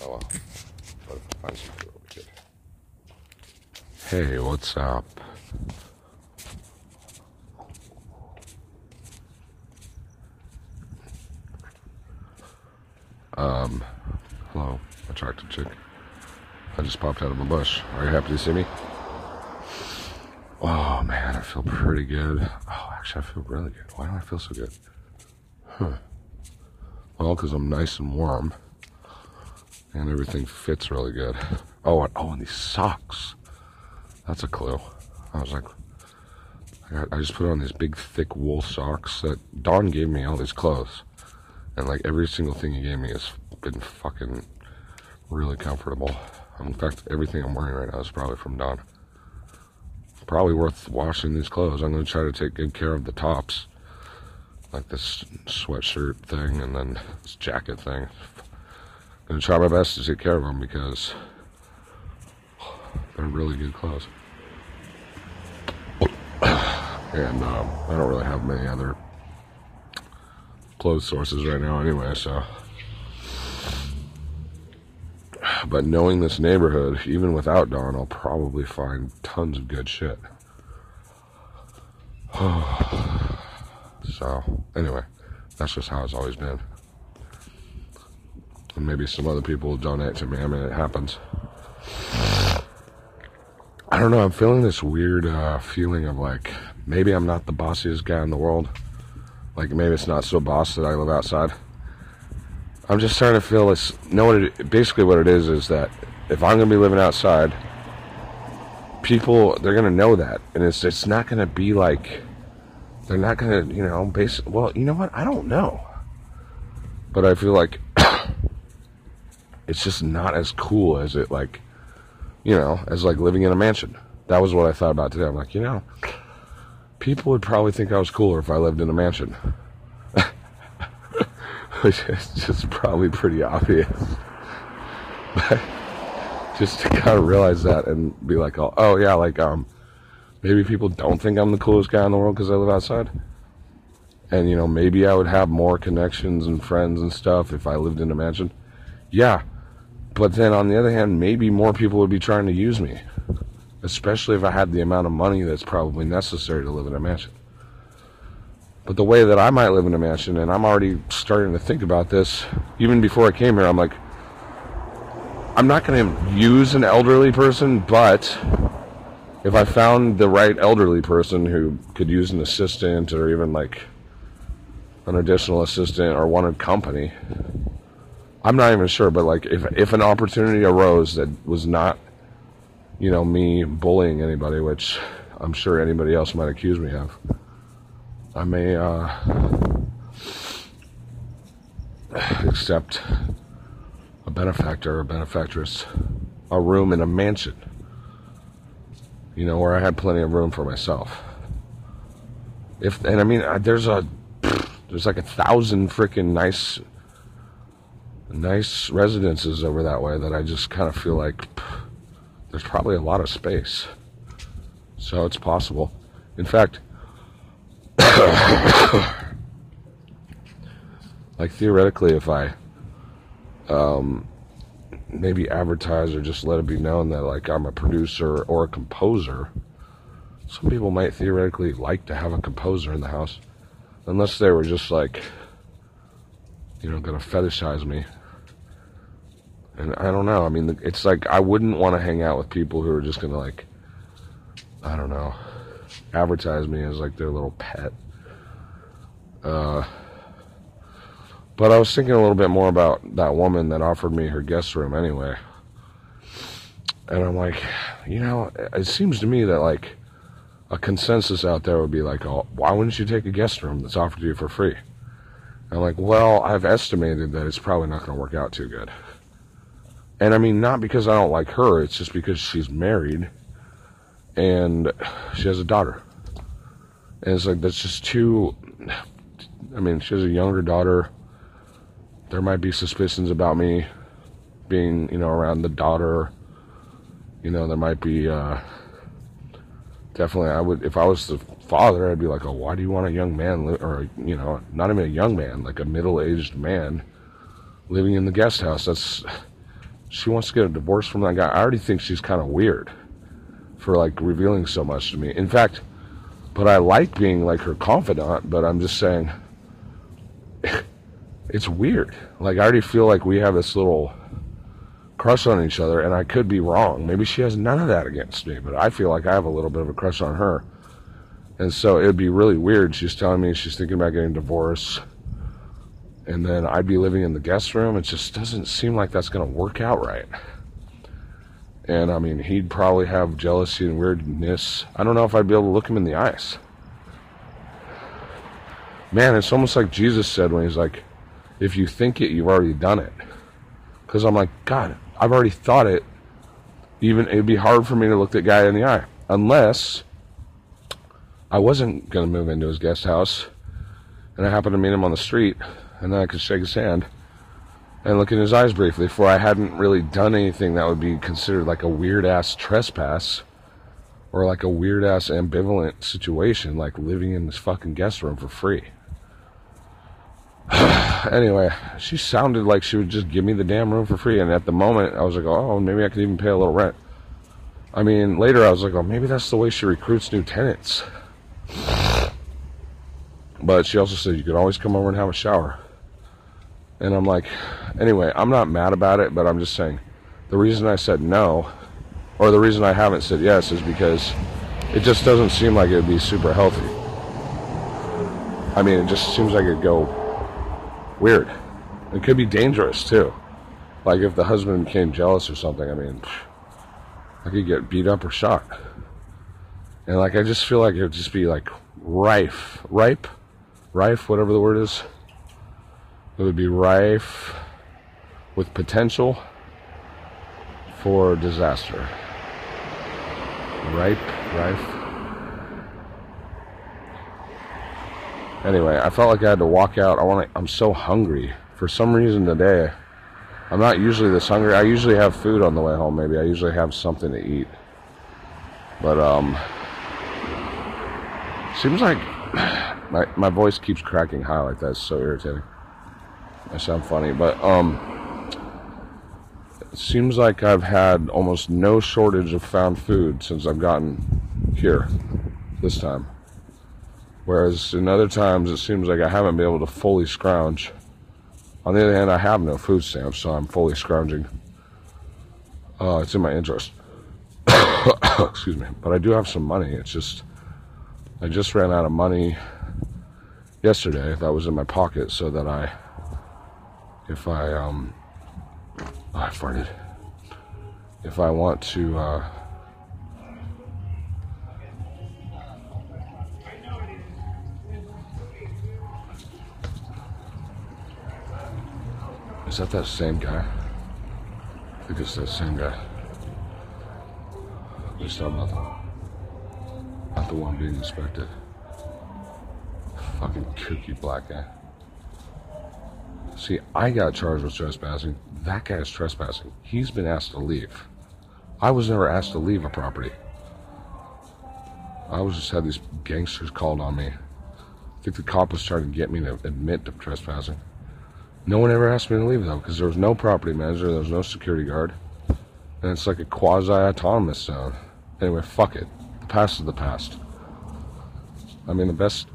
Oh well. If I find. Hey, what's up? Um, hello, attractive chick. I just popped out of a bush. Are you happy to see me? Oh man, I feel pretty good. Oh, actually, I feel really good. Why do I feel so good? Huh. Well, because I'm nice and warm, and everything fits really good. Oh, and, oh, and these socks. That's a clue. I was like, I, just put on these big, thick wool socks that Don gave me all these clothes, and like every single thing he gave me has been fucking really comfortable. In fact, everything I'm wearing right now is probably from Don. Probably worth washing these clothes. I'm going to try to take good care of the tops like this sweatshirt thing and then this jacket thing. Gonna try my best to take care of them because they're really good clothes. And um, I don't really have many other clothes sources right now anyway, so. But knowing this neighborhood, even without Don, I'll probably find tons of good shit. So, anyway, that's just how it's always been. And maybe some other people will donate to me. I mean, it happens. I don't know. I'm feeling this weird uh, feeling of like maybe I'm not the bossiest guy in the world. Like maybe it's not so boss that I live outside. I'm just starting to feel this. Know what it basically what it is is that if I'm gonna be living outside, people they're gonna know that, and it's it's not gonna be like they're not gonna, you know, base. Well, you know what? I don't know, but I feel like it's just not as cool as it like, you know, as like living in a mansion. That was what I thought about today. I'm like, you know, people would probably think I was cooler if I lived in a mansion. Which is just probably pretty obvious. But just to kind of realize that and be like, oh, oh yeah, like, um, maybe people don't think I'm the coolest guy in the world because I live outside. And, you know, maybe I would have more connections and friends and stuff if I lived in a mansion. Yeah. But then on the other hand, maybe more people would be trying to use me. Especially if I had the amount of money that's probably necessary to live in a mansion. But the way that I might live in a mansion, and I'm already starting to think about this, even before I came here, I'm like, I'm not going to use an elderly person, but if I found the right elderly person who could use an assistant or even like an additional assistant or wanted company, I'm not even sure. But like, if if an opportunity arose that was not, you know, me bullying anybody, which I'm sure anybody else might accuse me of, I may uh, accept a benefactor or benefactress a room in a mansion you know, where I had plenty of room for myself. If and I mean, there's a there's like a thousand freaking nice nice residences over that way that I just kind of feel like there's probably a lot of space. So it's possible. In fact, like theoretically, if I um, maybe advertise or just let it be known that like I'm a producer or a composer. Some people might theoretically like to have a composer in the house, unless they were just like, you know, gonna fetishize me. And I don't know. I mean, it's like I wouldn't want to hang out with people who are just gonna like, I don't know, advertise me as like their little pet. Uh, but I was thinking a little bit more about that woman that offered me her guest room anyway. And I'm like, you know, it seems to me that like a consensus out there would be like, oh, why wouldn't you take a guest room that's offered to you for free? I'm like, well, I've estimated that it's probably not going to work out too good. And I mean, not because I don't like her, it's just because she's married and she has a daughter. And it's like, that's just too. I mean, she has a younger daughter there might be suspicions about me being, you know, around the daughter. You know, there might be uh, definitely. I would if I was the father, I'd be like, oh, why do you want a young man, li- or you know, not even a young man, like a middle-aged man, living in the guest house? That's she wants to get a divorce from that guy. I already think she's kind of weird for like revealing so much to me. In fact, but I like being like her confidant, but I'm just saying it's weird. Like I already feel like we have this little crush on each other and I could be wrong. Maybe she has none of that against me, but I feel like I have a little bit of a crush on her. And so it'd be really weird. She's telling me she's thinking about getting divorced. And then I'd be living in the guest room. It just doesn't seem like that's going to work out right. And I mean, he'd probably have jealousy and weirdness. I don't know if I'd be able to look him in the eyes. Man, it's almost like Jesus said when he's like, if you think it, you've already done it. Because I'm like, God, I've already thought it. Even it'd be hard for me to look that guy in the eye. Unless I wasn't going to move into his guest house and I happened to meet him on the street and then I could shake his hand and look in his eyes briefly for I hadn't really done anything that would be considered like a weird ass trespass or like a weird ass ambivalent situation like living in this fucking guest room for free. anyway, she sounded like she would just give me the damn room for free and at the moment I was like, "Oh, maybe I could even pay a little rent." I mean, later I was like, "Oh, maybe that's the way she recruits new tenants." But she also said you could always come over and have a shower. And I'm like, anyway, I'm not mad about it, but I'm just saying the reason I said no, or the reason I haven't said yes, is because it just doesn't seem like it would be super healthy. I mean, it just seems like it'd go weird. It could be dangerous too. Like if the husband became jealous or something, I mean, I could get beat up or shot. And like, I just feel like it would just be like rife, ripe, rife, whatever the word is. It would be rife with potential for disaster. Ripe, rife. Anyway, I felt like I had to walk out. I want to, I'm so hungry. For some reason today, I'm not usually this hungry. I usually have food on the way home, maybe. I usually have something to eat. But, um, seems like my, my voice keeps cracking high like that. It's so irritating. I sound funny, but um, it seems like I've had almost no shortage of found food since I've gotten here this time. Whereas in other times, it seems like I haven't been able to fully scrounge. On the other hand, I have no food stamps, so I'm fully scrounging. Uh, it's in my interest. Excuse me. But I do have some money. It's just, I just ran out of money yesterday that was in my pocket so that I if I um oh, I farted. If I want to uh Is that that same guy? I think it's that same guy. At least not the, not the one being inspected. Fucking kooky black guy. See, I got charged with trespassing. That guy is trespassing. He's been asked to leave. I was never asked to leave a property. I was just had these gangsters called on me. I think the cop was trying to get me to admit to trespassing. No one ever asked me to leave though, because there was no property manager, there was no security guard, and it's like a quasi-autonomous zone. Anyway, fuck it. The past is the past. I mean, the best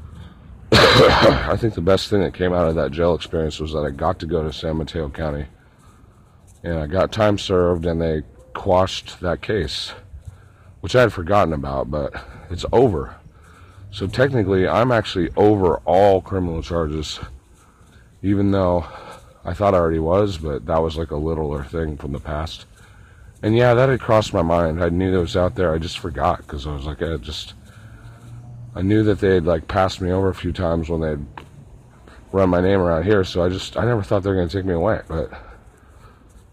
I think the best thing that came out of that jail experience was that I got to go to San Mateo County and I got time served and they quashed that case, which I had forgotten about, but it's over. So technically, I'm actually over all criminal charges, even though I thought I already was, but that was like a littler thing from the past. And yeah, that had crossed my mind. I knew it was out there. I just forgot because I was like, I just I knew that they'd like passed me over a few times when they'd run my name around here, so I just I never thought they were gonna take me away. But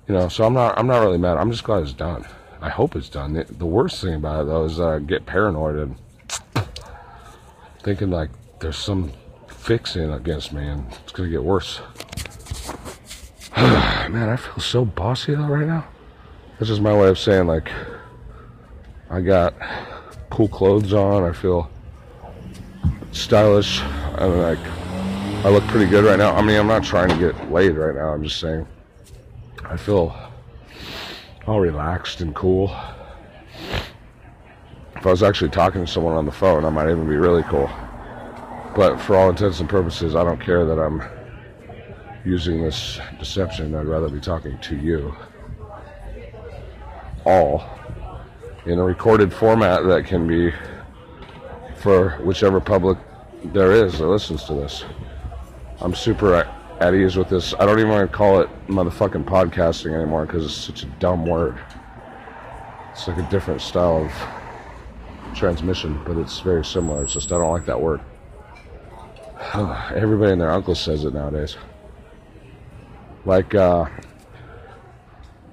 you know, so I'm not I'm not really mad. I'm just glad it's done. I hope it's done. The, the worst thing about it though is I get paranoid and thinking like there's some fixing against me and it's gonna get worse. Man, I feel so bossy though right now. That's just my way of saying like I got cool clothes on. I feel stylish. I'm like, I look pretty good right now. I mean, I'm not trying to get laid right now. I'm just saying, I feel, all relaxed and cool. If I was actually talking to someone on the phone, I might even be really cool. But for all intents and purposes, I don't care that I'm using this deception. I'd rather be talking to you. All in a recorded format that can be for whichever public there is that listens to this. I'm super at, ease with this. I don't even want to call it motherfucking podcasting anymore because it's such a dumb word. It's like a different style of transmission, but it's very similar. It's just I don't like that word. Everybody and their uncle says it nowadays. Like, uh,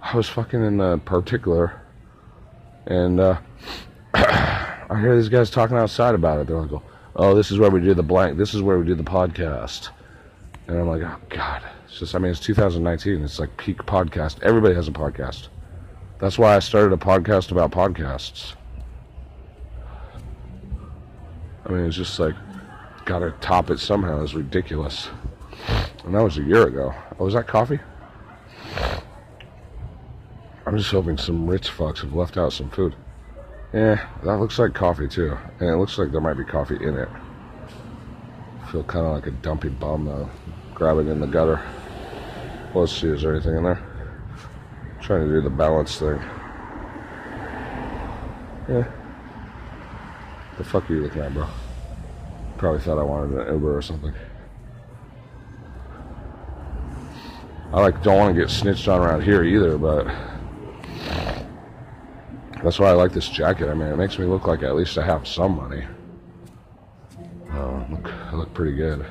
I was fucking in the particular, and uh, I hear these guys talking outside about it. They're like, "Oh, this is where we do the blank. This is where we do the podcast." And I'm like, "Oh God!" It's just, I mean, it's 2019. It's like peak podcast. Everybody has a podcast. That's why I started a podcast about podcasts. I mean, it's just like, gotta top it somehow. It's ridiculous. And that was a year ago. Oh, was that coffee? I'm just hoping some rich fucks have left out some food. Yeah, that looks like coffee too. And it looks like there might be coffee in it. I feel kind of like a dumpy bum though. Grabbing in the gutter. Let's see, is there anything in there? I'm trying to do the balance thing. Yeah. The fuck are you looking at, bro? Probably thought I wanted an Uber or something. I like don't want to get snitched on around here either, but that's why I like this jacket. I mean, it makes me look like at least I have some money. Oh, look, I look pretty good.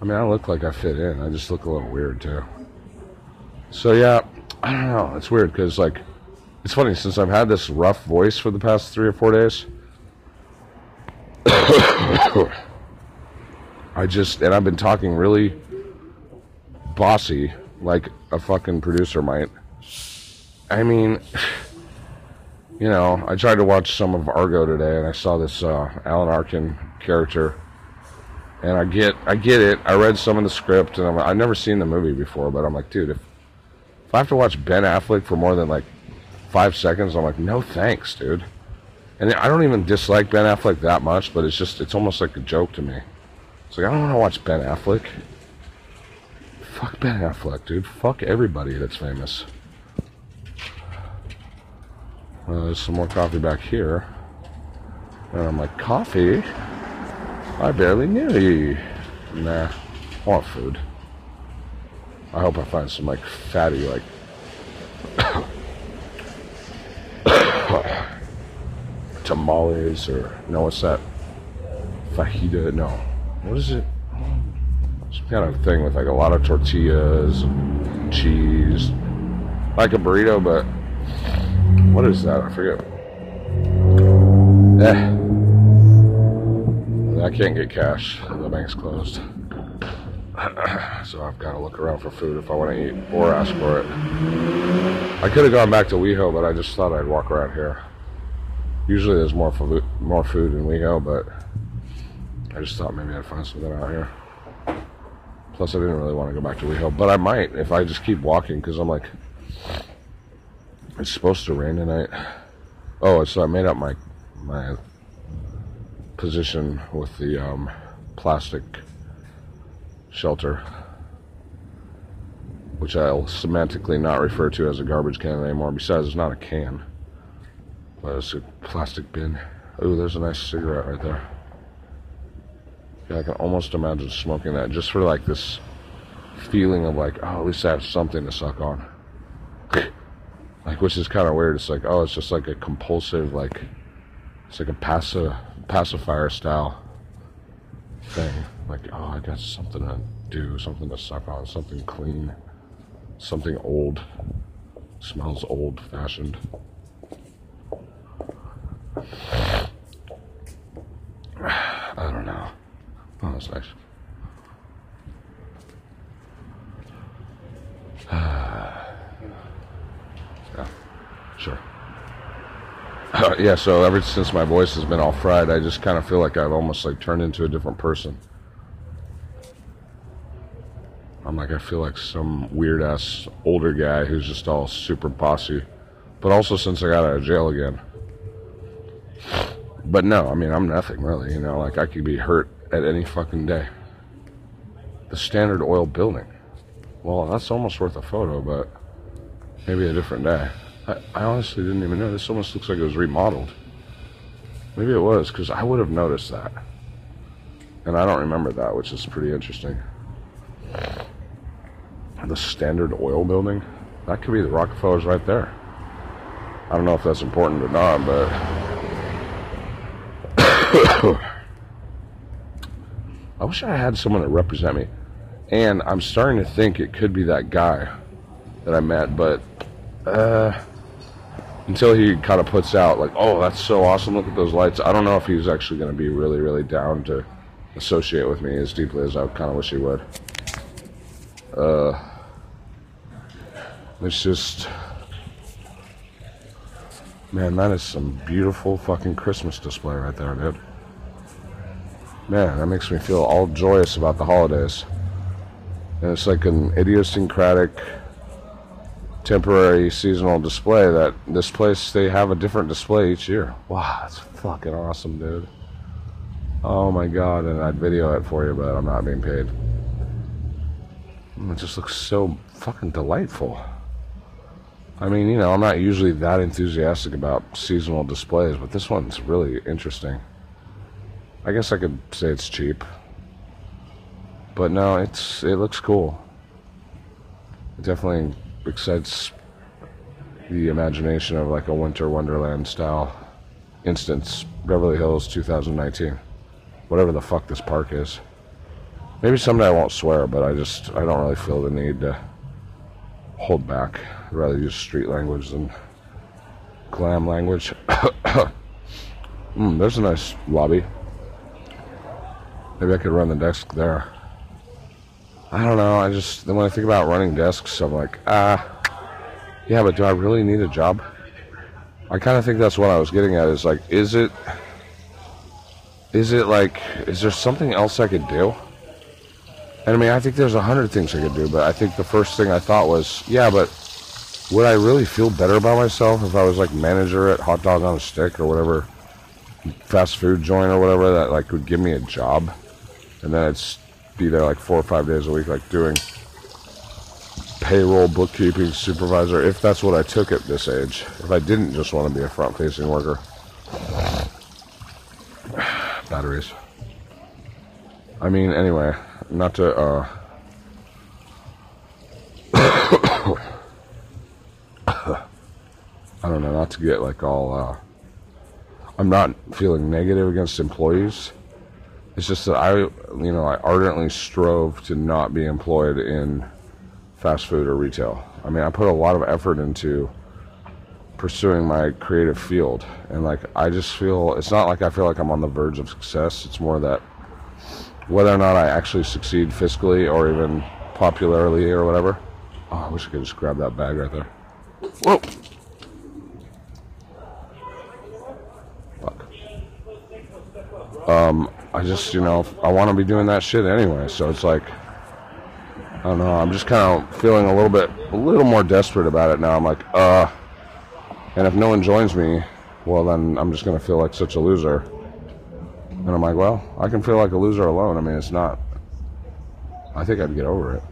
I mean, I look like I fit in. I just look a little weird too. So yeah, I don't know. It's weird because like, it's funny since I've had this rough voice for the past three or four days. I just and I've been talking really bossy, like a fucking producer might. I mean, you know, I tried to watch some of Argo today, and I saw this uh, Alan Arkin character, and I get, I get it. I read some of the script, and I'm, I've never seen the movie before, but I'm like, dude, if if I have to watch Ben Affleck for more than like five seconds, I'm like, no thanks, dude. And I don't even dislike Ben Affleck that much, but it's just, it's almost like a joke to me. It's like I don't want to watch Ben Affleck. Fuck Ben Affleck, dude. Fuck everybody that's famous. Well, there's some more coffee back here. And I'm like, coffee? I barely knew you. Nah, I want food. I hope I find some like fatty like tamales or no, what's that? Fajita? No, what is it? Some kind of thing with like a lot of tortillas and cheese, like a burrito, but what is that? I forget. Eh. I can't get cash. The bank's closed. so I've got to look around for food if I want to eat or ask for it. I could have gone back to WeHo, but I just thought I'd walk around here. Usually there's more food, more food in WeHo, but I just thought maybe I'd find something out here. Plus, I didn't really want to go back to WeHo, but I might if I just keep walking because I'm like, it's supposed to rain tonight. Oh, so I made up my my position with the um, plastic shelter, which I'll semantically not refer to as a garbage can anymore. Besides, it's not a can, but it's a plastic bin. Oh, there's a nice cigarette right there. Yeah, I can almost imagine smoking that just for like this feeling of like, oh, at least I have something to suck on. like, which is kind of weird. It's like, oh, it's just like a compulsive, like, it's like a passive pacifier style thing. Like, oh, I got something to do, something to suck on, something clean, something old. Smells old fashioned. I don't know. Oh, that's nice. yeah, sure. Yeah, so ever since my voice has been all fried, I just kind of feel like I've almost like turned into a different person. I'm Like I feel like some weird ass older guy who's just all super posse. But also since I got out of jail again. But no, I mean I'm nothing really, you know, like I could be hurt at any fucking day. The Standard Oil building. Well, that's almost worth a photo, but maybe a different day. I, I honestly didn't even know. This almost looks like it was remodeled. Maybe it was, because I would have noticed that. And I don't remember that, which is pretty interesting. The Standard Oil building? That could be the Rockefellers right there. I don't know if that's important or not, but. I wish I had someone to represent me. And I'm starting to think it could be that guy that I met, but uh, until he kind of puts out like, "Oh, that's so awesome! Look at those lights." I don't know if he's actually going to be really, really down to associate with me as deeply as I kind of wish he would. Uh, it's just, man, that is some beautiful fucking Christmas display right there, dude. Man, that makes me feel all joyous about the holidays. And it's like an idiosyncratic temporary seasonal display that this place they have a different display each year. Wow, that's fucking awesome, dude. Oh my god, and I'd video it for you, but I'm not being paid. It just looks so fucking delightful. I mean, you know, I'm not usually that enthusiastic about seasonal displays, but this one's really interesting. I guess I could say it's cheap. But no, it's it looks cool. It definitely excites the imagination of like a winter wonderland style instance. Beverly Hills 2019. Whatever the fuck this park is. Maybe someday I won't swear, but I just I don't really feel the need to hold back. I'd rather use street language than glam language. mm, there's a nice lobby. Maybe I could run the desk there. I don't know. I just then when I think about running desks, I'm like, ah, yeah, but do I really need a job? I kind of think that's what I was getting at. Is like, is it, is it like, is there something else I could do? And I mean, I think there's a hundred things I could do, but I think the first thing I thought was, yeah, but would I really feel better about myself if I was like manager at Hot Dog on a Stick or whatever fast food joint or whatever that like would give me a job, and then it's be there like four or five days a week, like doing payroll, bookkeeping, supervisor, if that's what I took at this age. If I didn't just want to be a front facing worker. Batteries. I mean, anyway, not to, uh, I don't know, not to get like all, uh, I'm not feeling negative against employees it's just that I, you know, I ardently strove to not be employed in fast food or retail. I mean, I put a lot of effort into pursuing my creative field, and like I just feel it's not like I feel like I'm on the verge of success. It's more that whether or not I actually succeed fiscally or even popularly or whatever. Oh, I wish I could just grab that bag right there. Whoa. Fuck. Um, I just, you know, I want to be doing that shit anyway. So it's like, I don't know. I'm just kind of feeling a little bit, a little more desperate about it now. I'm like, uh, and if no one joins me, well, then I'm just going to feel like such a loser. And I'm like, well, I can feel like a loser alone. I mean, it's not, I think I'd get over it.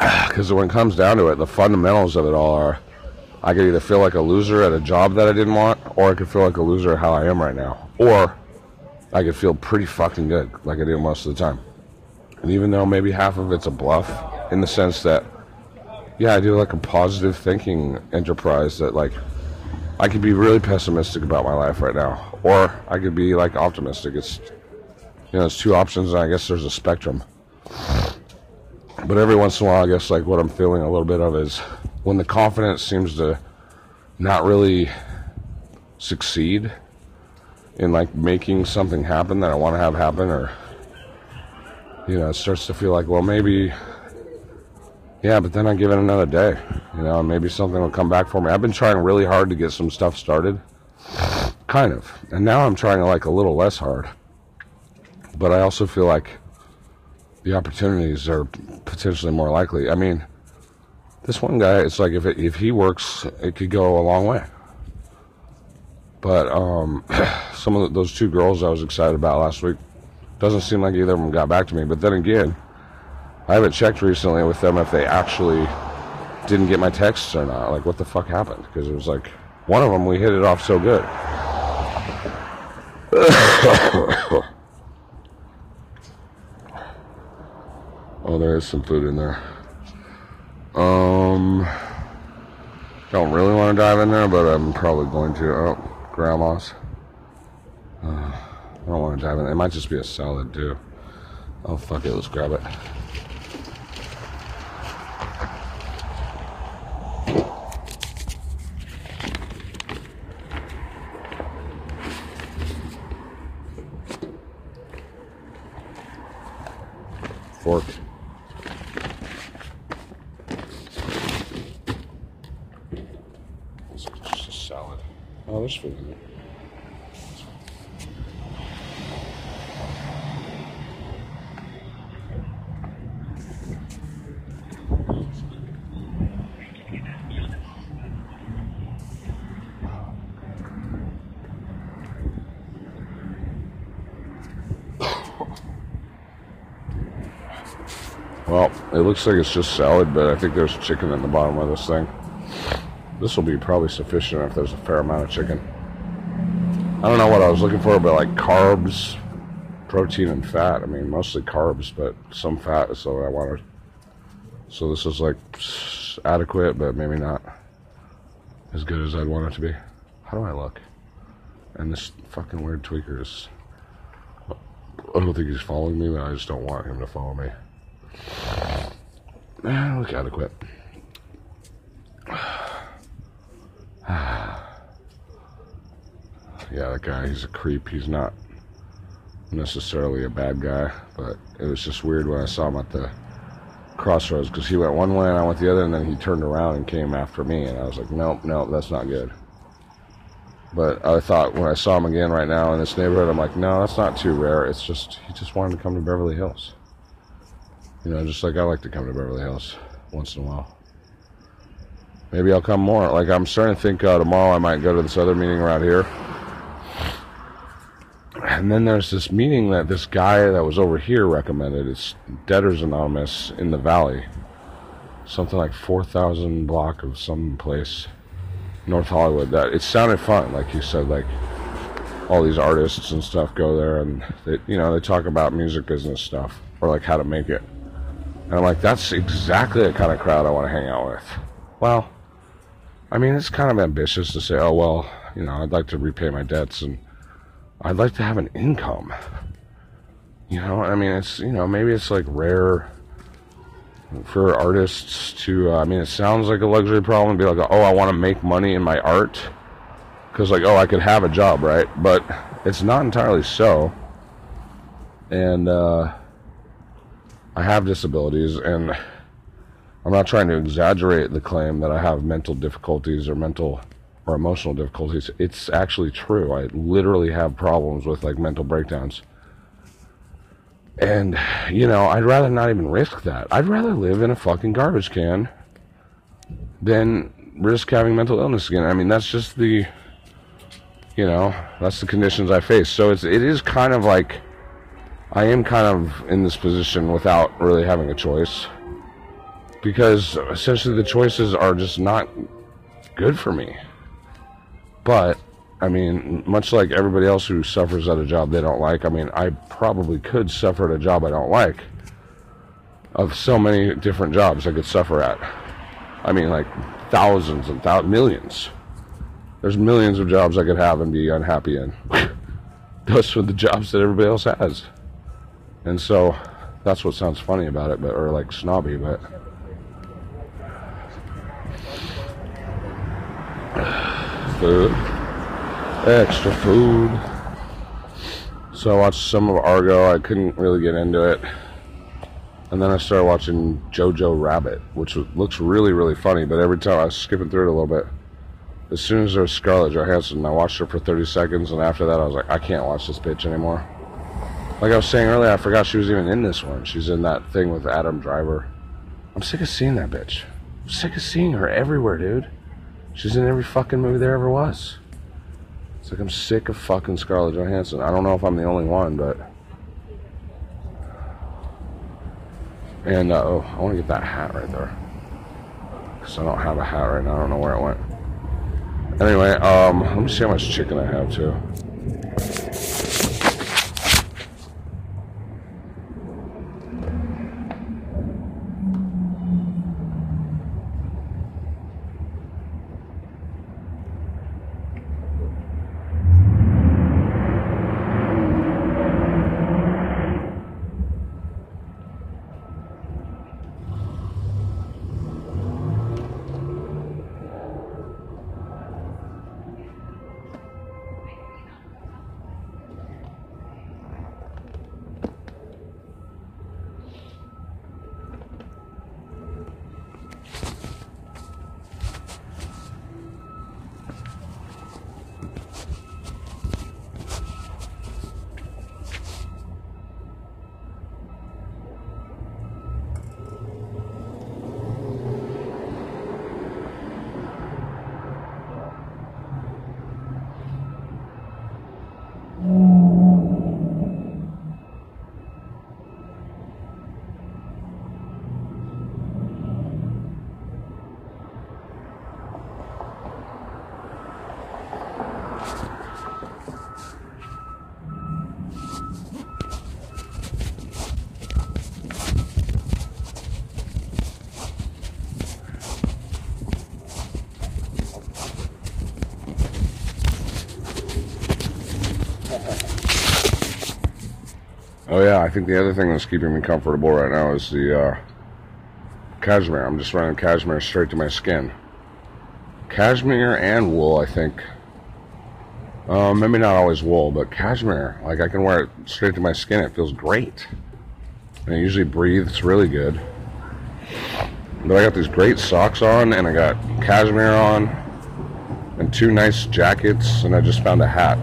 Because when it comes down to it, the fundamentals of it all are I could either feel like a loser at a job that I didn't want, or I could feel like a loser at how I am right now. Or I could feel pretty fucking good, like I do most of the time. And even though maybe half of it's a bluff, in the sense that, yeah, I do like a positive thinking enterprise that, like, I could be really pessimistic about my life right now, or I could be like optimistic. It's, you know, it's two options, and I guess there's a spectrum. But every once in a while, I guess, like, what I'm feeling a little bit of is when the confidence seems to not really succeed in like making something happen that I want to have happen or you know, it starts to feel like, well, maybe yeah, but then I give it another day, you know, and maybe something will come back for me. I've been trying really hard to get some stuff started. Kind of. And now I'm trying like a little less hard. But I also feel like the opportunities are potentially more likely. I mean, this one guy, it's like if it, if he works, it could go a long way. But um, some of those two girls I was excited about last week doesn't seem like either of them got back to me. But then again, I haven't checked recently with them if they actually didn't get my texts or not. Like, what the fuck happened? Because it was like one of them we hit it off so good. oh, there is some food in there. Um, don't really want to dive in there, but I'm probably going to. Oh, grandma's. Uh, I don't want to dive in. It might just be a salad too. Oh fuck it, let's grab it. Fork. It's just a salad. In there. Well, it looks like it's just salad, but I think there's chicken in the bottom of this thing. This will be probably sufficient if there's a fair amount of chicken. I don't know what I was looking for, but like carbs, protein, and fat. I mean, mostly carbs, but some fat is what I wanted. So this is like adequate, but maybe not as good as I'd want it to be. How do I look? And this fucking weird tweaker is. I don't think he's following me, but I just don't want him to follow me. Man, look adequate. yeah, that guy, he's a creep. He's not necessarily a bad guy, but it was just weird when I saw him at the crossroads because he went one way and I went the other, and then he turned around and came after me, and I was like, nope, nope, that's not good. But I thought when I saw him again right now in this neighborhood, I'm like, no, that's not too rare. It's just he just wanted to come to Beverly Hills. You know, just like I like to come to Beverly Hills once in a while. Maybe I'll come more. Like I'm starting to think uh, tomorrow I might go to this other meeting around here. And then there's this meeting that this guy that was over here recommended. It's Debtors Anonymous in the Valley. Something like 4,000 block of some place, North Hollywood. That it sounded fun, like you said, like all these artists and stuff go there, and they, you know, they talk about music business stuff or like how to make it. And I'm like, that's exactly the kind of crowd I want to hang out with. Well, I mean, it's kind of ambitious to say, oh, well, you know, I'd like to repay my debts and I'd like to have an income. You know, I mean, it's, you know, maybe it's like rare for artists to, uh, I mean, it sounds like a luxury problem to be like, oh, I want to make money in my art. Because, like, oh, I could have a job, right? But it's not entirely so. And, uh, I have disabilities, and I'm not trying to exaggerate the claim that I have mental difficulties or mental or emotional difficulties. It's actually true. I literally have problems with like mental breakdowns. And, you know, I'd rather not even risk that. I'd rather live in a fucking garbage can than risk having mental illness again. I mean, that's just the, you know, that's the conditions I face. So it's, it is kind of like, I am kind of in this position without really having a choice because essentially the choices are just not good for me. But I mean, much like everybody else who suffers at a job they don't like, I mean, I probably could suffer at a job I don't like. Of so many different jobs I could suffer at. I mean, like thousands and thousands, millions. There's millions of jobs I could have and be unhappy in. Those are the jobs that everybody else has. And so that's what sounds funny about it, but or like snobby, but food, extra food. So I watched some of Argo. I couldn't really get into it, and then I started watching Jojo Rabbit, which looks really really funny. But every time I was skipping through it a little bit, as soon as there was Scarlett Johansson, I watched her for 30 seconds, and after that, I was like, I can't watch this bitch anymore. Like I was saying earlier, I forgot she was even in this one. She's in that thing with Adam Driver. I'm sick of seeing that bitch. I'm sick of seeing her everywhere, dude. She's in every fucking movie there ever was. It's like I'm sick of fucking Scarlett Johansson. I don't know if I'm the only one, but. And, uh, oh, I want to get that hat right there. Because I don't have a hat right now. I don't know where it went. Anyway, um, let me see how much chicken I have, too. Think the other thing that's keeping me comfortable right now is the uh, cashmere. I'm just running cashmere straight to my skin. Cashmere and wool, I think. Uh, maybe not always wool, but cashmere. Like I can wear it straight to my skin. It feels great. And it usually breathes really good. But I got these great socks on, and I got cashmere on, and two nice jackets, and I just found a hat.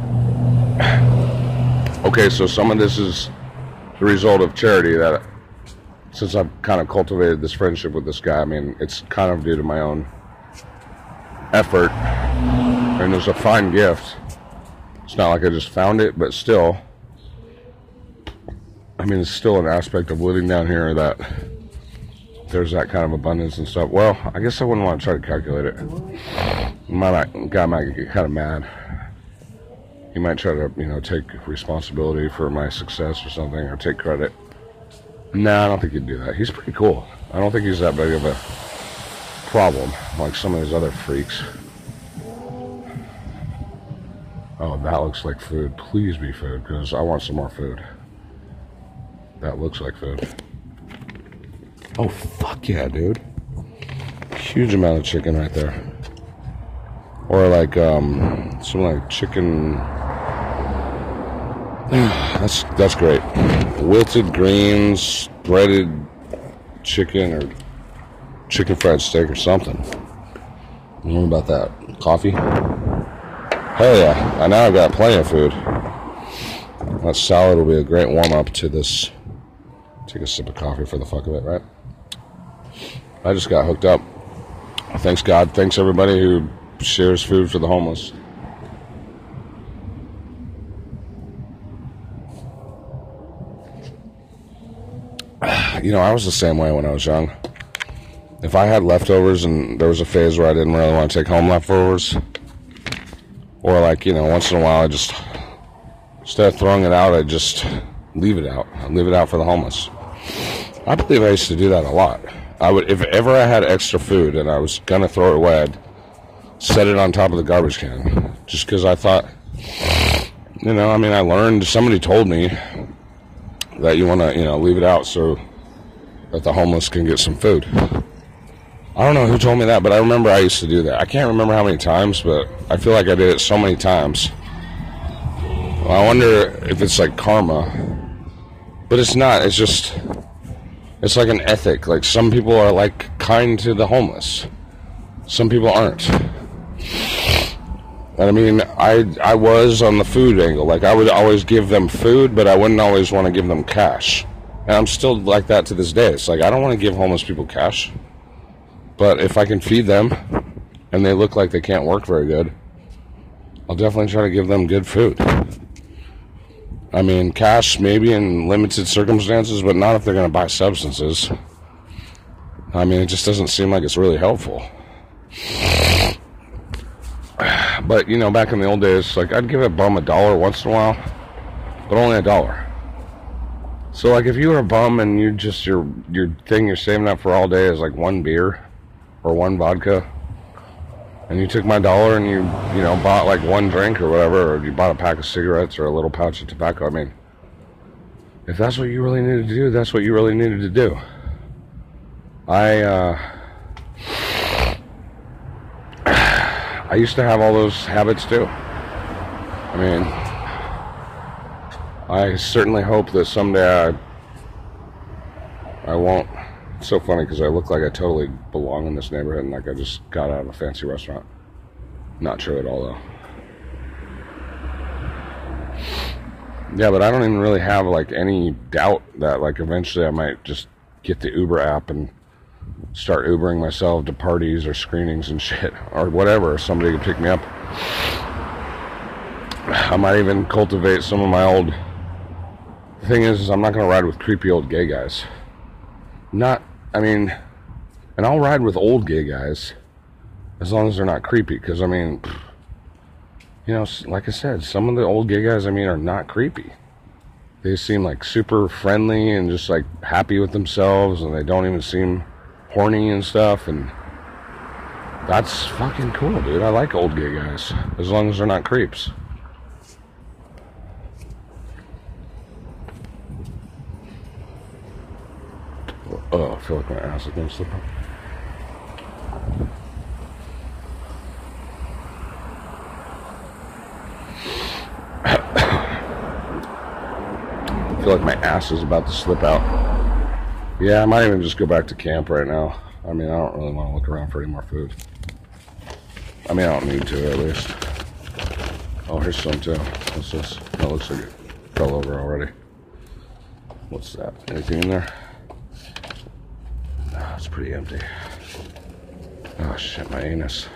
okay, so some of this is the result of charity that since I've kind of cultivated this friendship with this guy, I mean, it's kind of due to my own effort. And it's a fine gift. It's not like I just found it, but still, I mean, it's still an aspect of living down here that there's that kind of abundance and stuff. Well, I guess I wouldn't want to try to calculate it. My guy might get kind of mad he might try to, you know, take responsibility for my success or something, or take credit. Nah, I don't think he'd do that. He's pretty cool. I don't think he's that big of a problem like some of these other freaks. Oh, that looks like food. Please be food, because I want some more food. That looks like food. Oh, fuck yeah, dude. Huge amount of chicken right there. Or like, um, some like chicken that's that's great. Wilted greens, breaded chicken, or chicken fried steak, or something. What about that? Coffee? Hell yeah! I now I've got plenty of food. That salad will be a great warm up to this. Take a sip of coffee for the fuck of it, right? I just got hooked up. Thanks God. Thanks everybody who shares food for the homeless. you know, I was the same way when I was young. If I had leftovers and there was a phase where I didn't really want to take home leftovers, or like, you know, once in a while I just, instead of throwing it out, I just leave it out. I'd leave it out for the homeless. I believe I used to do that a lot. I would, if ever I had extra food and I was gonna throw it away, I'd set it on top of the garbage can, just because I thought, you know, I mean, I learned. Somebody told me that you want to, you know, leave it out so that the homeless can get some food. I don't know who told me that, but I remember I used to do that. I can't remember how many times, but I feel like I did it so many times. I wonder if it's like karma. But it's not. It's just it's like an ethic. Like some people are like kind to the homeless. Some people aren't. And I mean, I I was on the food angle. Like I would always give them food, but I wouldn't always want to give them cash. And I'm still like that to this day. It's like I don't want to give homeless people cash. But if I can feed them and they look like they can't work very good, I'll definitely try to give them good food. I mean, cash maybe in limited circumstances, but not if they're going to buy substances. I mean, it just doesn't seem like it's really helpful. But, you know, back in the old days, like, I'd give a bum a dollar once in a while, but only a dollar. So, like, if you were a bum and you just, your, your thing you're saving up for all day is like one beer or one vodka, and you took my dollar and you, you know, bought like one drink or whatever, or you bought a pack of cigarettes or a little pouch of tobacco, I mean, if that's what you really needed to do, that's what you really needed to do. I, uh, I used to have all those habits too. I mean, I certainly hope that someday I, I won't. It's so funny because I look like I totally belong in this neighborhood and like I just got out of a fancy restaurant. Not true at all though. Yeah, but I don't even really have like any doubt that like eventually I might just get the Uber app and start Ubering myself to parties or screenings and shit or whatever. Somebody could pick me up. I might even cultivate some of my old. The thing is, is I'm not to ride with creepy old gay guys. Not, I mean, and I'll ride with old gay guys as long as they're not creepy. Because, I mean, you know, like I said, some of the old gay guys, I mean, are not creepy. They seem like super friendly and just like happy with themselves, and they don't even seem horny and stuff, and that's fucking cool, dude. I like old gay guys as long as they're not creeps. Oh, I feel like my ass is gonna slip up. I feel like my ass is about to slip out. Yeah, I might even just go back to camp right now. I mean, I don't really want to look around for any more food. I mean, I don't need to, at least. Oh, here's some, too. What's this? That looks like it fell over already. What's that? Anything in there? Oh, it's pretty empty. Oh, shit, my anus.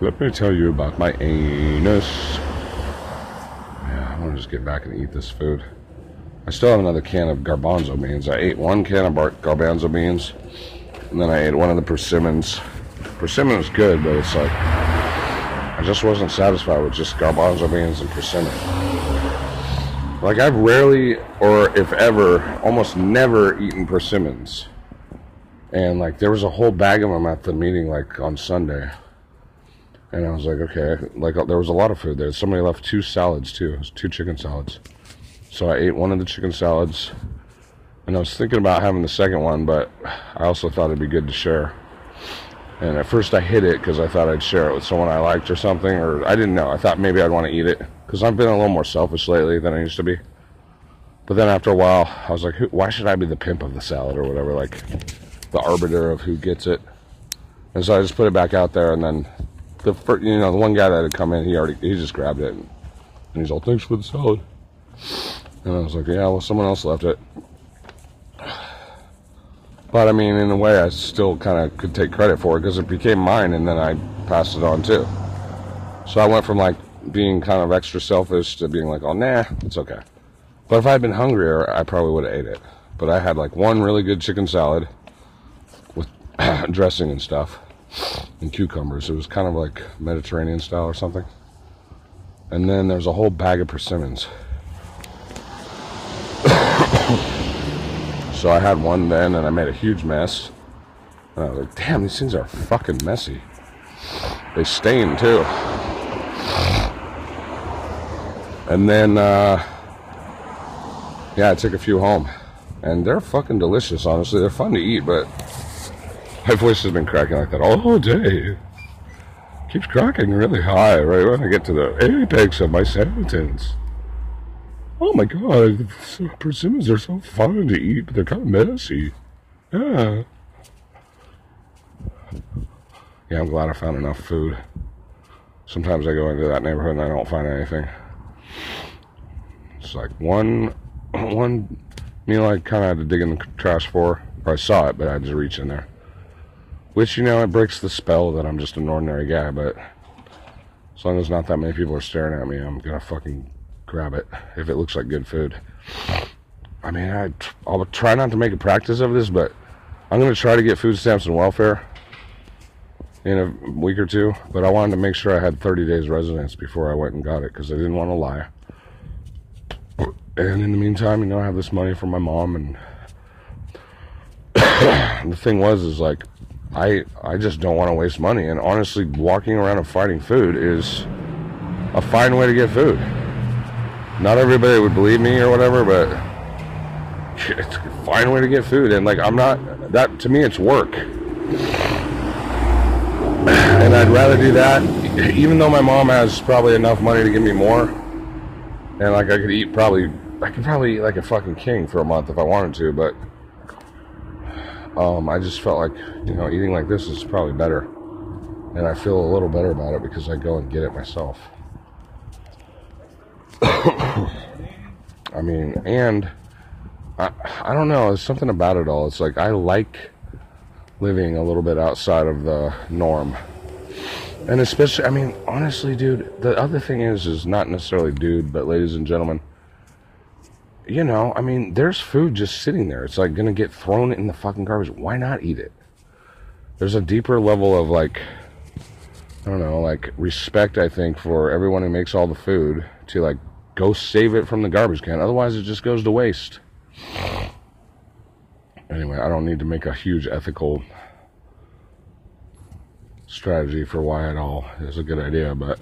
Let me tell you about my anus. Yeah, I want to just get back and eat this food. I still have another can of garbanzo beans. I ate one can of garbanzo beans, and then I ate one of the persimmons. Persimmon is good, but it's like I just wasn't satisfied with just garbanzo beans and persimmon. Like I've rarely, or if ever, almost never eaten persimmons. And like there was a whole bag of them at the meeting, like on Sunday. And I was like, okay, like there was a lot of food there. Somebody left two salads too, two chicken salads. So I ate one of the chicken salads. And I was thinking about having the second one, but I also thought it'd be good to share. And at first I hid it because I thought I'd share it with someone I liked or something, or I didn't know. I thought maybe I'd want to eat it because I've been a little more selfish lately than I used to be. But then after a while, I was like, why should I be the pimp of the salad or whatever, like the arbiter of who gets it? And so I just put it back out there, and then the first, you know the one guy that had come in, he already he just grabbed it, and he's all, thanks for the salad. And I was like, yeah, well, someone else left it. But I mean, in a way, I still kind of could take credit for it because it became mine and then I passed it on too. So I went from like being kind of extra selfish to being like, oh, nah, it's okay. But if I had been hungrier, I probably would have ate it. But I had like one really good chicken salad with dressing and stuff and cucumbers. It was kind of like Mediterranean style or something. And then there's a whole bag of persimmons. So I had one then and I made a huge mess. And I was like, damn, these things are fucking messy. They stain too. And then, uh, yeah, I took a few home. And they're fucking delicious, honestly. They're fun to eat, but my voice has been cracking like that all day. Keeps cracking really high right when I get to the apex of my sentence. Oh my god, persimmons are so fun to eat, but they're kind of messy. Yeah. Yeah, I'm glad I found enough food. Sometimes I go into that neighborhood and I don't find anything. It's like one, one meal I kind of had to dig in the trash for. Or I saw it, but I had to reach in there. Which, you know, it breaks the spell that I'm just an ordinary guy, but as long as not that many people are staring at me, I'm gonna fucking grab it if it looks like good food. I mean, I, I'll try not to make a practice of this, but I'm gonna try to get food stamps and welfare in a week or two. But I wanted to make sure I had 30 days residence before I went and got it because I didn't want to lie. And in the meantime, you know, I have this money from my mom, and the thing was, is like I I just don't want to waste money. And honestly, walking around and fighting food is a fine way to get food. Not everybody would believe me or whatever, but it's a fine way to get food. And like I'm not that to me, it's work. And I'd rather do that, even though my mom has probably enough money to give me more. And like I could eat probably, I could probably eat like a fucking king for a month if I wanted to, but um, I just felt like, you know, eating like this is probably better. And I feel a little better about it because I go and get it myself. I mean, and I, I don't know, there's something about it all. It's like I like living a little bit outside of the norm. And especially, I mean, honestly, dude, the other thing is, is not necessarily dude, but ladies and gentlemen, you know, I mean, there's food just sitting there. It's like going to get thrown in the fucking garbage. Why not eat it? There's a deeper level of like, I don't know, like respect, I think, for everyone who makes all the food to like go save it from the garbage can. Otherwise, it just goes to waste. Anyway, I don't need to make a huge ethical strategy for why it all is a good idea, but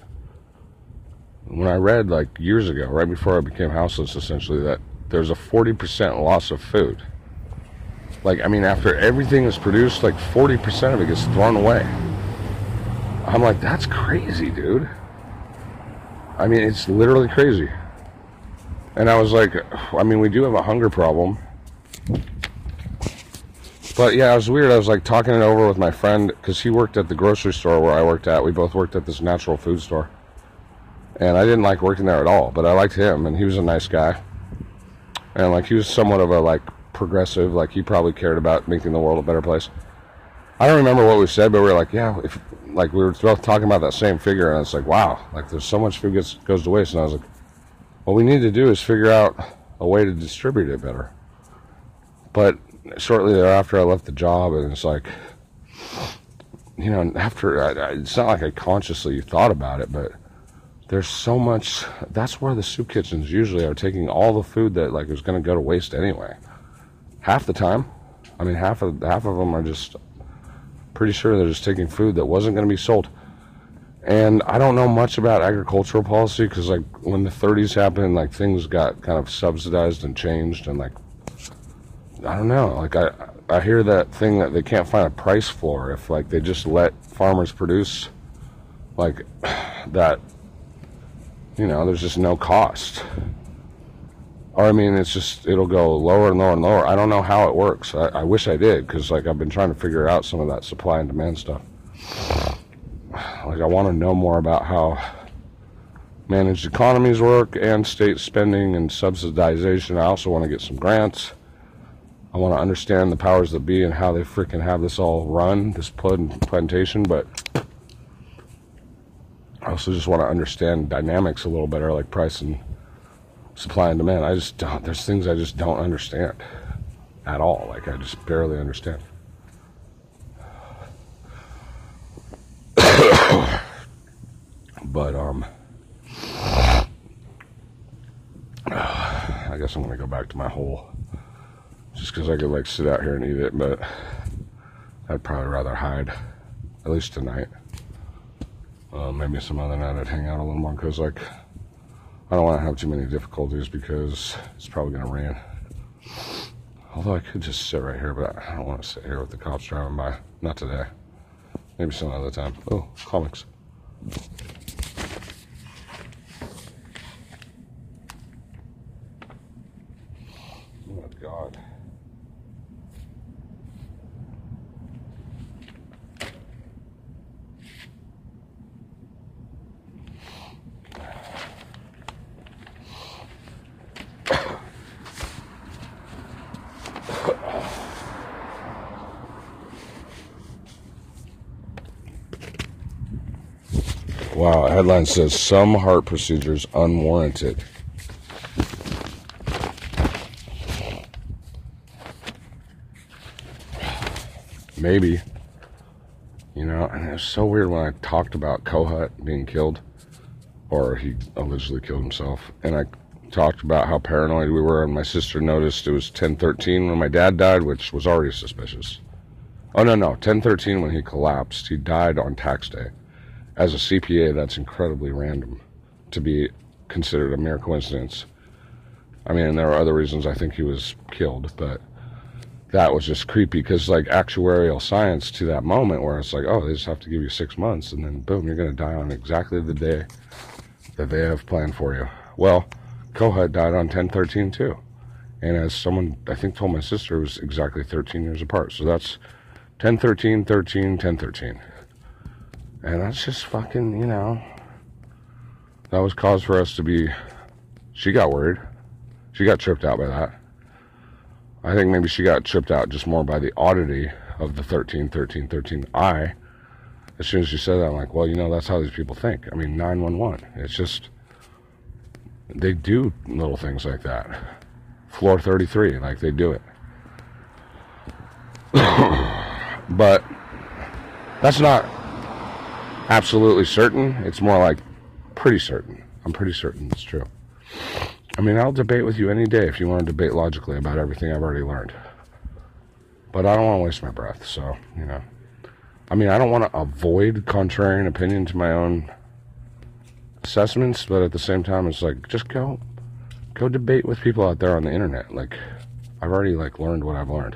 when I read like years ago, right before I became houseless, essentially, that there's a 40% loss of food. Like, I mean, after everything is produced, like 40% of it gets thrown away. I'm like, that's crazy, dude. I mean, it's literally crazy. And I was like, I mean, we do have a hunger problem. But yeah, it was weird. I was like talking it over with my friend because he worked at the grocery store where I worked at. We both worked at this natural food store. And I didn't like working there at all, but I liked him and he was a nice guy and like he was somewhat of a like progressive like he probably cared about making the world a better place i don't remember what we said but we were like yeah if like we were both talking about that same figure and it's like wow like there's so much food gets goes to waste and i was like what we need to do is figure out a way to distribute it better. But shortly thereafter i left the job and it's like you know after I, I, it's not like i consciously thought about it but there's so much that's where the soup kitchens usually are taking all the food that like is going to go to waste anyway. Half the time i mean half of half of them are just pretty sure they're just taking food that wasn't going to be sold and i don't know much about agricultural policy because like when the 30s happened like things got kind of subsidized and changed and like i don't know like i i hear that thing that they can't find a price floor if like they just let farmers produce like that you know, there's just no cost. Or I mean, it's just it'll go lower and lower and lower. I don't know how it works. I, I wish I did because like I've been trying to figure out some of that supply and demand stuff. Like I want to know more about how managed economies work and state spending and subsidization. I also want to get some grants. I want to understand the powers that be and how they freaking have this all run, this plantation. But I also just want to understand dynamics a little better, like price and supply and demand. I just don't, there's things I just don't understand at all. Like, I just barely understand. But, um, I guess I'm to go back to my hole just because I could, like, sit out here and eat it, but I'd probably rather hide, at least tonight. Uh, maybe some other night I'd hang out a little more because, like, I don't want to have too many difficulties because it's probably to rain. Although I could just sit right here, but I don't want to sit here with the cops driving by. Not today. Maybe some other time. Oh, comics. Oh, God. Wow, headline says some heart procedures unwarranted. Maybe. You know, and it was so weird when I talked about Kohut being killed, or he allegedly killed himself, and I talked about how paranoid we were, and my sister noticed it was 1013 when my dad died, which was already suspicious. Oh, no, no, 1013 when he collapsed. He died on tax day. As a CPA, that's incredibly random to be considered a mere coincidence. I mean, there are other reasons I think he was killed, but that was just creepy because, like, actuarial science to that moment where it's like, oh, they just have to give you six months, and then boom, you're going to die on exactly the day that they have planned for you. Well, Kohut died on 1013 too. And as someone, I think, told my sister, it was exactly 13 years apart. So that's 10, 13, 13, 10, 13. And that's just fucking, you know, that was cause for us to be. She got worried. She got tripped out by that. I think maybe she got tripped out just more by the oddity of the 13, 13, 13. I, as soon as she said that, I'm like, well, you know, that's how these people think. I mean, 911. It's just they do little things like that. Floor 33, like they do it. but that's not absolutely certain. It's more like pretty certain. I'm pretty certain it's true. I mean, I'll debate with you any day if you want to debate logically about everything I've already learned. But I don't want to waste my breath, so, you know. I mean, I don't want to avoid contrarian opinion to my own assessments, but at the same time, it's like just go, go debate with people out there on the internet. Like, I've already like learned what I've learned,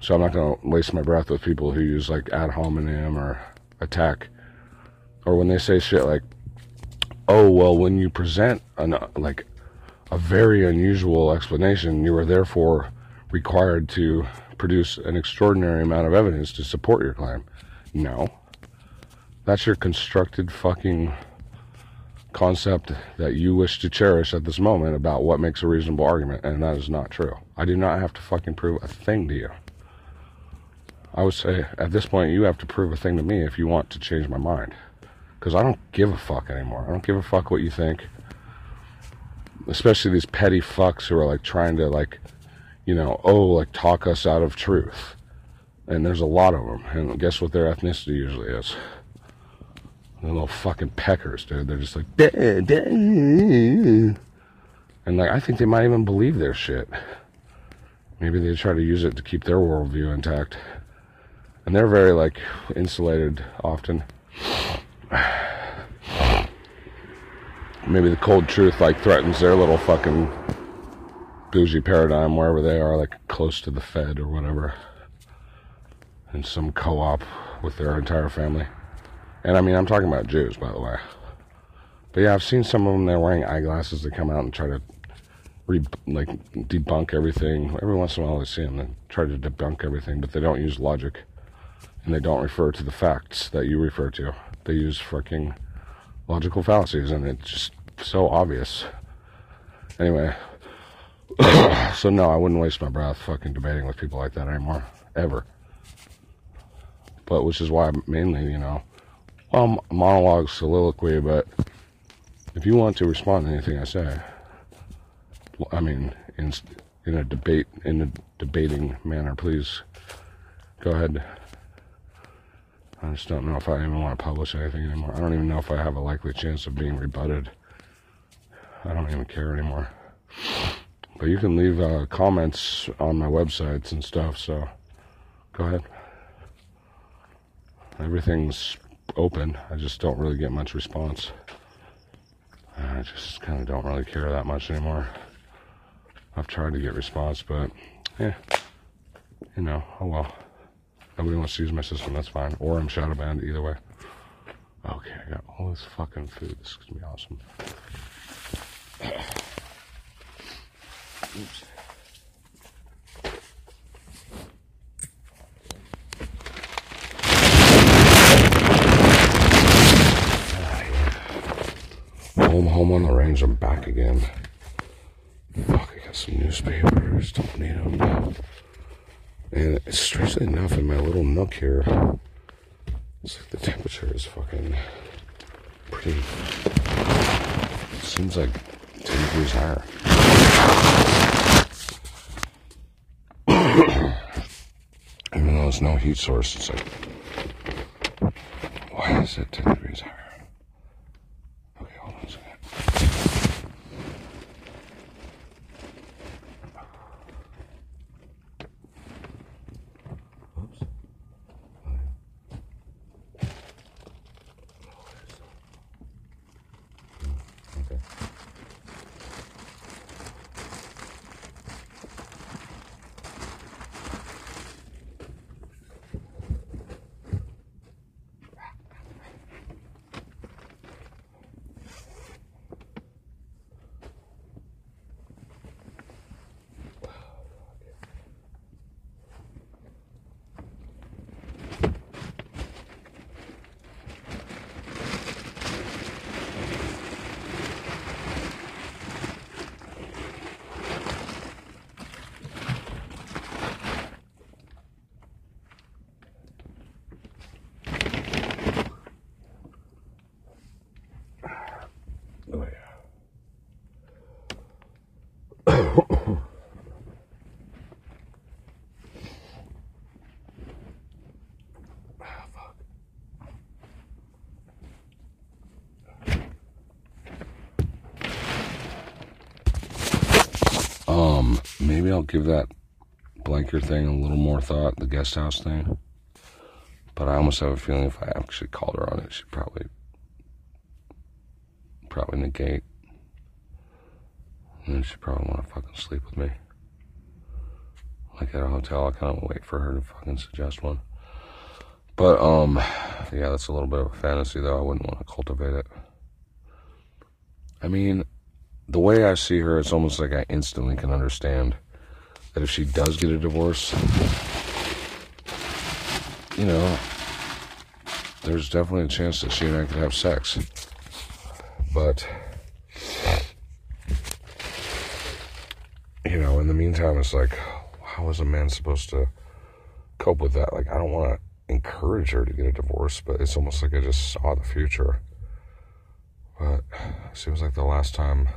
so I'm not gonna waste my breath with people who use like ad hominem or attack, or when they say shit like, "Oh well, when you present an like a very unusual explanation, you are therefore required to produce an extraordinary amount of evidence to support your claim." No. That's your constructed fucking concept that you wish to cherish at this moment about what makes a reasonable argument, and that is not true. I do not have to fucking prove a thing to you. I would say at this point, you have to prove a thing to me if you want to change my mind. Because I don't give a fuck anymore. I don't give a fuck what you think. Especially these petty fucks who are like trying to, like, you know, oh, like talk us out of truth. And there's a lot of them. And guess what their ethnicity usually is? They're little fucking peckers, dude. They're just like, and like, I think they might even believe their shit. Maybe they try to use it to keep their worldview intact. And they're very, like, insulated often. Maybe the cold truth, like, threatens their little fucking bougie paradigm wherever they are, like, close to the Fed or whatever. In some co op with their entire family. And I mean, I'm talking about Jews, by the way. But yeah, I've seen some of them. They're wearing eyeglasses. They come out and try to re, like debunk everything. Every once in a while, I see them. They try to debunk everything, but they don't use logic, and they don't refer to the facts that you refer to. They use fucking logical fallacies, and it's just so obvious. Anyway, so no, I wouldn't waste my breath fucking debating with people like that anymore, ever. But which is why mainly, you know, well, monologue, soliloquy, but if you want to respond to anything I say, I mean, in in a debate, in a debating manner, please go ahead. I just don't know if I even want to publish anything anymore. I don't even know if I have a likely chance of being rebutted. I don't even care anymore. But you can leave uh, comments on my websites and stuff, so go ahead. Everything's open. I just don't really get much response. I just kind of don't really care that much anymore. I've tried to get response, but yeah, you know, oh well. Nobody wants to use my system, that's fine. Or I'm shadow banned, either way. Okay, I got all this fucking food. This is gonna be awesome. Oops. home, home on the range. I'm back again. Fuck, I got some newspapers. Don't need them. And strangely enough, in my little nook here, it's like the temperature is fucking pretty. Seems like 10 degrees higher. Even though there's no heat source, it's like, why is it 10 degrees higher? Okay, hold on a second. Oops. Okay. Oh yeah. Ah, fuck. Um, maybe I'll give that blanker thing a little more thought, the guest house thing. But I almost have a feeling if I actually called her on it, she'd probably probably negate. And she'd probably want to fucking sleep with me. Like at a hotel, I kind of wait for her to fucking suggest one. But, um, yeah, that's a little bit of a fantasy, though. I wouldn't want to cultivate it. I mean, the way I see her, it's almost like I instantly can understand that if she does get a divorce, you know, there's definitely a chance that she and I could have sex. But, you know, in the meantime, it's like, how is a man supposed to cope with that? Like, I don't want to encourage her to get a divorce, but it's almost like I just saw the future. But it seems like the last time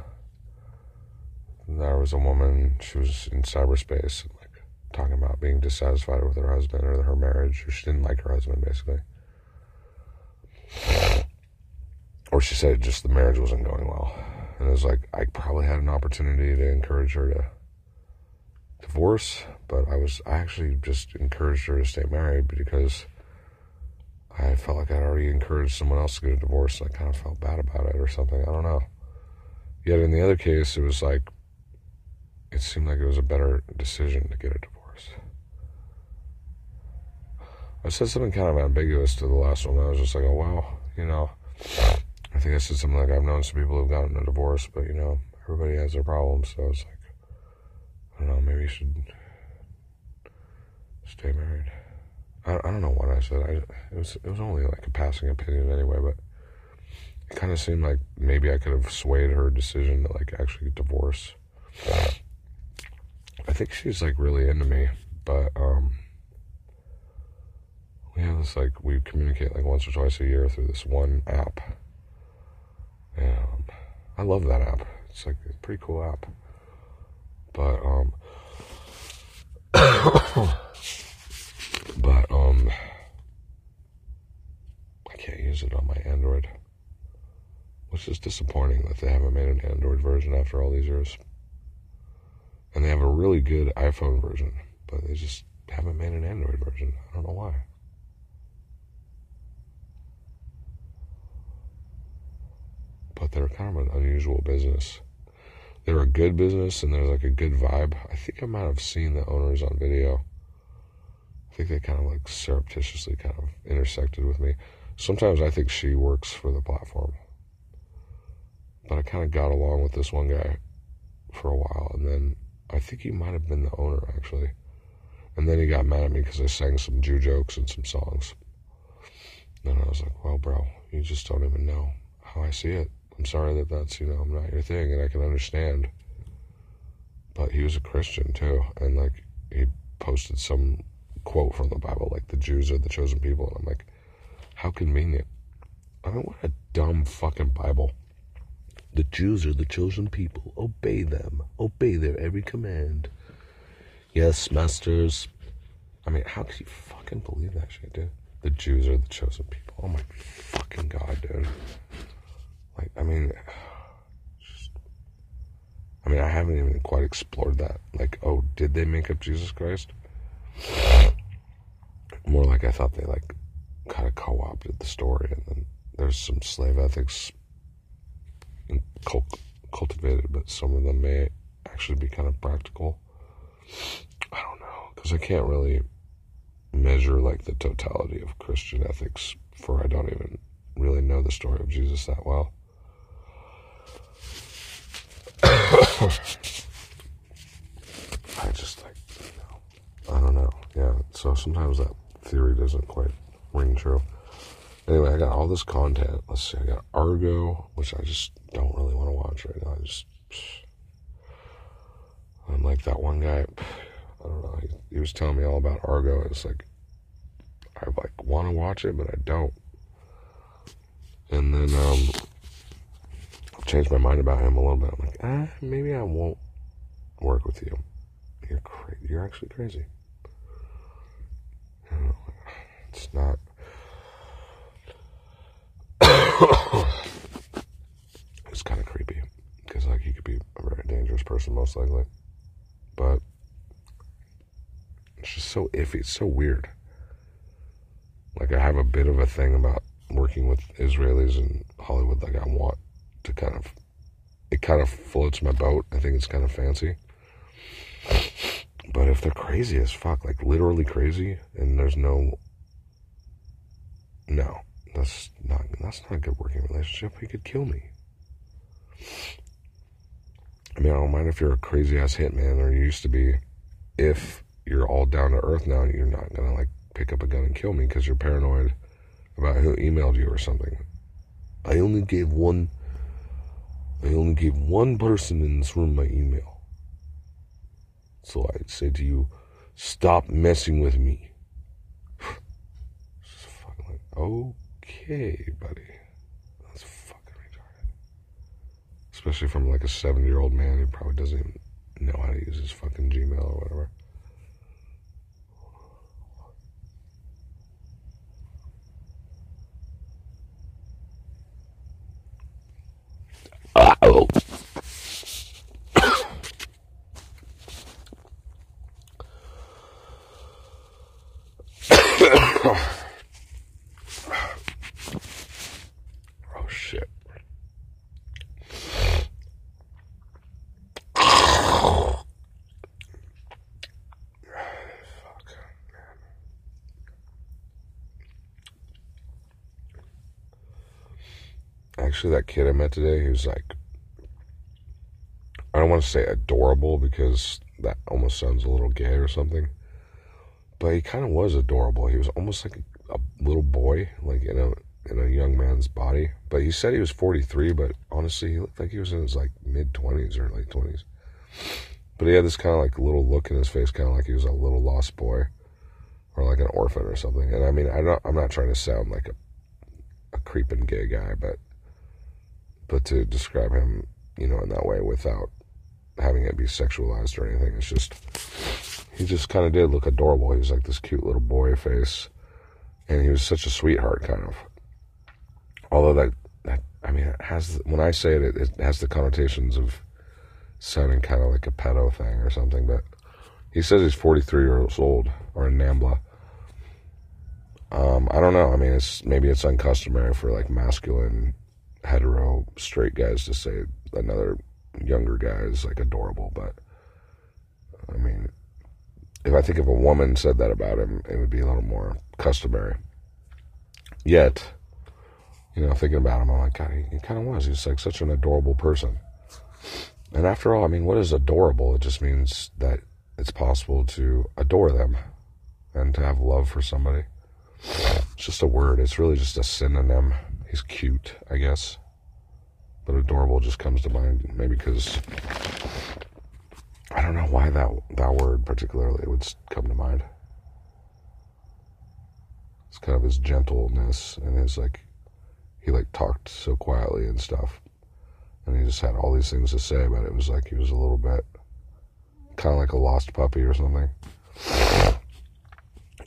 there was a woman, she was in cyberspace, like talking about being dissatisfied with her husband or her marriage, or she didn't like her husband, basically. Or she said just the marriage wasn't going well. And it was like, I probably had an opportunity to encourage her to divorce, but I was, I actually just encouraged her to stay married because I felt like I'd already encouraged someone else to get a divorce and I kind of felt bad about it or something. I don't know. Yet in the other case, it was like, it seemed like it was a better decision to get a divorce. I said something kind of ambiguous to the last one. I was just like, oh, wow, you know, I think I said something like, I've known some people who've gotten a divorce, but, you know, everybody has their problems. So it's like, I don't know, maybe you should stay married. I, I don't know what I said. I, it was it was only like a passing opinion anyway, but it kind of seemed like maybe I could have swayed her decision to like actually divorce. I think she's like really into me, but um, we have this like we communicate like once or twice a year through this one app. And I love that app. It's like a pretty cool app. But um but um I can't use it on my Android. Which is disappointing that they haven't made an Android version after all these years. And they have a really good iPhone version, but they just haven't made an Android version. I don't know why. But they're kind of an unusual business. They're a good business and there's like a good vibe. I think I might have seen the owners on video. I think they kind of like surreptitiously kind of intersected with me. Sometimes I think she works for the platform. But I kind of got along with this one guy for a while and then I think he might have been the owner actually. And then he got mad at me because I sang some Jew jokes and some songs. And I was like, well, bro, you just don't even know how I see it. I'm sorry that that's, you know, I'm not your thing and I can understand. But he was a Christian too. And like, he posted some quote from the Bible, like, the Jews are the chosen people. And I'm like, how convenient. I mean, what a dumb fucking Bible. The Jews are the chosen people. Obey them. Obey their every command. Yes, masters. I mean, how could you fucking believe that shit, dude? The Jews are the chosen people. Oh my fucking god, dude. Like, I mean, just, I mean, I haven't even quite explored that. Like, oh, did they make up Jesus Christ? More like I thought they like kind of co-opted the story, and then there's some slave ethics cultivated, but some of them may actually be kind of practical. I don't know, because I can't really measure like the totality of Christian ethics, for I don't even really know the story of Jesus that well. I just like, you know, I don't know. Yeah, so sometimes that theory doesn't quite ring true. Anyway, I got all this content. Let's see, I got Argo, which I just don't really want to watch right now. I just, I'm like that one guy. I don't know. He, he was telling me all about Argo. It's like I like want to watch it, but I don't. And then um, I changed my mind about him a little bit. I'm like, ah, maybe I won't work with you. You're crazy. You're actually crazy. It's not. it's kind of creepy because like he could be a very dangerous person most likely, but it's just so iffy. It's so weird. Like I have a bit of a thing about working with Israelis in Hollywood. Like I want to kind of, it kind of floats my boat. I think it's kind of fancy. But if they're crazy as fuck, like literally crazy, and there's no, no, that's not that's not a good working relationship. He could kill me. I mean, I don't mind if you're a crazy ass hitman or you used to be. If you're all down to earth now, you're not gonna like pick up a gun and kill me because you're paranoid about who emailed you or something. I only gave one. I only gave one person in this room my email. So I say to you, stop messing with me. like, oh. Okay, buddy. That's fucking retarded. Especially from like a seven year old man who probably doesn't even know how to use his fucking Gmail or whatever. Oh. Shit. Actually, that kid I met today, he was like, I don't want to say adorable because that almost sounds a little gay or something but he kind of was adorable. He was almost like a, a, little boy, like you a in a young man's body. But he said he was 43, but honestly, he looked like he was in his like mid 20s or late 20s. But he had this kind of like little look in his face, kind of like he was a little lost boy or like an orphan or something. And I mean, I don't, I'm not trying to sound like a, a creeping gay guy, but but to describe him, you know, in that way without having it be sexualized or anything, it's just he just kind of did look adorable. He was like this cute little boy face, and he was such a sweetheart, kind of. Although that, that I mean, it has when I say it, it, has the connotations of sounding kind of like a pedo thing or something. But he says he's 43 years old or in NAMBLA. Um, I don't know. I mean, it's maybe it's uncustomary for like masculine, hetero, straight guys to say another younger guy is like adorable, but I mean, if I think if a woman said that about him, it would be a little more customary. Yet, you know, thinking about him, I'm like, God, he, he kind of was. He's like such an adorable person. And after all, I mean, what is adorable? It just means that it's possible to adore them and to have love for somebody. It's just a word. It's really just a synonym. He's cute, I guess. But adorable just comes to mind maybe because I don't know why that that word particularly would come to mind. It's kind of his gentleness and his like he like talked so quietly and stuff. And he just had all these things to say, but it was like he was a little bit kind of like a lost puppy or something.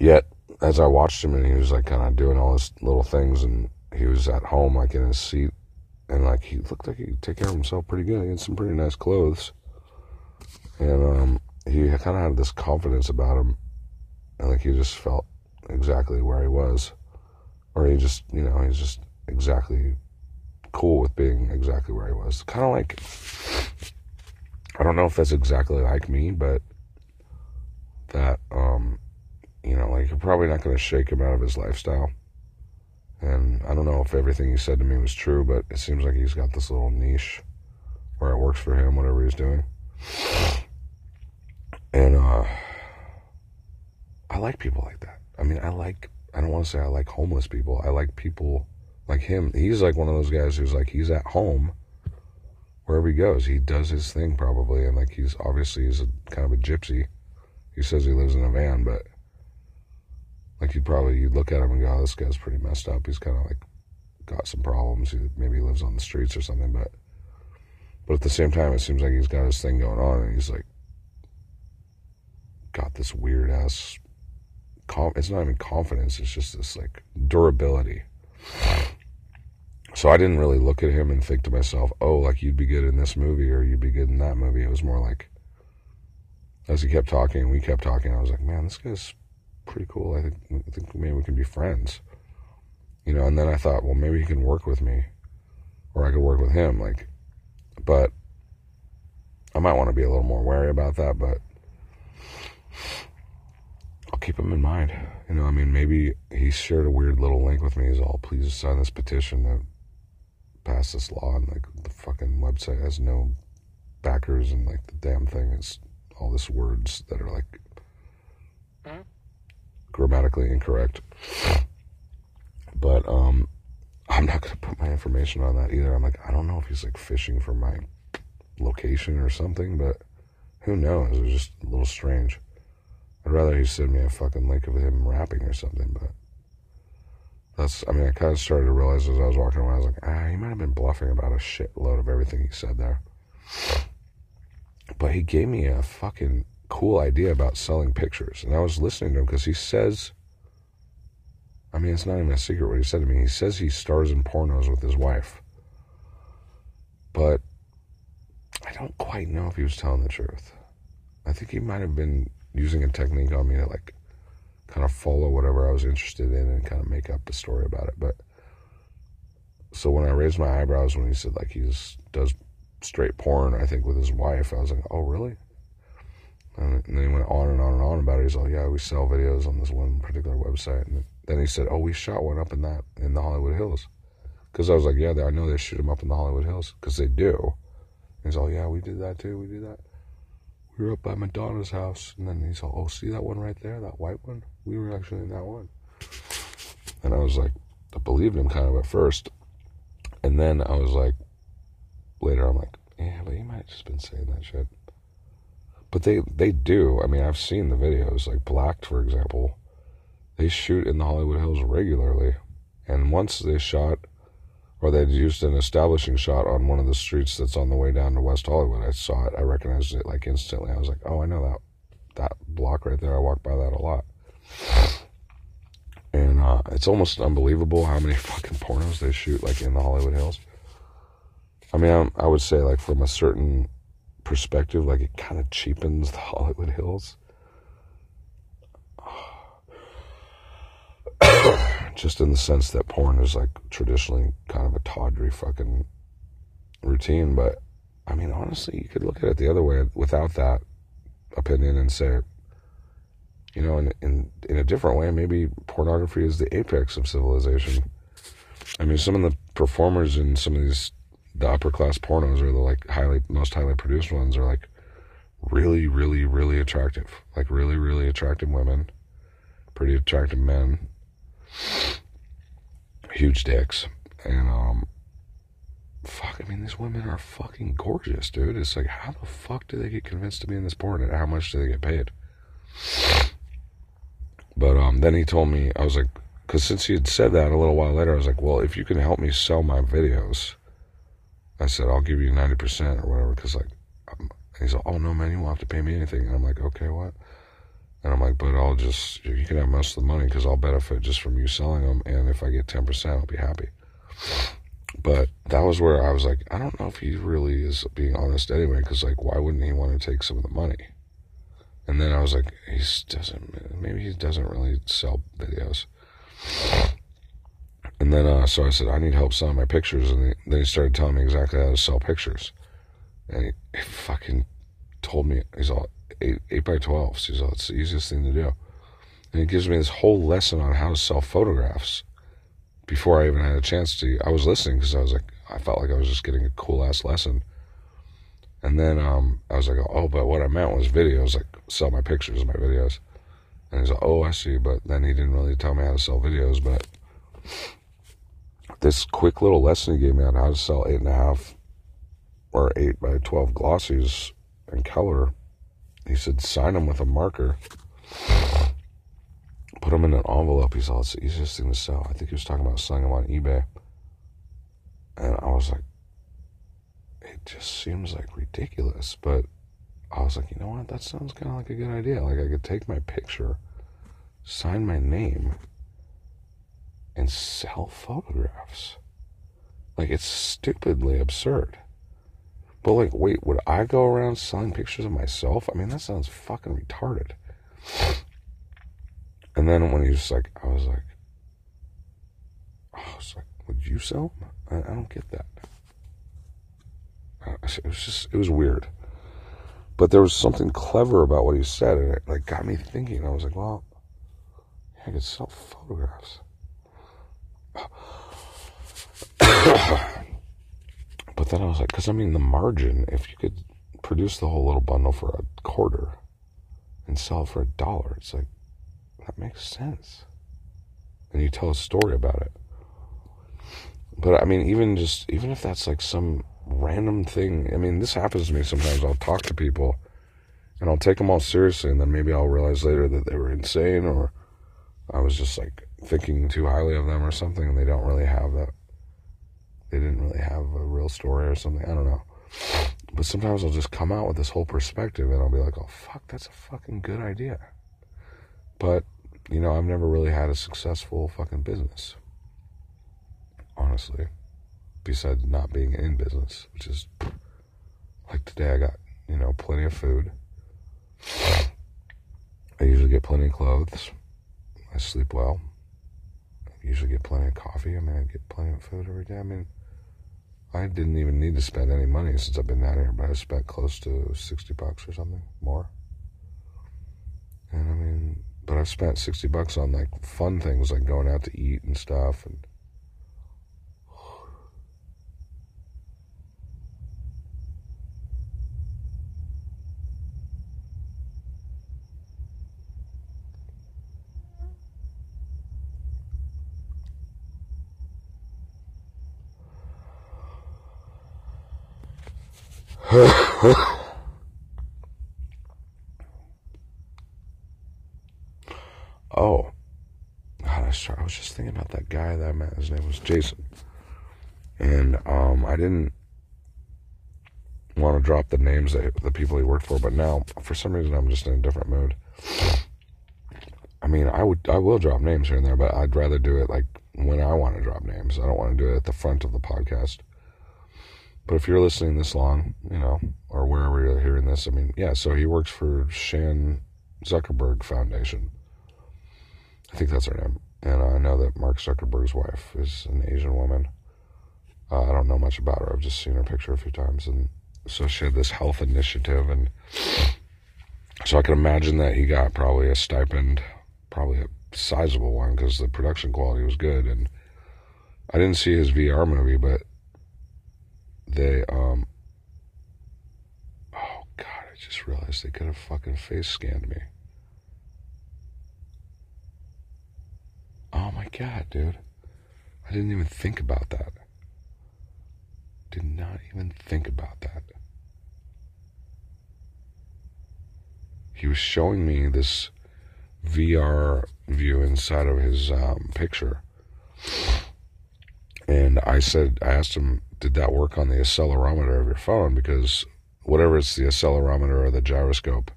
Yet, as I watched him and he was like kind of doing all his little things and he was at home like in his seat and like he looked like he could take care of himself pretty good. He had some pretty nice clothes. And um, he kind of had this confidence about him. And like he just felt exactly where he was. Or he just, you know, he's just exactly cool with being exactly where he was. Kind of like, I don't know if that's exactly like me, but that, um, you know, like you're probably not going to shake him out of his lifestyle. And I don't know if everything he said to me was true, but it seems like he's got this little niche where it works for him, whatever he's doing. And uh, I like people like that. I mean, I like, I don't want to say I like homeless people. I like people like him. He's like one of those guys who's like, he's at home wherever he goes. He does his thing probably. And like, he's obviously, he's a kind of a gypsy. He says he lives in a van, but like you'd probably, you'd look at him and go, oh, this guy's pretty messed up. He's kind of like got some problems. He, maybe he lives on the streets or something, but, but at the same time, it seems like he's got his thing going on and he's like, got this weird ass it's not even confidence it's just this like durability so i didn't really look at him and think to myself oh like you'd be good in this movie or you'd be good in that movie it was more like as he kept talking and we kept talking i was like man this guy's pretty cool i think i think maybe we can be friends you know and then i thought well maybe he can work with me or i could work with him like but i might want to be a little more wary about that but I'll keep him in mind. You know, I mean, maybe he shared a weird little link with me. He's all, please sign this petition to pass this law. And like the fucking website has no backers, and like the damn thing is all this words that are like mm-hmm. grammatically incorrect. But um, I'm not gonna put my information on that either. I'm like, I don't know if he's like fishing for my location or something, but who knows? It was just a little strange. I'd rather he send me a fucking link of him rapping or something, but that's, I mean, I kind of started to realize as I was walking away, I was like, ah, he might have been bluffing about a shitload of everything he said there. But he gave me a fucking cool idea about selling pictures. And I was listening to him because he says, I mean, it's not even a secret what he said to me. He says he stars in pornos with his wife. But I don't quite know if he was telling the truth. I think he might have been using a technique on me to like kind of follow whatever I was interested in and kind of make up a story about it. But so when I raised my eyebrows when he said like he's does straight porn, I think with his wife, I was like, oh really? And, then he went on and on and on about it. He's like, yeah, we sell videos on this one particular website. And then he said, oh, we shot one up in that in the Hollywood Hills. Because I was like, yeah, I know they shoot them up in the Hollywood Hills because they do. And he's all, yeah, we did that too. We did that we were up by Madonna's house, and then he's all, oh, see that one right there, that white one? We were actually in that one. And I was like, I believed him kind of at first. And then I was like, later, I'm like, yeah, but he might just been saying that shit. But they, they do. I mean, I've seen the videos, like Blacked, for example. They shoot in the Hollywood Hills regularly. And once they shot or they'd used an establishing shot on one of the streets that's on the way down to West Hollywood. I saw it. I recognized it like instantly. I was like, oh, I know that that block right there. I walk by that a lot. And uh, it's almost unbelievable how many fucking pornos they shoot like in the Hollywood Hills. I mean, I'm, I would say like from a certain perspective, like it kind of cheapens the Hollywood Hills. just in the sense that porn is like traditionally kind of a tawdry fucking routine. But I mean, honestly, you could look at it the other way without that opinion and say, you know, in in in a different way, maybe pornography is the apex of civilization. I mean, some of the performers in some of these the upper class pornos or the like highly most highly produced ones are like really, really, really attractive. Like really, really attractive women, pretty attractive men, huge dicks, and um, fuck. I mean, these women are fucking gorgeous, dude. It's like, how the fuck do they get convinced to be in this porn, and how much do they get paid? But um, then he told me, I was like, because since he had said that a little while later, I was like, well, if you can help me sell my videos, I said, I'll give you 90% or whatever. Because, like, um, he's like, oh, no, man, you won't have to pay me anything. And I'm like, okay, what? And I'm like, but I'll just, you can have most of the money because I'll benefit just from you selling them. And if I get 10%, I'll be happy. But that was where I was like, I don't know if he really is being honest anyway. Because, like, why wouldn't he want to take some of the money? And then I was like, he doesn't, maybe he doesn't really sell videos. And then, uh, so I said, I need help selling my pictures. And he, then he started telling me exactly how to sell pictures. And he, he fucking told me, he's all, eight, eight by 12s. He's all, it's the easiest thing to do. And he gives me this whole lesson on how to sell photographs before I even had a chance to. I was listening because I was like, I felt like I was just getting a cool ass lesson. And then um, I was like, oh, but what I meant was videos, like sell my pictures, my videos. And he's like, oh, I see. But then he didn't really tell me how to sell videos. But this quick little lesson he gave me on how to sell eight and a half or eight by 12 glossies in color, he said, sign them with a marker, put them in an envelope. He said, it's the easiest thing to sell. I think he was talking about selling them on eBay. And I was like, just seems like ridiculous. But I was like, you know what? That sounds kind of like a good idea. Like I could take my picture, sign my name, and sell photographs. Like it's stupidly absurd. But like, wait, would I go around selling pictures of myself? I mean, that sounds fucking retarded. And then when he was like, I was like, I was like, would you sell? I, I don't get that. It was just, it was weird. But there was something clever about what he said, and it like got me thinking. I was like, well, I could sell photographs. but then I was like, because I mean, the margin, if you could produce the whole little bundle for a quarter and sell it for a dollar, it's like, that makes sense. And you tell a story about it. But I mean, even just, even if that's like some random thing. I mean, this happens to me sometimes. I'll talk to people and I'll take them all seriously, and then maybe I'll realize later that they were insane or I was just like thinking too highly of them or something, and they don't really have that. They didn't really have a real story or something. I don't know. But sometimes I'll just come out with this whole perspective and I'll be like, oh, fuck, that's a fucking good idea. But, you know, I've never really had a successful fucking business. Honestly besides not being in business, which is like today I got, you know, plenty of food. I usually get plenty of clothes. I sleep well. I usually get plenty of coffee. I mean, I get plenty of food every day. I mean, I didn't even need to spend any money since I've been down here, but I spent close to 60 bucks or something more. And I mean, but I've spent 60 bucks on like fun things like going out to eat and stuff and oh, God, I, I was just thinking about that guy that I met. His name was Jason, and um, I didn't want to drop the names that the people he worked for, but now for some reason I'm just in a different mood. I mean, I would, I will drop names here and there, but I'd rather do it like when I want to drop names. I don't want to do it at the front of the podcast. But if you're listening this long, you know, or wherever you're hearing this, I mean, yeah, so he works for Chan Zuckerberg Foundation. I think that's her name. And I know that Mark Zuckerberg's wife is an Asian woman. Uh, I don't know much about her. I've just seen her picture a few times. And so she had this health initiative. And so I can imagine that he got probably a stipend, probably a sizable one because the production quality was good. And I didn't see his VR movie, but they um oh god i just realized they could have fucking face scanned me. Oh my god dude. I didn't even think about that. Did not even think about that. He was showing me this vr view inside of his um, picture. And I said, I asked him, did that work on the accelerometer of your phone? Because whatever it's the accelerometer or the gyroscope,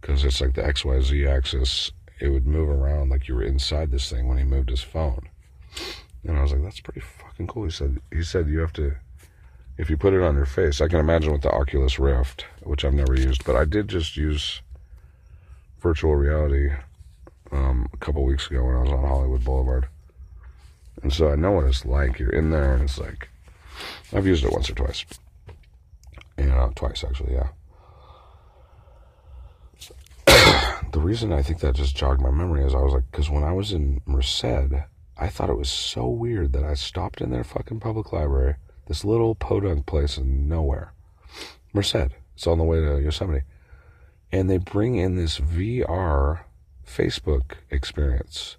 because it's like the XYZ axis, it would move around like you were inside this thing when he moved his phone. And I was like, that's pretty fucking cool. He said, he said, you have to, if you put it on your face, I can imagine with the Oculus Rift, which I've never used, but I did just use virtual reality um, a couple weeks ago when I was on Hollywood Boulevard. And so I know what it's like. You're in there and it's like, I've used it once or twice. Know, twice actually, yeah. the reason I think that just jogged my memory is I was like, because when I was in Merced, I thought it was so weird that I stopped in their fucking public library, this little podunk place in nowhere. Merced. It's on the way to Yosemite. And they bring in this VR Facebook experience,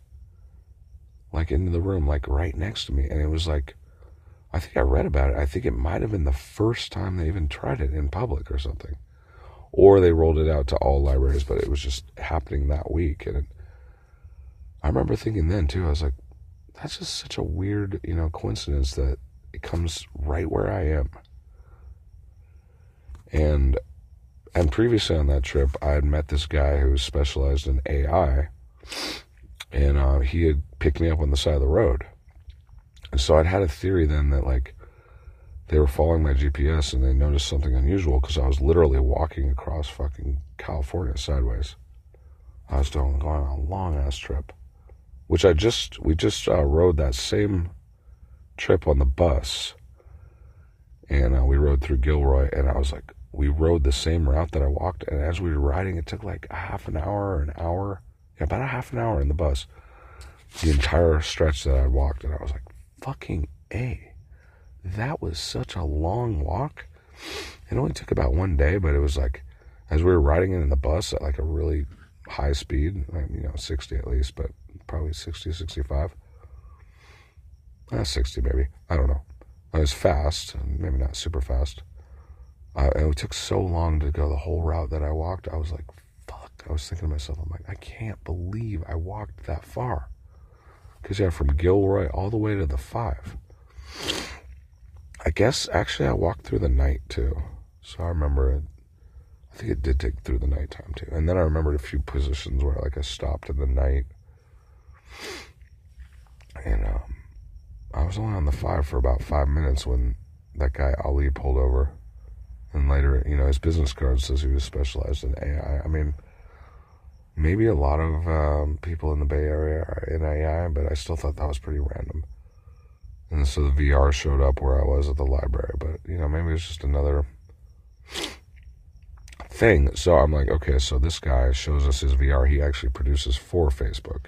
like into the room, like right next to me. And it was like, I think I read about it. I think it might have been the first time they even tried it in public or something. Or they rolled it out to all libraries, but it was just happening that week. And it, I remember thinking then too, I was like, that's just such a weird, you know, coincidence that it comes right where I am. And and previously on that trip, I had met this guy who specialized in AI, and uh, he had picked me up on the side of the road. And so I'd had a theory then that like they were following my GPS and they noticed something unusual because I was literally walking across fucking California sideways. I was going on a long ass trip, which I just we just uh, rode that same trip on the bus, and uh, we rode through Gilroy, and I was like, we rode the same route that I walked, and as we were riding, it took like a half an hour an hour, yeah, about a half an hour in the bus, the entire stretch that I walked, and I was like, fucking a, that was such a long walk. It only took about one day, but it was like, as we were riding in the bus at like a really high speed, you know, 60 at least, but probably 60, 65. Uh, 60 maybe. I don't know. I was fast, maybe not super fast. It took so long to go the whole route that I walked. I was like, fuck. I was thinking to myself, I'm like, I can't believe I walked that far. Because, yeah, from Gilroy all the way to the five. I guess actually I walked through the night too. So I remember it. I think it did take through the nighttime too. And then I remembered a few positions where like I stopped in the night. And um, I was only on the five for about five minutes when that guy Ali pulled over. And later, you know, his business card says he was specialized in AI. I mean, maybe a lot of um, people in the Bay Area are in AI, but I still thought that was pretty random. And so the VR showed up where I was at the library, but you know, maybe it's just another thing. So I'm like, okay, so this guy shows us his VR. He actually produces for Facebook.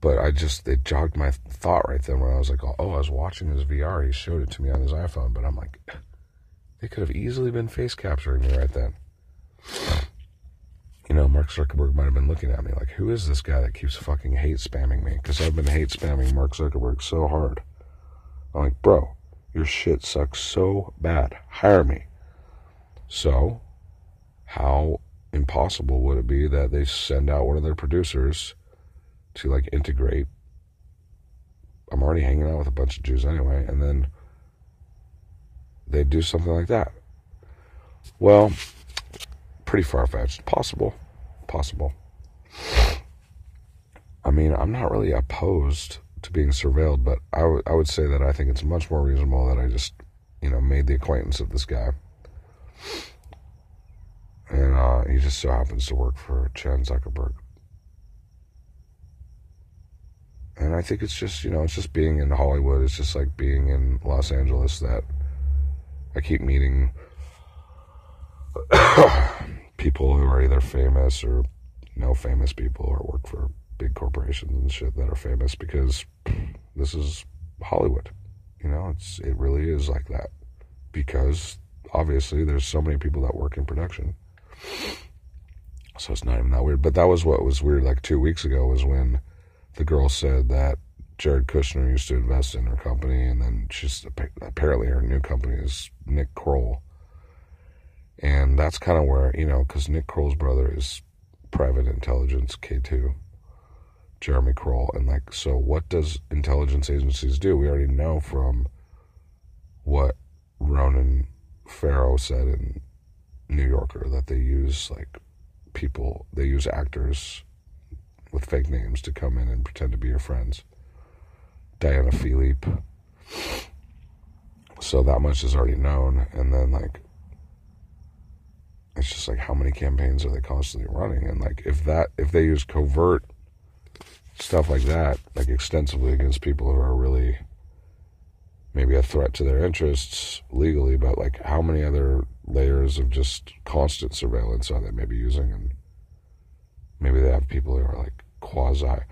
But I just, it jogged my thought right then when I was like, oh, I was watching his VR. He showed it to me on his iPhone, but I'm like, they could have easily been face capturing me right then. You know, Mark Zuckerberg might have been looking at me like, who is this guy that keeps fucking hate spamming me? Because I've been hate spamming Mark Zuckerberg so hard. I'm like, bro, your shit sucks so bad. Hire me. So, how impossible would it be that they send out one of their producers to like integrate? I'm already hanging out with a bunch of Jews anyway, and then they do something like that. Well, pretty far fetched. Possible. Possible. I mean, I'm not really opposed to being surveilled, but I, w- I would say that I think it's much more reasonable that I just, you know, made the acquaintance of this guy. And uh, he just so happens to work for Chan Zuckerberg. And I think it's just, you know, it's just being in Hollywood. It's just like being in Los Angeles that I keep meeting people who are either famous or no famous people or work for big corporations and shit that are famous because this is Hollywood. You know, it's it really is like that because obviously there's so many people that work in production. So it's not even that weird. But that was what was weird like two weeks ago was when the girl said that Jared Kushner used to invest in her company, and then she's apparently her new company is Nick Kroll, and that's kind of where you know because Nick Kroll's brother is private intelligence K two, Jeremy Kroll. And like, so what does intelligence agencies do? We already know from what Ronan Farrow said in New Yorker that they use like people, they use actors with fake names to come in and pretend to be your friends. Diana Filip. So that much is already known. And then, like, it's just like how many campaigns are they constantly running? And, like, if that, if they use covert stuff like that, like extensively against people who are really maybe a threat to their interests legally, but like how many other layers of just constant surveillance are they maybe using? And maybe they have people who are like quasi.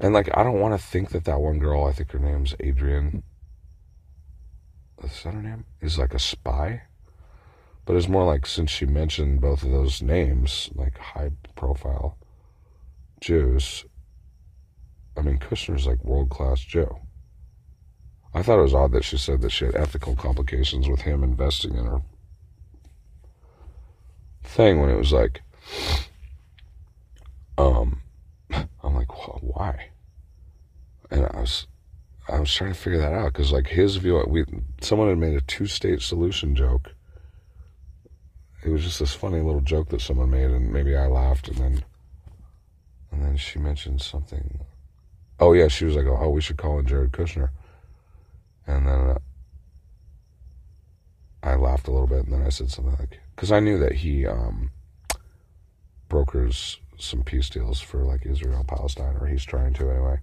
And like, I don't want to think that that one girl, I think her name's adrian Is that her name? Is like a spy. But it's more like since she mentioned both of those names, like high profile Jews, I mean, Kushner's like world class Joe. I thought it was odd that she said that she had ethical complications with him investing in her thing when it was like, um, I'm like, why? And I was, I was trying to figure that out because like his view, we someone had made a two-state solution joke. It was just this funny little joke that someone made, and maybe I laughed, and then, and then she mentioned something. Oh yeah, she was like, "Oh, we should call in Jared Kushner," and then uh, I laughed a little bit, and then I said something like, "Because I knew that he um, brokers some peace deals for like Israel Palestine, or he's trying to anyway."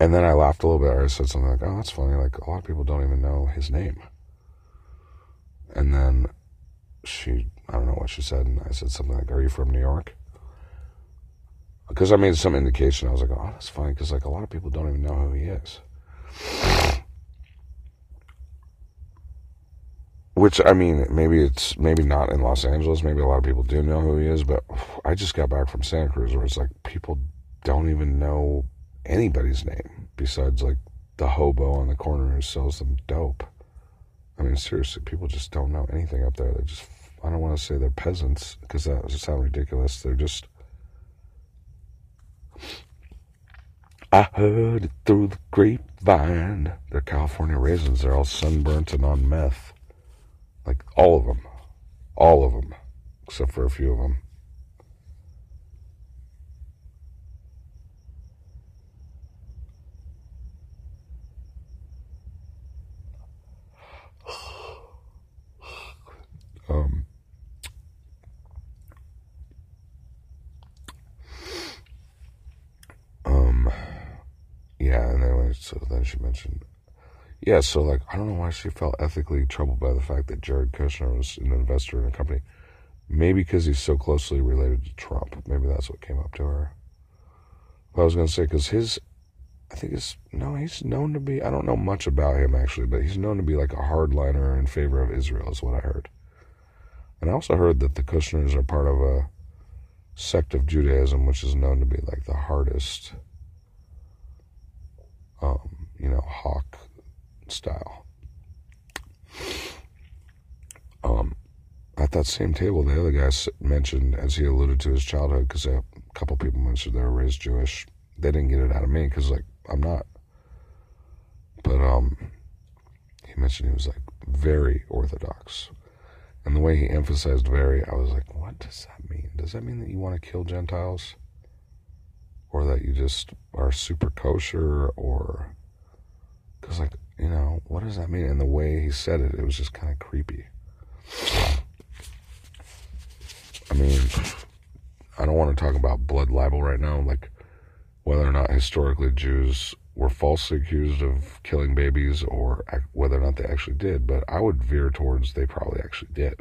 And then I laughed a little bit. I said something like, "Oh, that's funny. Like a lot of people don't even know his name." And then she, I don't know what she said, and I said something like, "Are you from New York?" because I made some indication. I was like, oh, that's funny because like a lot of people don't even know who he is. Which I mean, maybe it's maybe not in Los Angeles. Maybe a lot of people do know who he is. But I just got back from Santa Cruz, where it's like people don't even know anybody's name besides like the hobo on the corner who sells them dope. I mean, seriously, people just don't know anything up there. They just I don't want to say they're peasants because that would sound ridiculous. They're just I heard it through the grapevine. They're California raisins. They're all sunburnt and on meth. Like all of them. All of them. Except for a few of them. Um, um, yeah, and anyway, so then she mentioned, yeah, so like, I don't know why she felt ethically troubled by the fact that Jared Kushner was an investor in a company. Maybe because he's so closely related to Trump. Maybe that's what came up to her. But I was going to say, because his, I think it's, no, he's known to be, I don't know much about him actually, but he's known to be like a hardliner in favor of Israel, is what I heard. And I also heard that the Kushners are part of a sect of Judaism, which is known to be like the hardest, um, you know, hawk style. Um, at that same table, the other guy mentioned, as he alluded to his childhood, because a couple people mentioned they were raised Jewish. They didn't get it out of me because, like, I'm not. But um, he mentioned he was like very orthodox, and the way he emphasized very, I was like, what does that mean? Does that mean that you want to kill Gentiles, or that you just are super kosher, or because like you know what does that mean? And the way he said it, it was just kind of creepy. I mean, I don't want to talk about blood libel right now, like whether or not historically Jews were falsely accused of killing babies or whether or not they actually did, but I would veer towards they probably actually did.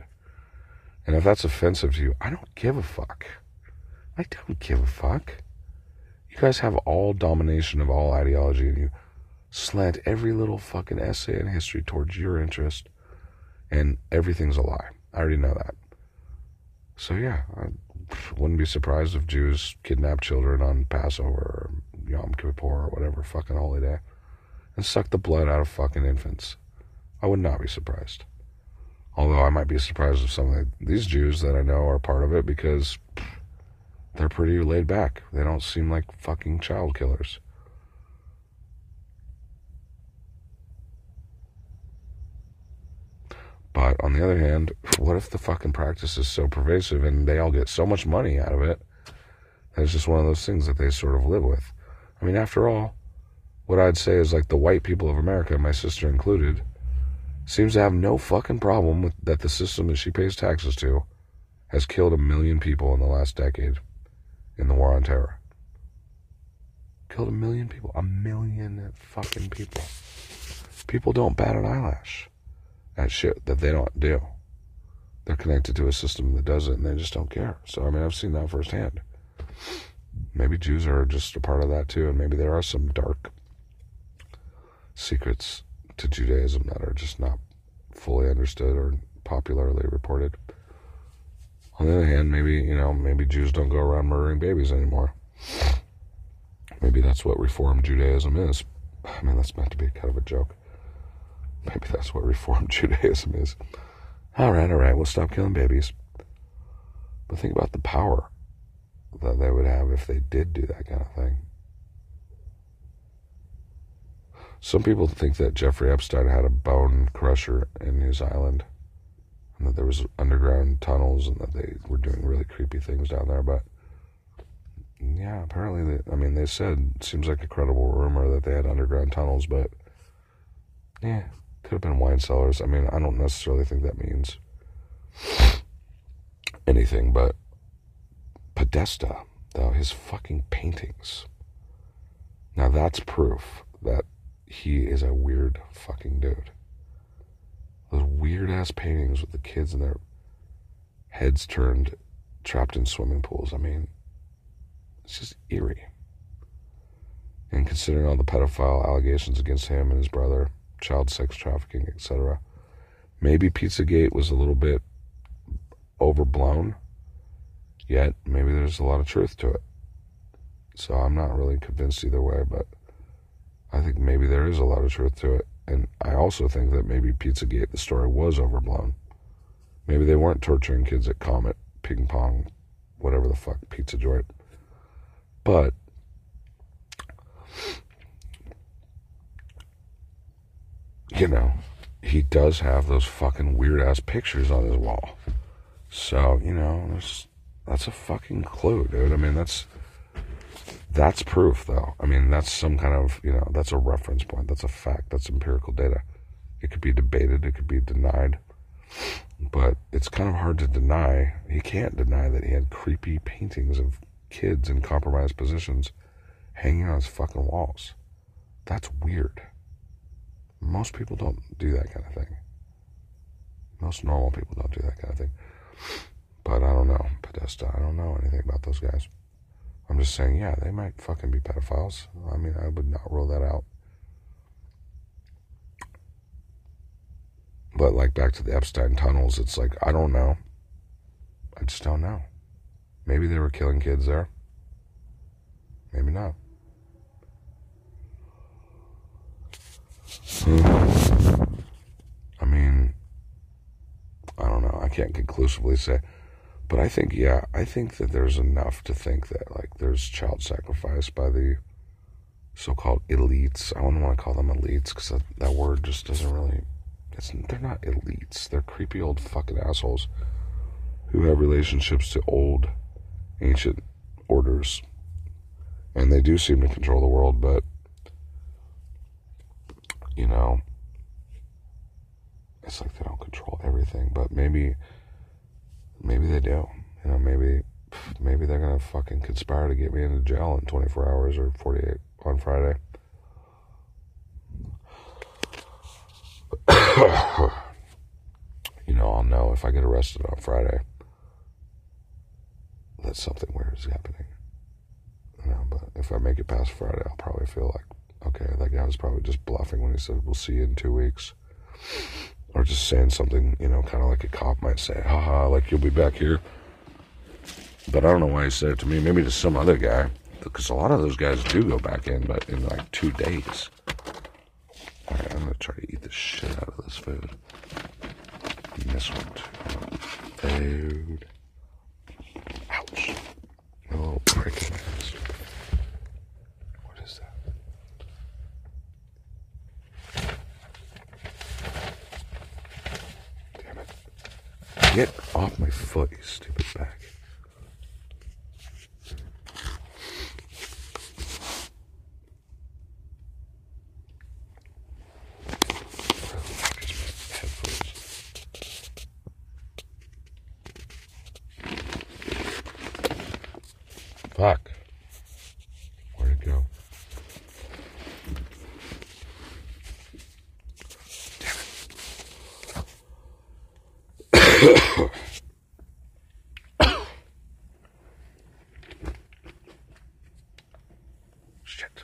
And if that's offensive to you, I don't give a fuck. I don't give a fuck. You guys have all domination of all ideology and you slant every little fucking essay in history towards your interest and everything's a lie. I already know that. So yeah, I wouldn't be surprised if Jews kidnap children on Passover or Yom Kippur or whatever fucking holy day and suck the blood out of fucking infants. I would not be surprised. Although I might be surprised if some of these Jews that I know are part of it because they're pretty laid back. They don't seem like fucking child killers. But on the other hand, what if the fucking practice is so pervasive and they all get so much money out of it that it's just one of those things that they sort of live with? I mean, after all, what I'd say is like the white people of America, my sister included, seems to have no fucking problem with that the system that she pays taxes to has killed a million people in the last decade in the war on terror. Killed a million people. A million fucking people. People don't bat an eyelash at shit that they don't do. They're connected to a system that does it and they just don't care. So, I mean, I've seen that firsthand. Maybe Jews are just a part of that too, and maybe there are some dark secrets to Judaism that are just not fully understood or popularly reported. On the other hand, maybe, you know, maybe Jews don't go around murdering babies anymore. Maybe that's what Reform Judaism is. I mean, that's meant to be kind of a joke. Maybe that's what Reform Judaism is. All right, all right, we'll stop killing babies. But think about the power that they would have if they did do that kind of thing. Some people think that Jeffrey Epstein had a bone crusher in his island, that there was underground tunnels, and that they were doing really creepy things down there. But yeah, apparently, they, I mean, they said seems like a credible rumor that they had underground tunnels, but yeah, could have been wine cellars. I mean, I don't necessarily think that means anything, but Podesta, though, his fucking paintings. Now that's proof that he is a weird fucking dude. Those weird ass paintings with the kids and their heads turned, trapped in swimming pools. I mean, it's just eerie. And considering all the pedophile allegations against him and his brother, child sex trafficking, etc., maybe Pizzagate was a little bit overblown, yet maybe there's a lot of truth to it. So I'm not really convinced either way, but I think maybe there is a lot of truth to it. And I also think that maybe Pizzagate, the story was overblown. Maybe they weren't torturing kids at Comet, Ping Pong, whatever the fuck, pizza joint. But you know, he does have those fucking weird ass pictures on his wall. So, you know, that's a fucking clue, dude. I mean, that's that's proof, though. I mean, that's some kind of, you know, that's a reference point. That's a fact. That's empirical data. It could be debated, it could be denied. But it's kind of hard to deny. He can't deny that he had creepy paintings of kids in compromised positions hanging on his fucking walls. That's weird. Most people don't do that kind of thing. Most normal people don't do that kind of thing. But I don't know. Podesta, I don't know anything about those guys. I'm just saying, yeah, they might fucking be pedophiles. I mean, I would not rule that out. But like back to the Epstein tunnels, it's like, I don't know. I just don't know. Maybe they were killing kids there. Maybe not. Hmm. I mean, I don't know. I can't conclusively say. But I think, yeah, I think that there's enough to think that, like, there's child sacrifice by the so called elites. I don't want to call them elites because that, that word just doesn't really. It's, they're not elites. They're creepy old fucking assholes who have relationships to old, ancient orders. And they do seem to control the world, but, you know, it's like they don't control everything, but maybe maybe they do. You know, maybe maybe they're gonna fucking conspire to get me into jail in 24 hours or 48 on Friday. you know, I'll know if I get arrested on Friday that something weird is happening. You know, but if I make it past Friday, I'll probably feel like, okay, that guy was probably just bluffing when he said, we'll see you in two weeks or just saying something, you know, kind of like a cop might say, haha, like you'll be back here. But I don't know why he said it to me. Maybe to some other guy. Because a lot of those guys do go back in, but in like two days. Alright, I'm going to try to eat the shit out of this food. And this one too. Food. Ouch. Oh, pricking my nose. What is that? Damn it. Get off my foot, you stupid bag. Where the fuck is my headphones? Fuck. Where'd it go? Shit.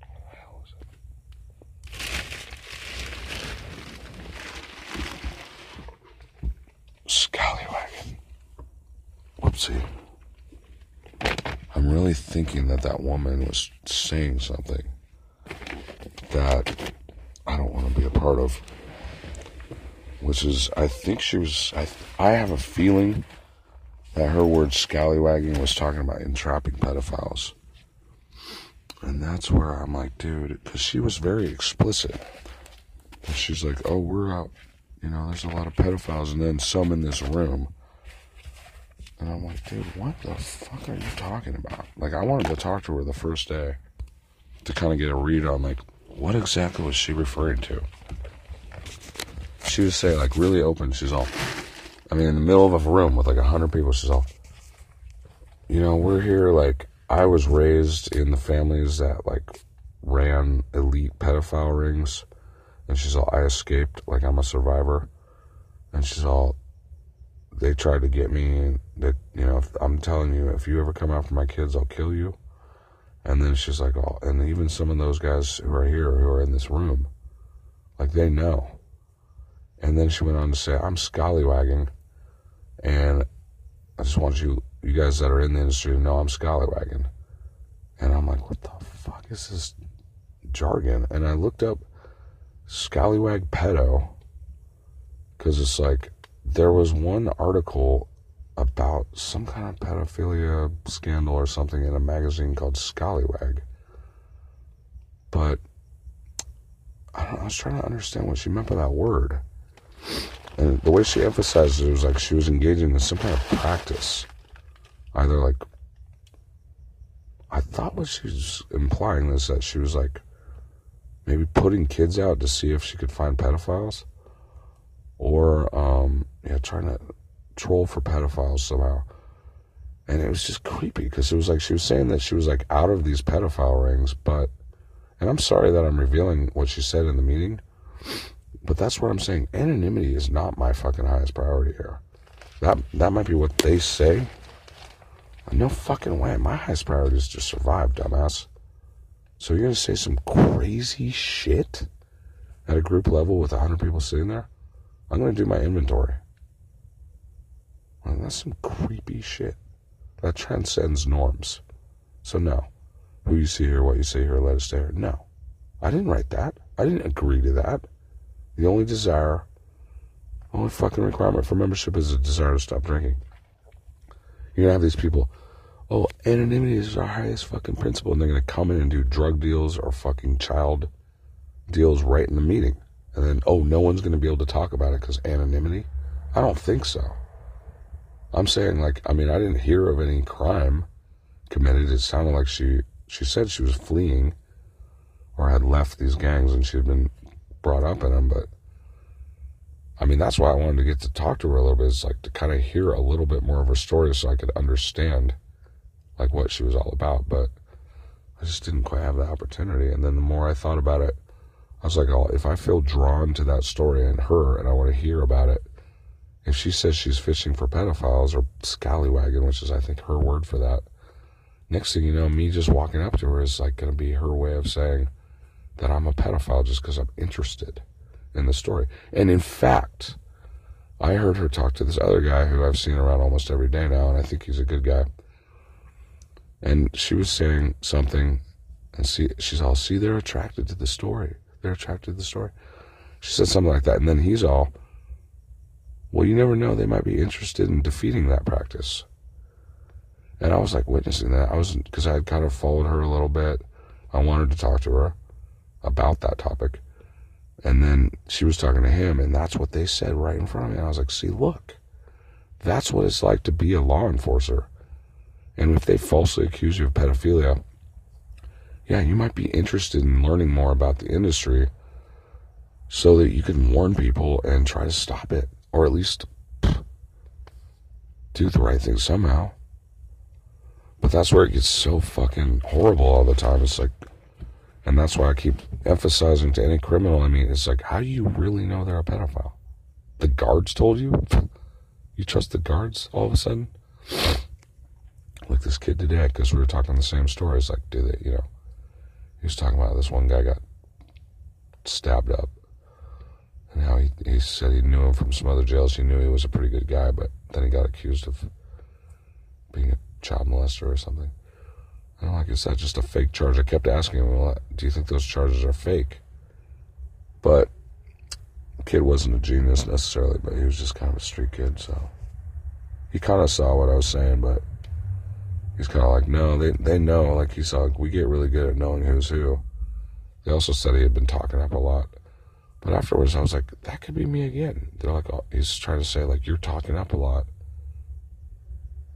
What the hell is it? Scallywagon. Whoopsie. I'm really thinking that that woman was saying something that I don't want to be a part of. Which is, I think she was, I, I have a feeling that her word scallywagging was talking about entrapping pedophiles. And that's where I'm like, dude, because she was very explicit. She's like, oh, we're out, you know, there's a lot of pedophiles, and then some in this room. And I'm like, dude, what the fuck are you talking about? Like, I wanted to talk to her the first day to kind of get a read on, like, what exactly was she referring to? She would say, like, really open. She's all, I mean, in the middle of a room with like a hundred people, she's all, you know, we're here, like, I was raised in the families that, like, ran elite pedophile rings. And she's all, I escaped, like, I'm a survivor. And she's all, they tried to get me, that, you know, if, I'm telling you, if you ever come after my kids, I'll kill you. And then she's like, oh, and even some of those guys who are here, who are in this room, like, they know. And then she went on to say, I'm scallywagging, and I just want you, you guys that are in the industry to know I'm scallywagging. And I'm like, what the fuck is this jargon? And I looked up scallywag pedo, because it's like, there was one article about some kind of pedophilia scandal or something in a magazine called Scallywag. But I, don't, I was trying to understand what she meant by that word. And the way she emphasized it was like she was engaging in some kind of practice. Either like, I thought what she was implying is that she was like maybe putting kids out to see if she could find pedophiles. Or, um, yeah, trying to troll for pedophiles somehow. And it was just creepy because it was like she was saying that she was like out of these pedophile rings, but, and I'm sorry that I'm revealing what she said in the meeting, but that's what I'm saying. Anonymity is not my fucking highest priority here. That, that might be what they say. No fucking way. My highest priority is to survive, dumbass. So you're gonna say some crazy shit at a group level with hundred people sitting there? I'm gonna do my inventory. Well, that's some creepy shit. That transcends norms. So no. Who you see here, what you see here, let us stay here. No. I didn't write that. I didn't agree to that. The only desire, only fucking requirement for membership is a desire to stop drinking. You're gonna have these people, oh, anonymity is our highest fucking principle, and they're gonna come in and do drug deals or fucking child deals right in the meeting. And then, oh, no one's gonna be able to talk about it because anonymity? I don't think so. I'm saying like I mean I didn't hear of any crime committed. It sounded like she she said she was fleeing or had left these gangs and she had been brought up in them, but I mean that's why I wanted to get to talk to her a little bit, is like to kind of hear a little bit more of her story so I could understand like what she was all about. But I just didn't quite have the opportunity. And then the more I thought about it, I was like, oh, if I feel drawn to that story and her and I want to hear about it, if she says she's fishing for pedophiles or scallywagging, which is I think her word for that, next thing you know, me just walking up to her is like going to be her way of saying that I'm a pedophile just because I'm interested in the story. And in fact, I heard her talk to this other guy who I've seen around almost every day now, and I think he's a good guy. And she was saying something, And see, she's all, see, they're attracted to the story. They're attracted to the story. She said something like that. And then he's all, well, you never know. They might be interested in defeating that practice. And I was like witnessing that. I was, because I had kind of followed her a little bit. I wanted to talk to her about that topic. And then she was talking to him, and that's what they said right in front of me. And I was like, see, look, that's what it's like to be a law enforcer. And if they falsely accuse you of pedophilia, yeah, you might be interested in learning more about the industry so that you can warn people and try to stop it, or at least do the right thing somehow. But that's where it gets so fucking horrible all the time. It's like, and that's why I keep emphasizing to any criminal. I mean, it's like, how do you really know they're a pedophile? The guards told you? You trust the guards all of a sudden? Like this kid today, because we were talking the same story. It's like, do they, you know, he was talking about this one guy got stabbed up. And how he, he said he knew him from some other jails. He knew he was a pretty good guy, but then he got accused of being a child molester or something. And like, is that just a fake charge? I kept asking him, well, do you think those charges are fake? But kid wasn't a genius necessarily, but he was just kind of a street kid, so he kind of saw what I was saying, but he's kind of like, no, they they know. Like he's like, we get really good at knowing who's who. They also said he had been talking up a lot, but afterwards I was like, that could be me again. They're like, oh, he's trying to say like you're talking up a lot,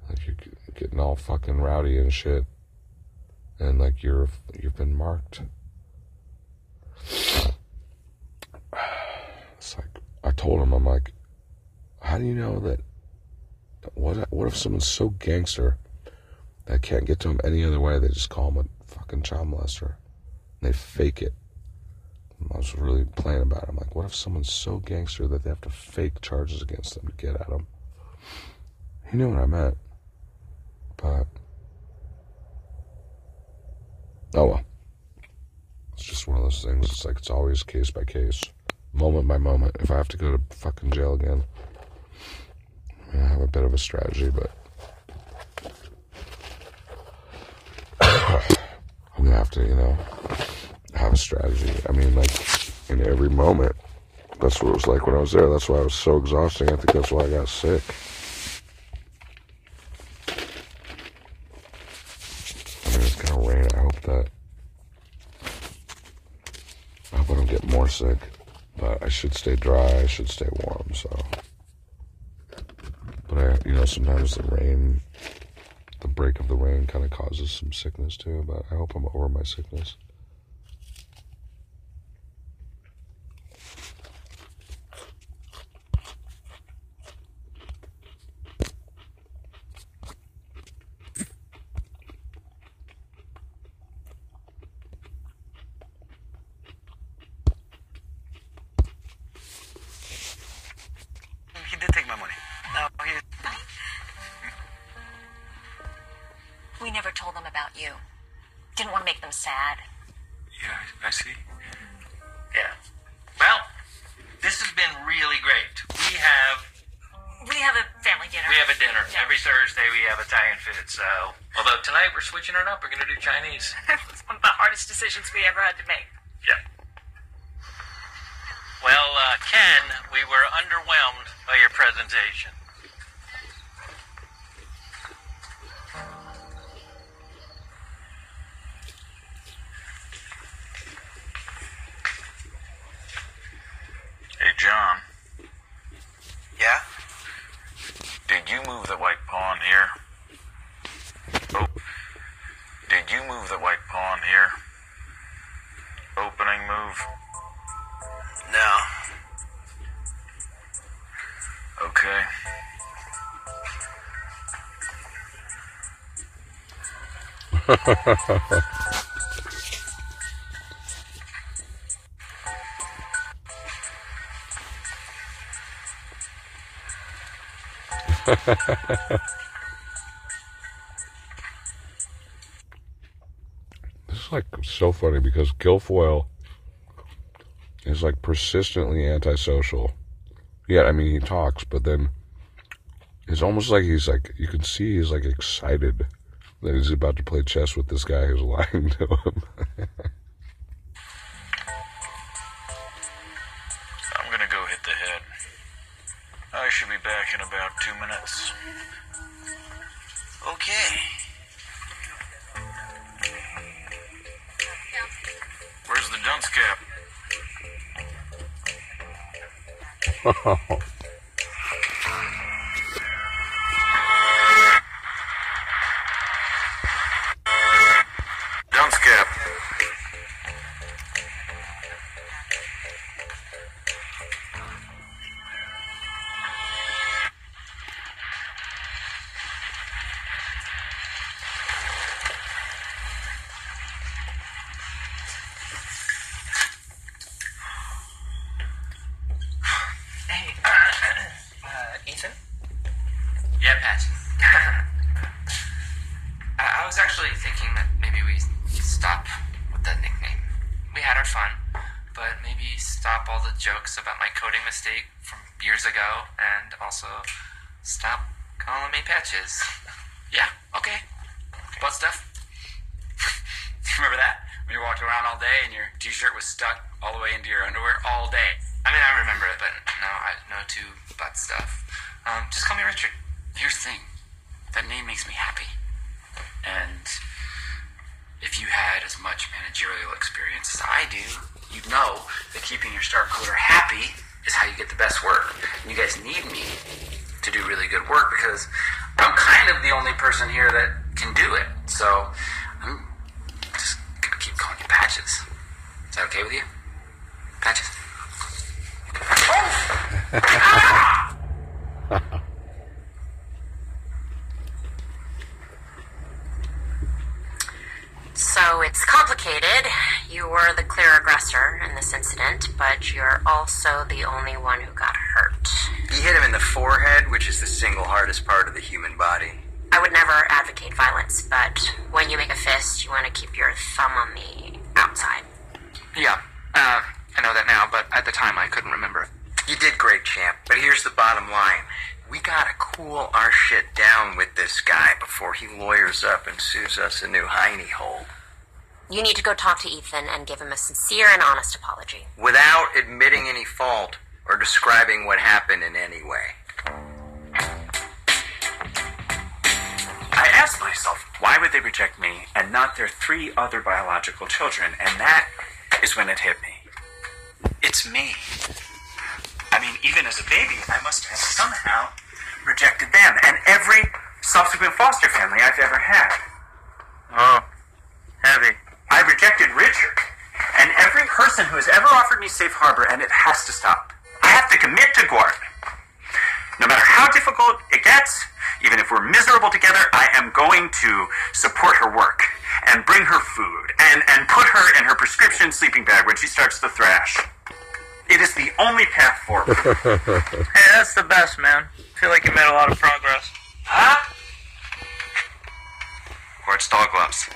like you're getting all fucking rowdy and shit, and like you're you've been marked. It's like I told him, I'm like, how do you know that? What what if someone's so gangster that can't get to him any other way? They just call him a fucking child molester. And they fake it. And I was really playing about it. I'm like, what if someone's so gangster that they have to fake charges against them to get at him? He knew what I meant, but oh well. It's just one of those things. It's like it's always case by case moment by moment. If I have to go to fucking jail again, I, I have a bit of a strategy, but Gonna have to, you know, have a strategy. I mean, like in every moment. That's what it was like when I was there. That's why I was so exhausting. I think that's why I got sick. I mean, it's gonna rain. I hope that. I hope I don't get more sick. But I should stay dry. I should stay warm. So, but I, you know, sometimes the rain, the break of the rain, kind of causes some sickness too. But I hope I'm over my sickness. This is like so funny because Guilfoyle is like persistently antisocial. Yeah, I mean he talks, but then it's almost like he's like you can see he's like excited Then he's about to play chess with this guy who's lying to him. So it's complicated. You were the clear aggressor in this incident, but you're also the only one who got hurt. He hit him in the forehead, which is the single hardest part of the human body. I would never advocate violence, but when you make a fist, you want to keep your thumb on the outside. Yeah, uh, I know that now, but at the time I couldn't remember. You did great, champ. But here's the bottom line. We gotta cool our shit down with this guy before he lawyers and sues us a new hiney hole. You need to go talk to Ethan and give him a sincere and honest apology. Without admitting any fault or describing what happened in any way. I asked myself, why would they reject me and not their three other biological children? And that is when it hit me. It's me. I mean, even as a baby, I must have somehow rejected them and every subsequent foster family I've ever had. Oh, heavy. I rejected Richard and every person who has ever offered me safe harbor, and it has to stop. I have to commit to Gwart. No matter how difficult it gets, even if we're miserable together, I am going to support her work and bring her food and, and put her in her prescription sleeping bag when she starts to thrash. It is the only path forward. Hey, that's the best, man. feel like you made a lot of progress. huh? Quartz dog gloves.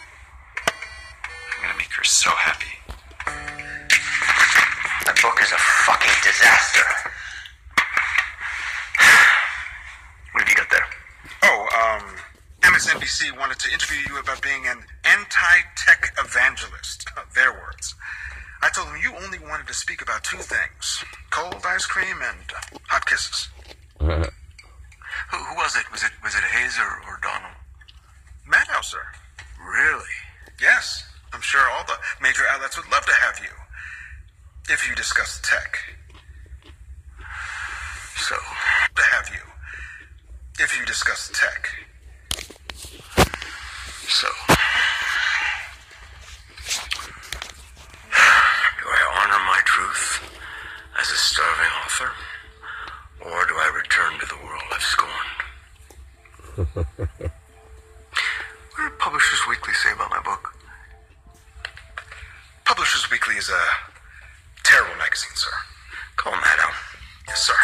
I'm gonna make her so happy. That book is a fucking disaster. What have you got there? Oh, um, MSNBC wanted to interview you about being an anti-tech evangelist. Their words. I told them you only wanted to speak about two things: cold ice cream and uh, hot kisses. Who, who was it? Was it was it Hayes or, or Donald? Madhouse, sir. Really? Yes, I'm sure all the major outlets would love to have you if you discuss tech. So, To have you if you discuss tech. so. Do I honor my truth as a starving author? Or do I return to the world I've scorned? What did Publishers Weekly say about my book? Publishers Weekly is a terrible magazine, sir. Call him that out. Yes, sir.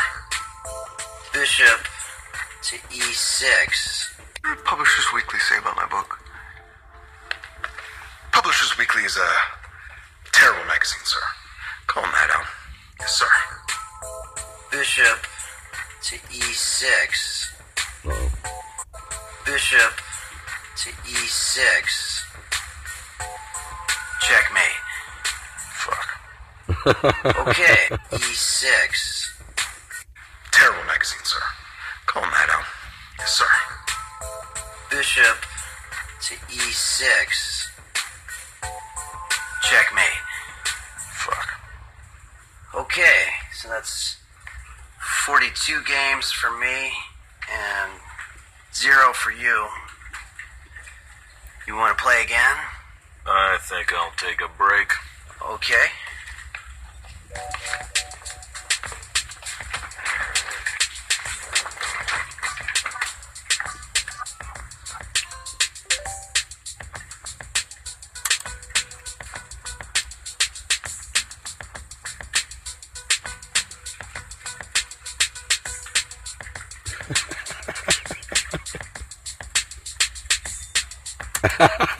Bishop to E e6. What did Publishers Weekly say about my book? Publishers Weekly is a terrible magazine, sir. Call him that out. Yes, sir. Bishop to e6. Oh. Bishop to e6. Checkmate. Fuck. Okay, e6. Terrible magazine, sir. Calm that down. Yes, sir. Bishop to e6. Checkmate. Fuck. Okay, so that's 42 games for me and zero for you. You want to play again? I think I'll take a break. Okay.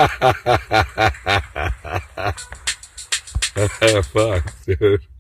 Fuck, dude.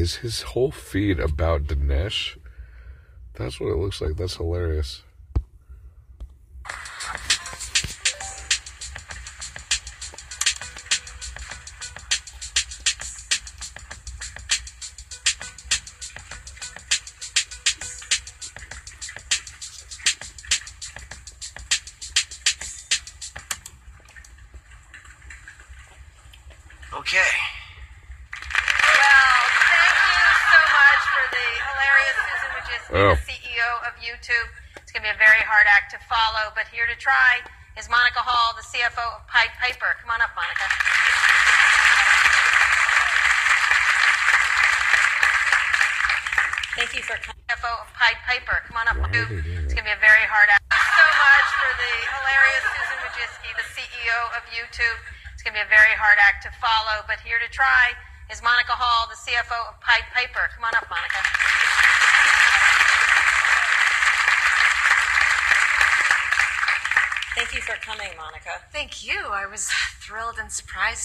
Is his whole feed about Dinesh? That's what it looks like. That's hilarious.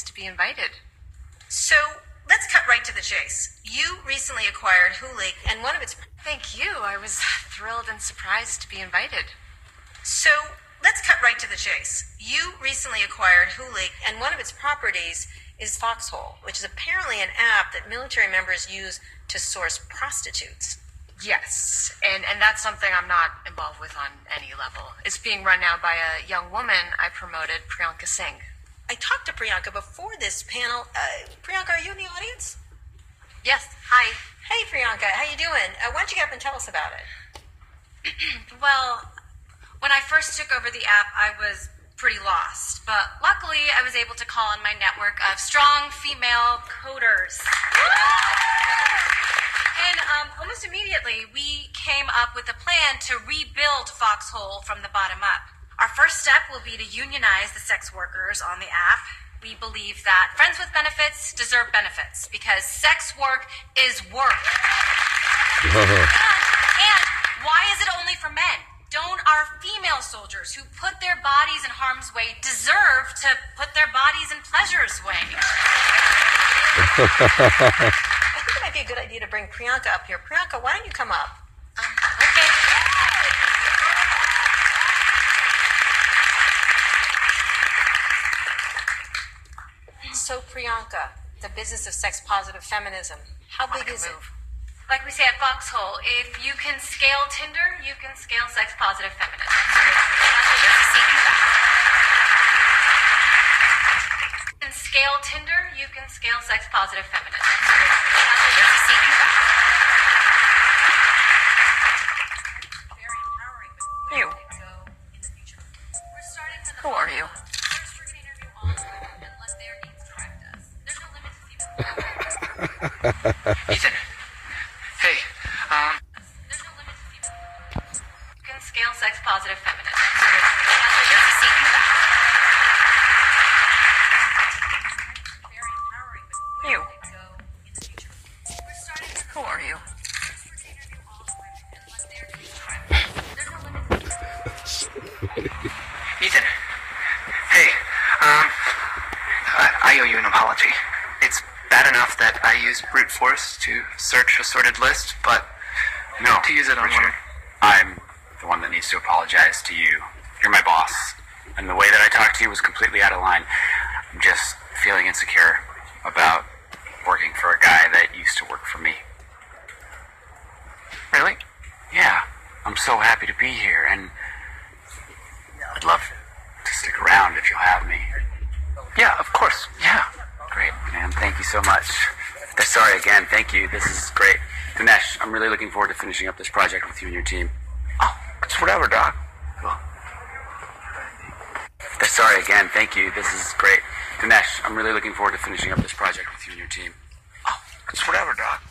To be invited. So let's cut right to the chase. You recently acquired Hooli, and one of its. Thank you. I was thrilled and surprised to be invited. So let's cut right to the chase. You recently acquired Hooli, and one of its properties is Foxhole, which is apparently an app that military members use to source prostitutes. Yes, and, and that's something I'm not involved with on any level. It's being run now by a young woman I promoted, Priyanka Singh. I talked to Priyanka before this panel. Uh, Priyanka, are you in the audience? Yes, hi. Hey, Priyanka, how you doing? Uh, why don't you get up and tell us about it? Well, when I first took over the app, I was pretty lost. But luckily, I was able to call on my network of strong female coders. And um, almost immediately, we came up with a plan to rebuild Foxhole from the bottom up. Our first step will be to unionize the sex workers on the app. We believe that friends with benefits deserve benefits because sex work is work. And why is it only for men? Don't our female soldiers who put their bodies in harm's way deserve to put their bodies in pleasure's way? I think it might be a good idea to bring Priyanka up here. Priyanka, why don't you come up? Um, okay. So Priyanka, the business of sex positive feminism, how big is move. it? Like we say at Foxhole, if you can scale Tinder, you can scale sex positive feminism. you can scale Tinder, you can scale sex positive feminism. You. Who are you? Ethan. Hey, um, Can scale sex positive feminism. Used brute force to search a sorted list, but No, to use it on Richard, one. I'm the one that needs to apologize to you. You're my boss, and the way that I talked to you was completely out of line. I'm just feeling insecure about working for a guy that used to work for me. Really? Yeah, I'm so happy to be here, and I'd love to stick around if you'll have me. Yeah, of course. Yeah. Great, man. Thank you so much. Sorry again. Thank you. This is great. Dinesh, I'm really looking forward to finishing up this project with you and your team. Oh, it's whatever, Doc. Cool. Sorry again. Thank you. This is great. Dinesh, I'm really looking forward to finishing up this project with you and your team. Oh, it's whatever, Doc.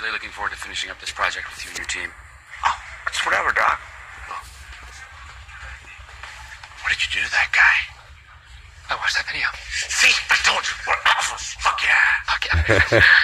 Really looking forward to finishing up this project with you and your team. Oh, it's whatever, Doc. What did you do to that guy? I watched that video. See, I told you, we're alphas. Fuck yeah. Fuck yeah.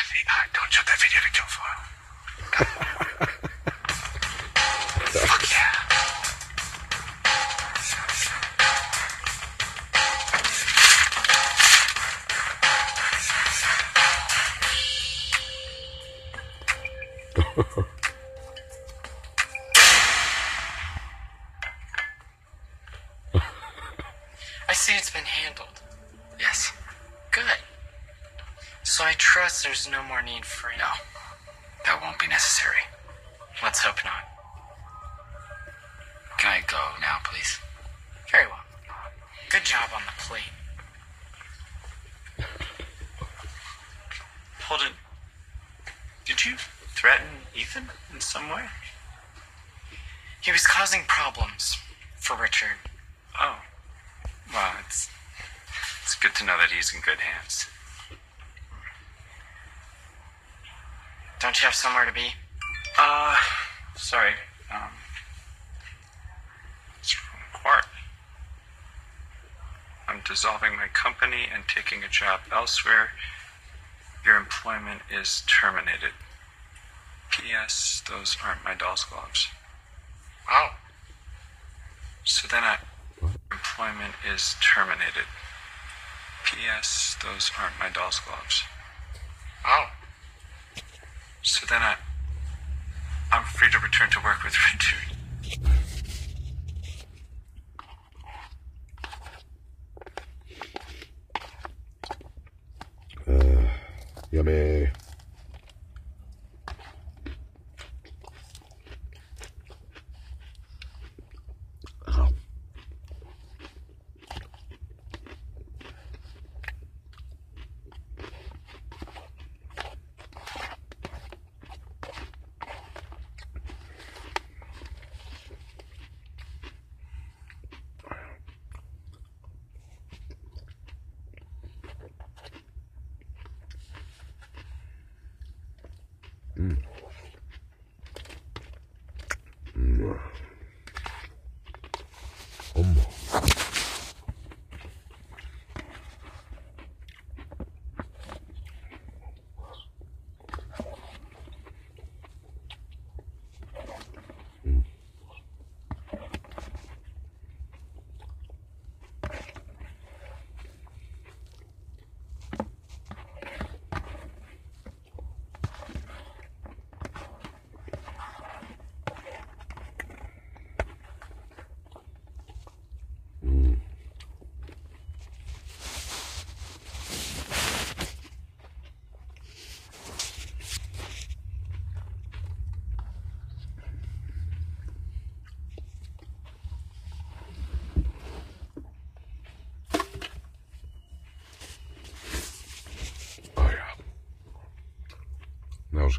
taking a job elsewhere. Your employment is terminated. P.S. Those aren't my doll's gloves. Oh. So then I. Employment is terminated. P.S. Those aren't my doll's gloves.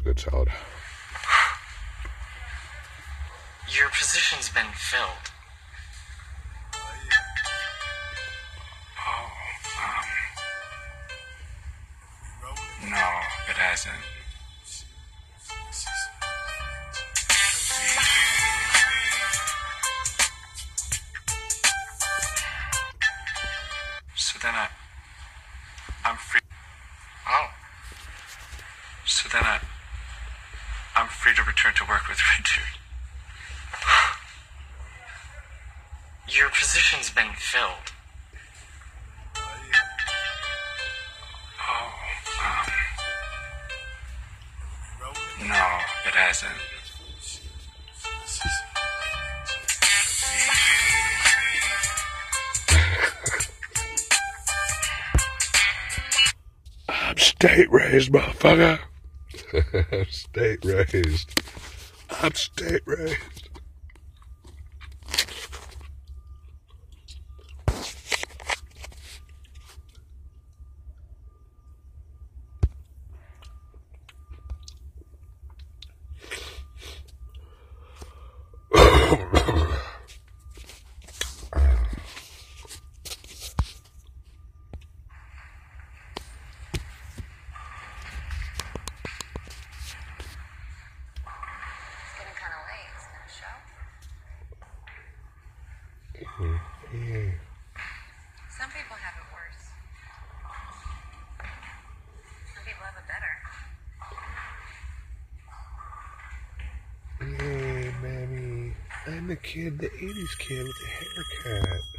Good salad. Your position's been filled. filled. Oh, um, no, it hasn't. I'm state raised, motherfucker. I'm state raised. I'm state raised. the kid, the 80s kid with the haircut.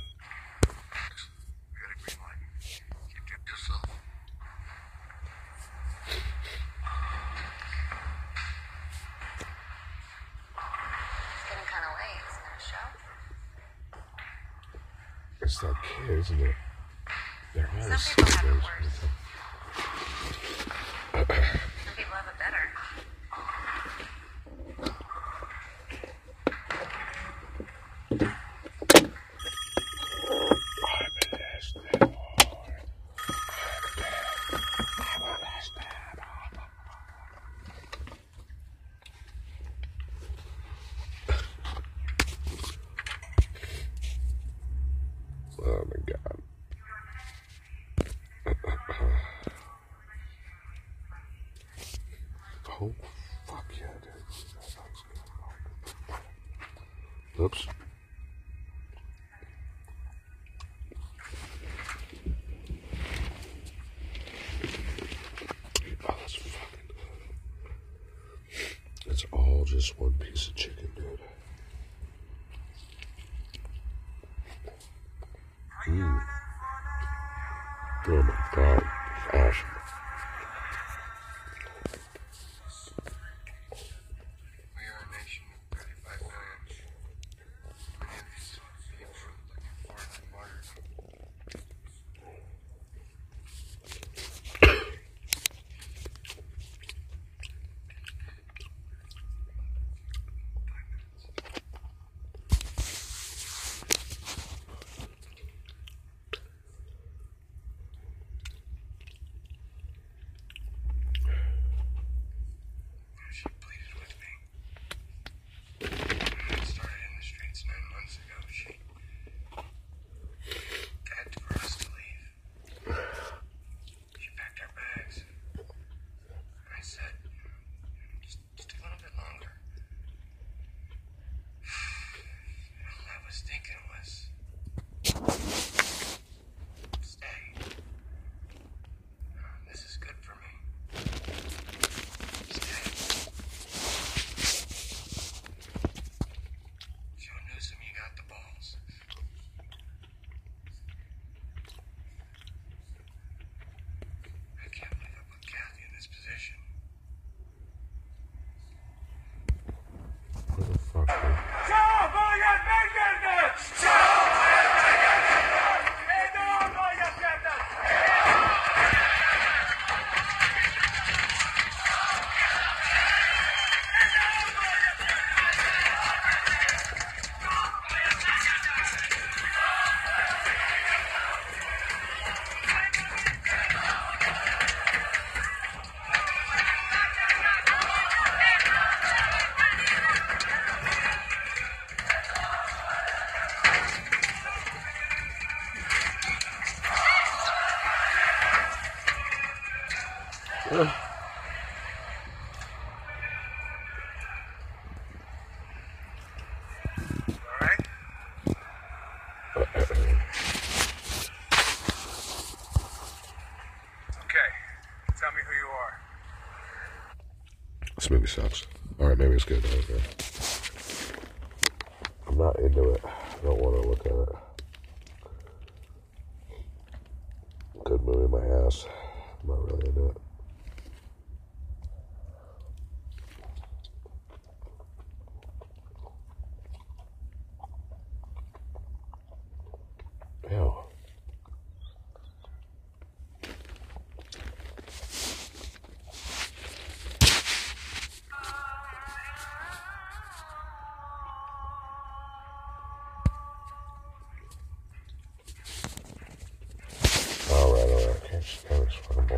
would be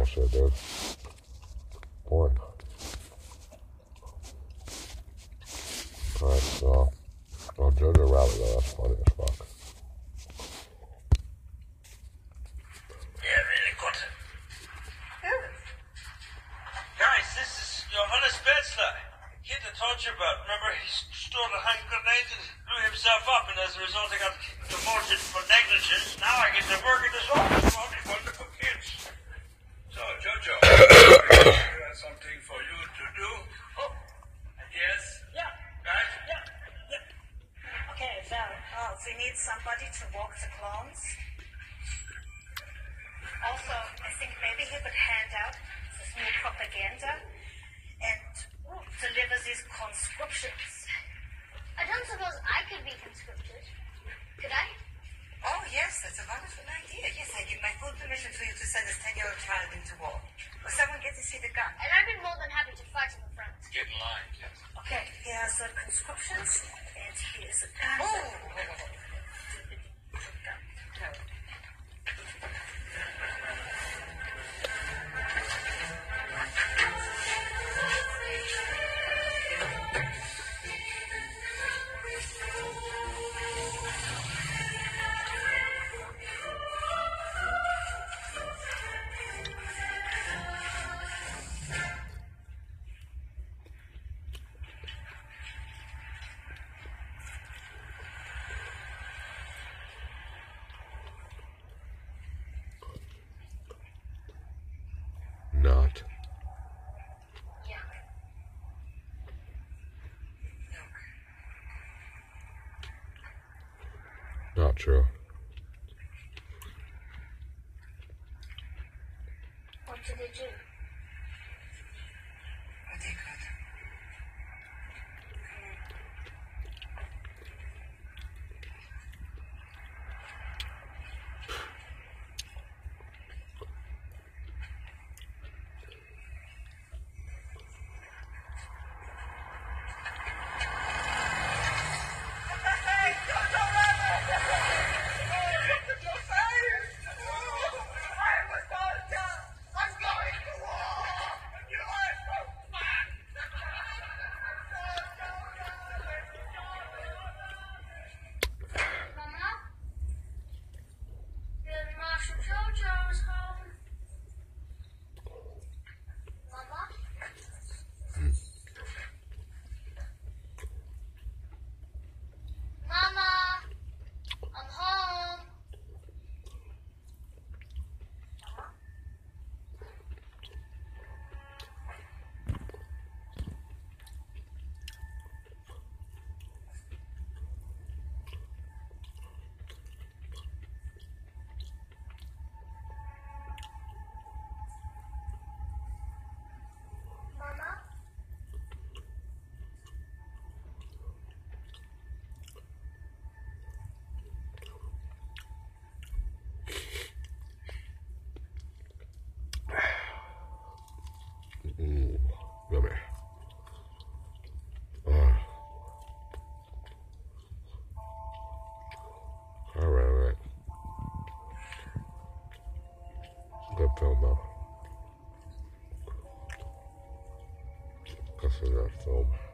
also, dude. Boy. not. Not true. What did they do? promo. That's another film.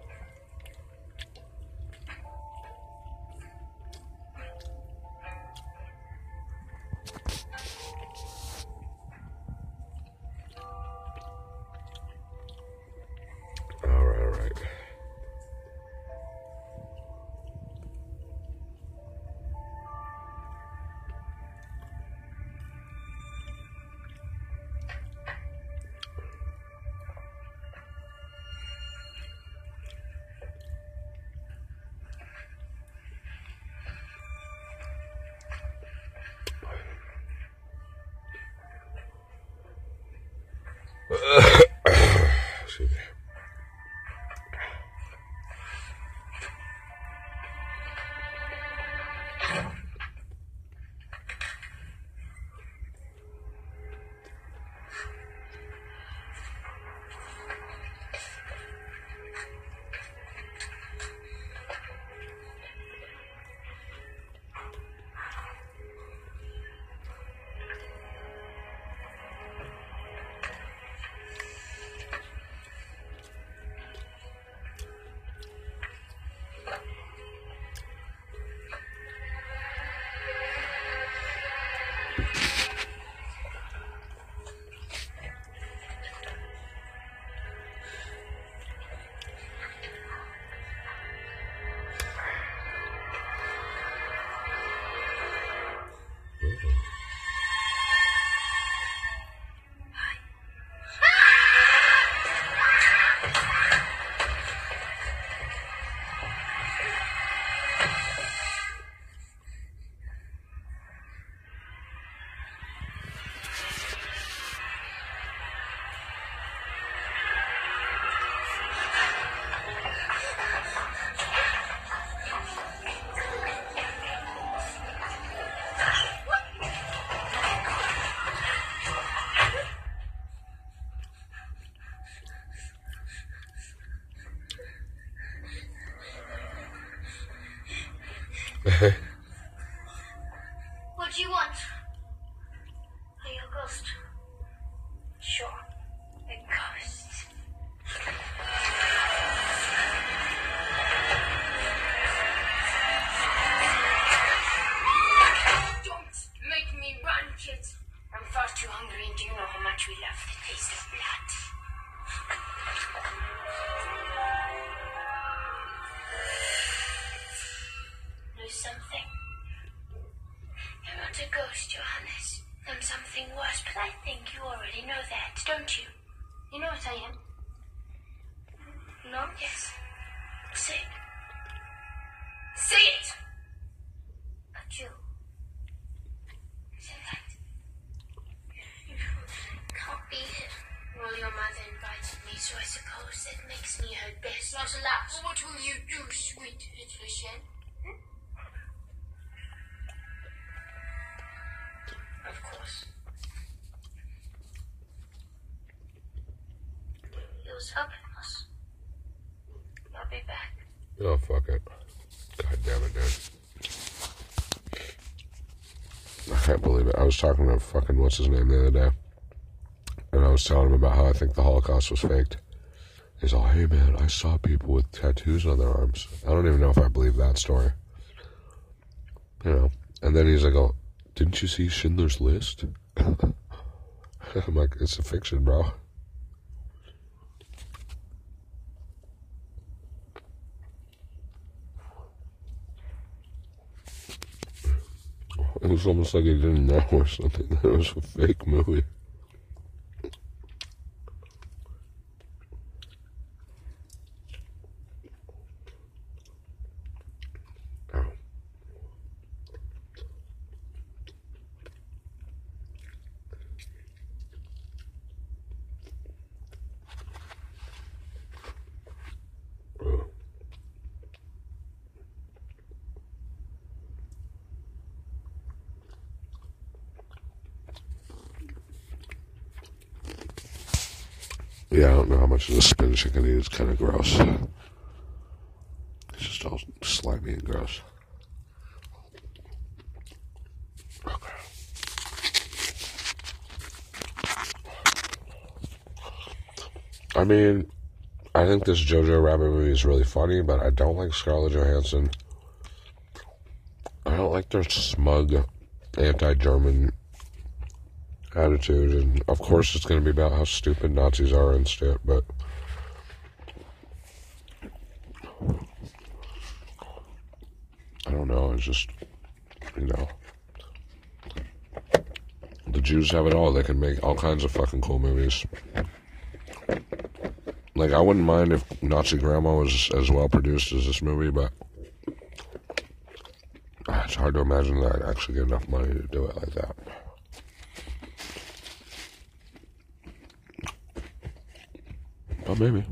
Helping us. I'll be back. Oh, fuck it. God damn it, dude. I can't believe it. I was talking to fucking what's his name the other day, and I was telling him about how I think the Holocaust was faked. He's all, "Hey man, I saw people with tattoos on their arms. I don't even know if I believe that story." You know, and then he's like, "Oh, didn't you see Schindler's List?" I'm like, "It's a fiction, bro." It was almost like he didn't know or something. That was a fake movie. Spinach eat. It's kind of gross. It's just all slimy and gross. I mean, I think this Jojo Rabbit movie is really funny, but I don't like Scarlett Johansson. I don't like their smug, anti-German attitude, and of course it's going to be about how stupid Nazis are and shit. But It's just you know, the Jews have it all. They can make all kinds of fucking cool movies. Like I wouldn't mind if Nazi Grandma was as well produced as this movie, but ah, it's hard to imagine that I'd actually get enough money to do it like that. But maybe.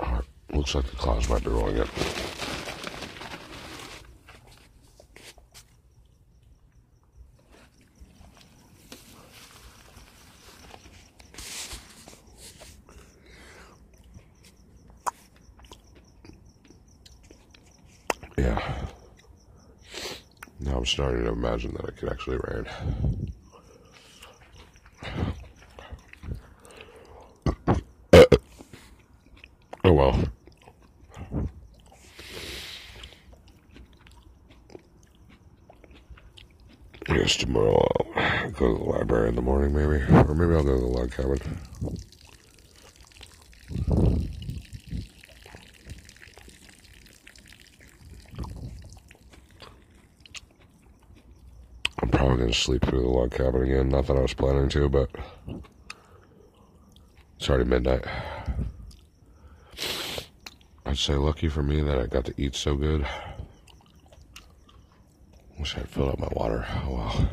Alright, looks like the clouds might be rolling in. Yeah. Now I'm starting to imagine that it could actually rain. Oh well. Tomorrow I'll go to the library in the morning, maybe. Or maybe I'll go to the log cabin. I'm probably going to sleep through the log cabin again. Not that I was planning to, but it's already midnight. I'd say lucky for me that I got to eat so good. Filled up my water. Oh well.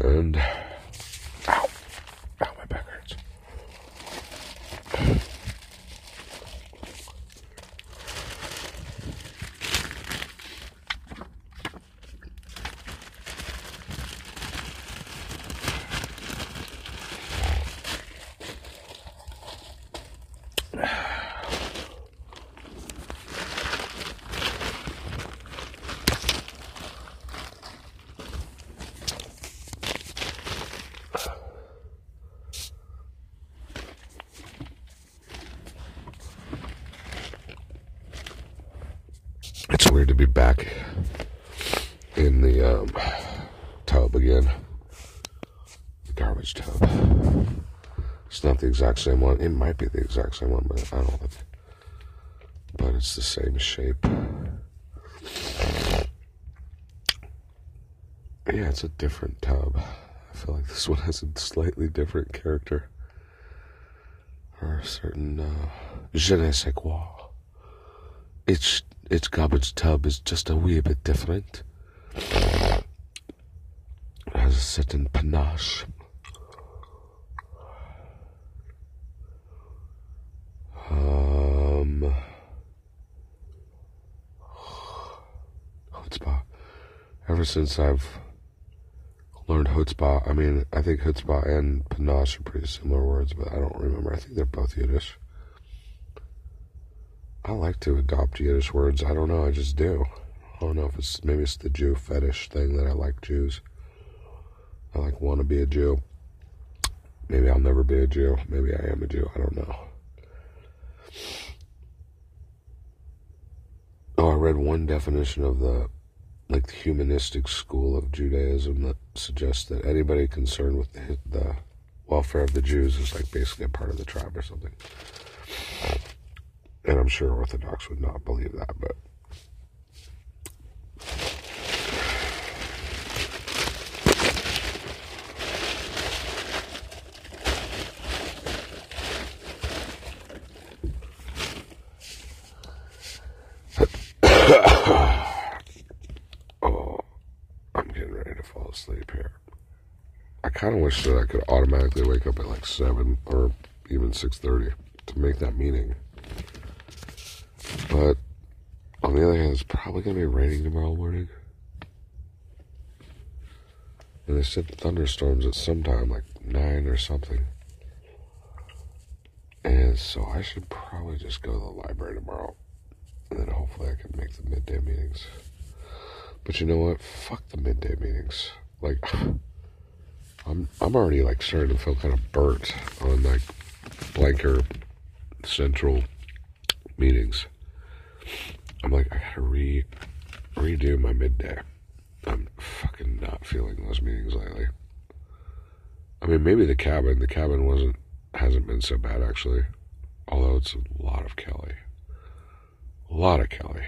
And ow, ow, my back hurts. It's weird to be back in the um, tub again. The garbage tub. It's not the exact same one. It might be the exact same one, but I don't think. But it's the same shape. Yeah, it's a different tub. I feel like this one has a slightly different character. Or a certain uh, je ne sais quoi. Its its garbage tub is just a wee bit different. It has a certain panache. Um, chutzpah. Ever since I've learned chutzpah, I mean, I think chutzpah and panache are pretty similar words, but I don't remember. I think they're both Yiddish. I like to adopt Yiddish words. I don't know. I just do. I don't know if it's maybe it's the Jew fetish thing that I like Jews. I like want to be a Jew. Maybe I'll never be a Jew. Maybe I am a Jew. I don't know. Oh, I read one definition of the the humanistic school of Judaism that suggests that anybody concerned with the, the welfare of the Jews is like basically a part of the tribe or something. And I'm sure Orthodox would not believe that, but oh, I'm getting ready to fall asleep here. I kind of wish that I could automatically wake up at like seven or even six thirty to make that meeting. But on the other hand, it's probably going to be raining tomorrow morning. And they said thunderstorms at some time, like nine or something. And so I should probably just go to the library tomorrow. And then hopefully I can make the midday meetings. But you know what? Fuck the midday meetings. Like, I'm I'm already like starting to feel kind of burnt on like blanker central meetings. I'm like, I gotta re redo my midday. I'm fucking not feeling those meetings lately. I mean, maybe the cabin. The cabin wasn't hasn't been so bad actually, although it's a lot of Kelly. A lot of Kelly.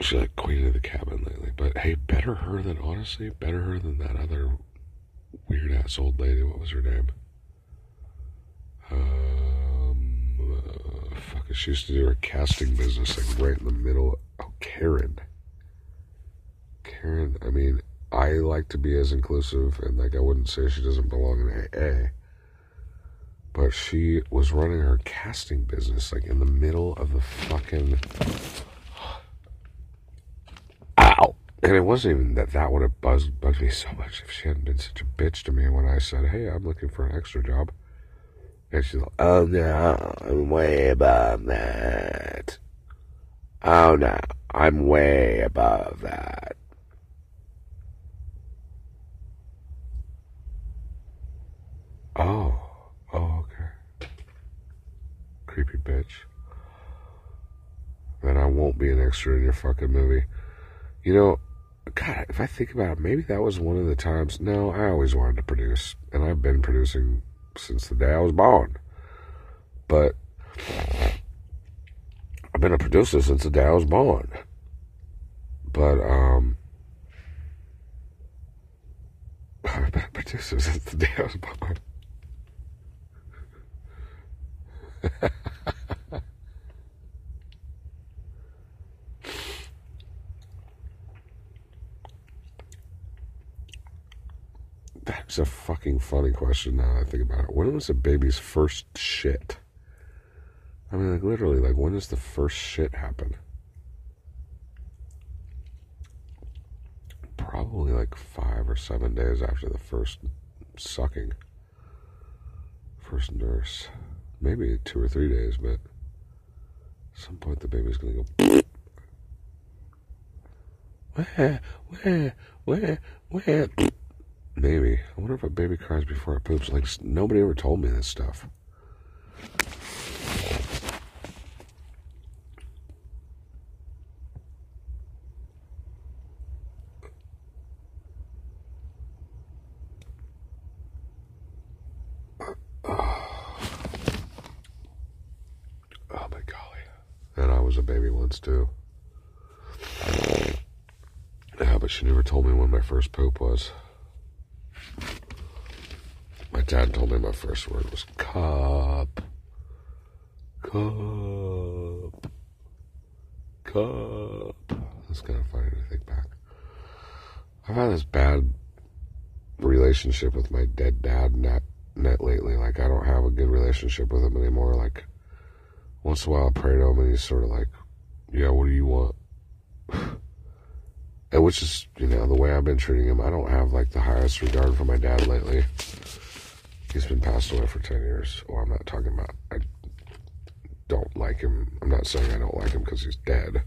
She's like queen of the cabin lately, but hey, better her than honestly, better her than that other weird ass old lady. What was her name? Um, uh, fuck, she used to do her casting business like right in the middle. Oh, Karen. Karen. I mean, I like to be as inclusive, and like I wouldn't say she doesn't belong in AA, but she was running her casting business like in the middle of the fucking. And it wasn't even that that would have buzzed, bugged me so much if she hadn't been such a bitch to me when I said, "Hey, I'm looking for an extra job." And she's like, "Oh no, I'm way above that." Oh no, I'm way above that. Oh, oh, okay. Creepy bitch. Then I won't be an extra in your fucking movie. You know, God, if I think about it, maybe that was one of the times. No, I always wanted to produce, and I've been producing since the day I was born. But I've been a producer since the day I was born. But um, I've been a producer since the day I was born. That's a fucking funny question now that I think about it. When was a baby's first shit? I mean, like, literally, like, when does the first shit happen? Probably like five or seven days after the first sucking. First nurse. Maybe two or three days, but at some point the baby's gonna go. Where, where, where, where? Maybe. I wonder if a baby cries before it poops. Like, nobody ever told me this stuff. Oh my golly. And I was a baby once too. Yeah, but she never told me when my first poop was. Dad told me my first word was cup. Cup. Cup. That's kind of funny to think back. I've had this bad relationship with my dead dad net, net lately. Like, I don't have a good relationship with him anymore. Like, once in a while I pray to him and he's sort of like, yeah, what do you want? and which is, you know, the way I've been treating him. I don't have like the highest regard for my dad lately. He's been passed away for 10 years. Well, I'm not talking about, I don't like him. I'm not saying I don't like him because he's dead.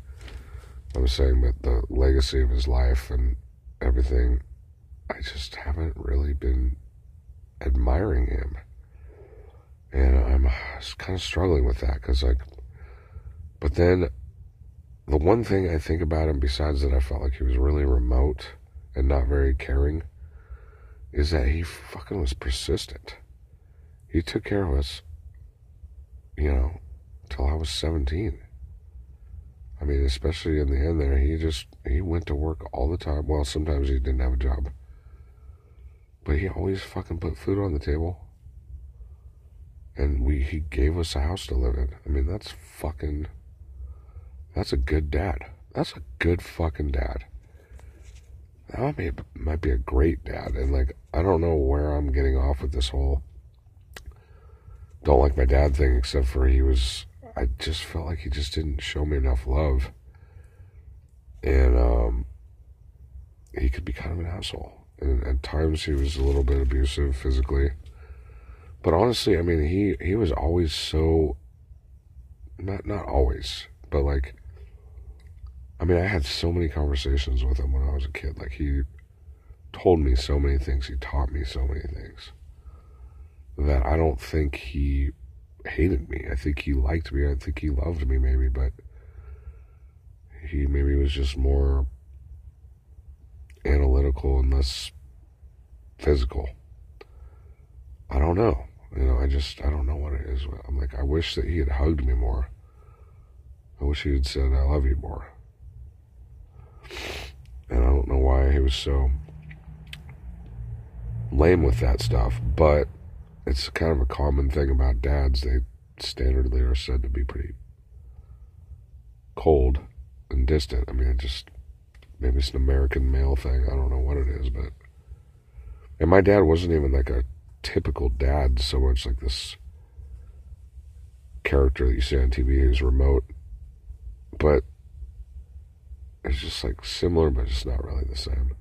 I'm saying that the legacy of his life and everything, I just haven't really been admiring him. And I'm uh, kind of struggling with that because, like, but then the one thing I think about him, besides that I felt like he was really remote and not very caring, is that he fucking was persistent. He took care of us, you know, till I was 17. I mean, especially in the end there, he just, he went to work all the time. Well, sometimes he didn't have a job. But he always fucking put food on the table. And we, he gave us a house to live in. I mean, that's fucking, that's a good dad. That's a good fucking dad. That might be, might be a great dad. And like, I don't know where I'm getting off with this whole don't like my dad thing, except for he was, I just felt like he just didn't show me enough love. And, um, he could be kind of an asshole. And at times he was a little bit abusive physically. But honestly, I mean, he, he was always so, not, not always, but like, I mean, I had so many conversations with him when I was a kid. Like, he told me so many things. He taught me so many things that I don't think he hated me. I think he liked me. I think he loved me maybe, but he maybe was just more analytical and less physical. I don't know. You know, I just I don't know what it is. I'm like I wish that he had hugged me more. I wish he had said I love you more. And I don't know why he was so lame with that stuff, but it's kind of a common thing about dads. They standardly are said to be pretty cold and distant. I mean, it just maybe it's an American male thing. I don't know what it is, but and my dad wasn't even like a typical dad so much like this character that you see on TV who's remote, but it's just like similar, but just not really the same.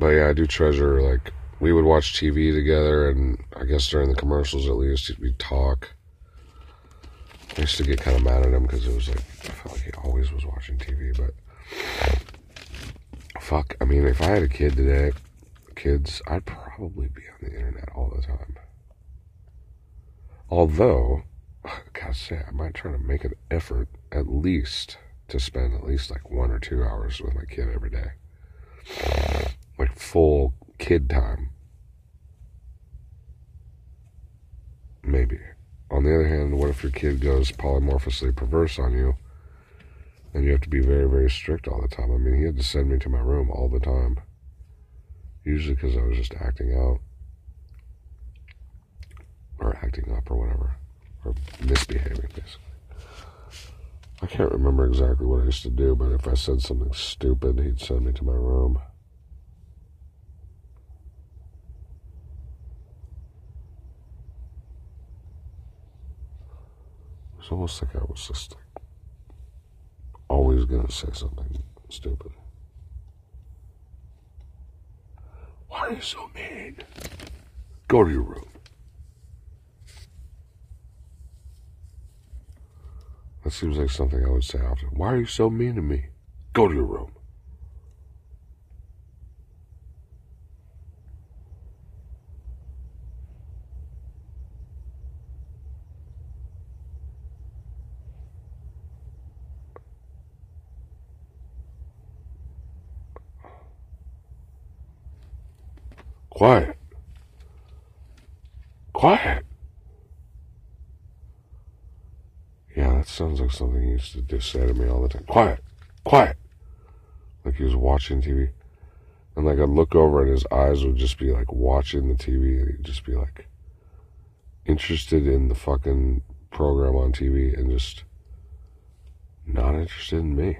But yeah, I do treasure like we would watch TV together, and I guess during the commercials at least we'd talk. I used to get kind of mad at him because it was like I felt like he always was watching TV, but fuck. I mean, if I had a kid today, kids, I'd probably be on the internet all the time. Although, gotta say, I might try to make an effort at least to spend at least like one or two hours with my kid every day. Like full kid time. Maybe. On the other hand, what if your kid goes polymorphously perverse on you and you have to be very, very strict all the time? I mean, he had to send me to my room all the time. Usually because I was just acting out or acting up or whatever, or misbehaving, basically. I can't remember exactly what I used to do, but if I said something stupid, he'd send me to my room. It's almost like I was just like always gonna say something stupid. Why are you so mean? Go to your room. That seems like something I would say often. Why are you so mean to me? Go to your room. Quiet. Quiet. Yeah, that sounds like something he used to just say to me all the time. Quiet. Quiet. Like he was watching TV. And like I'd look over and his eyes would just be like watching the TV and he'd just be like interested in the fucking program on TV and just not interested in me.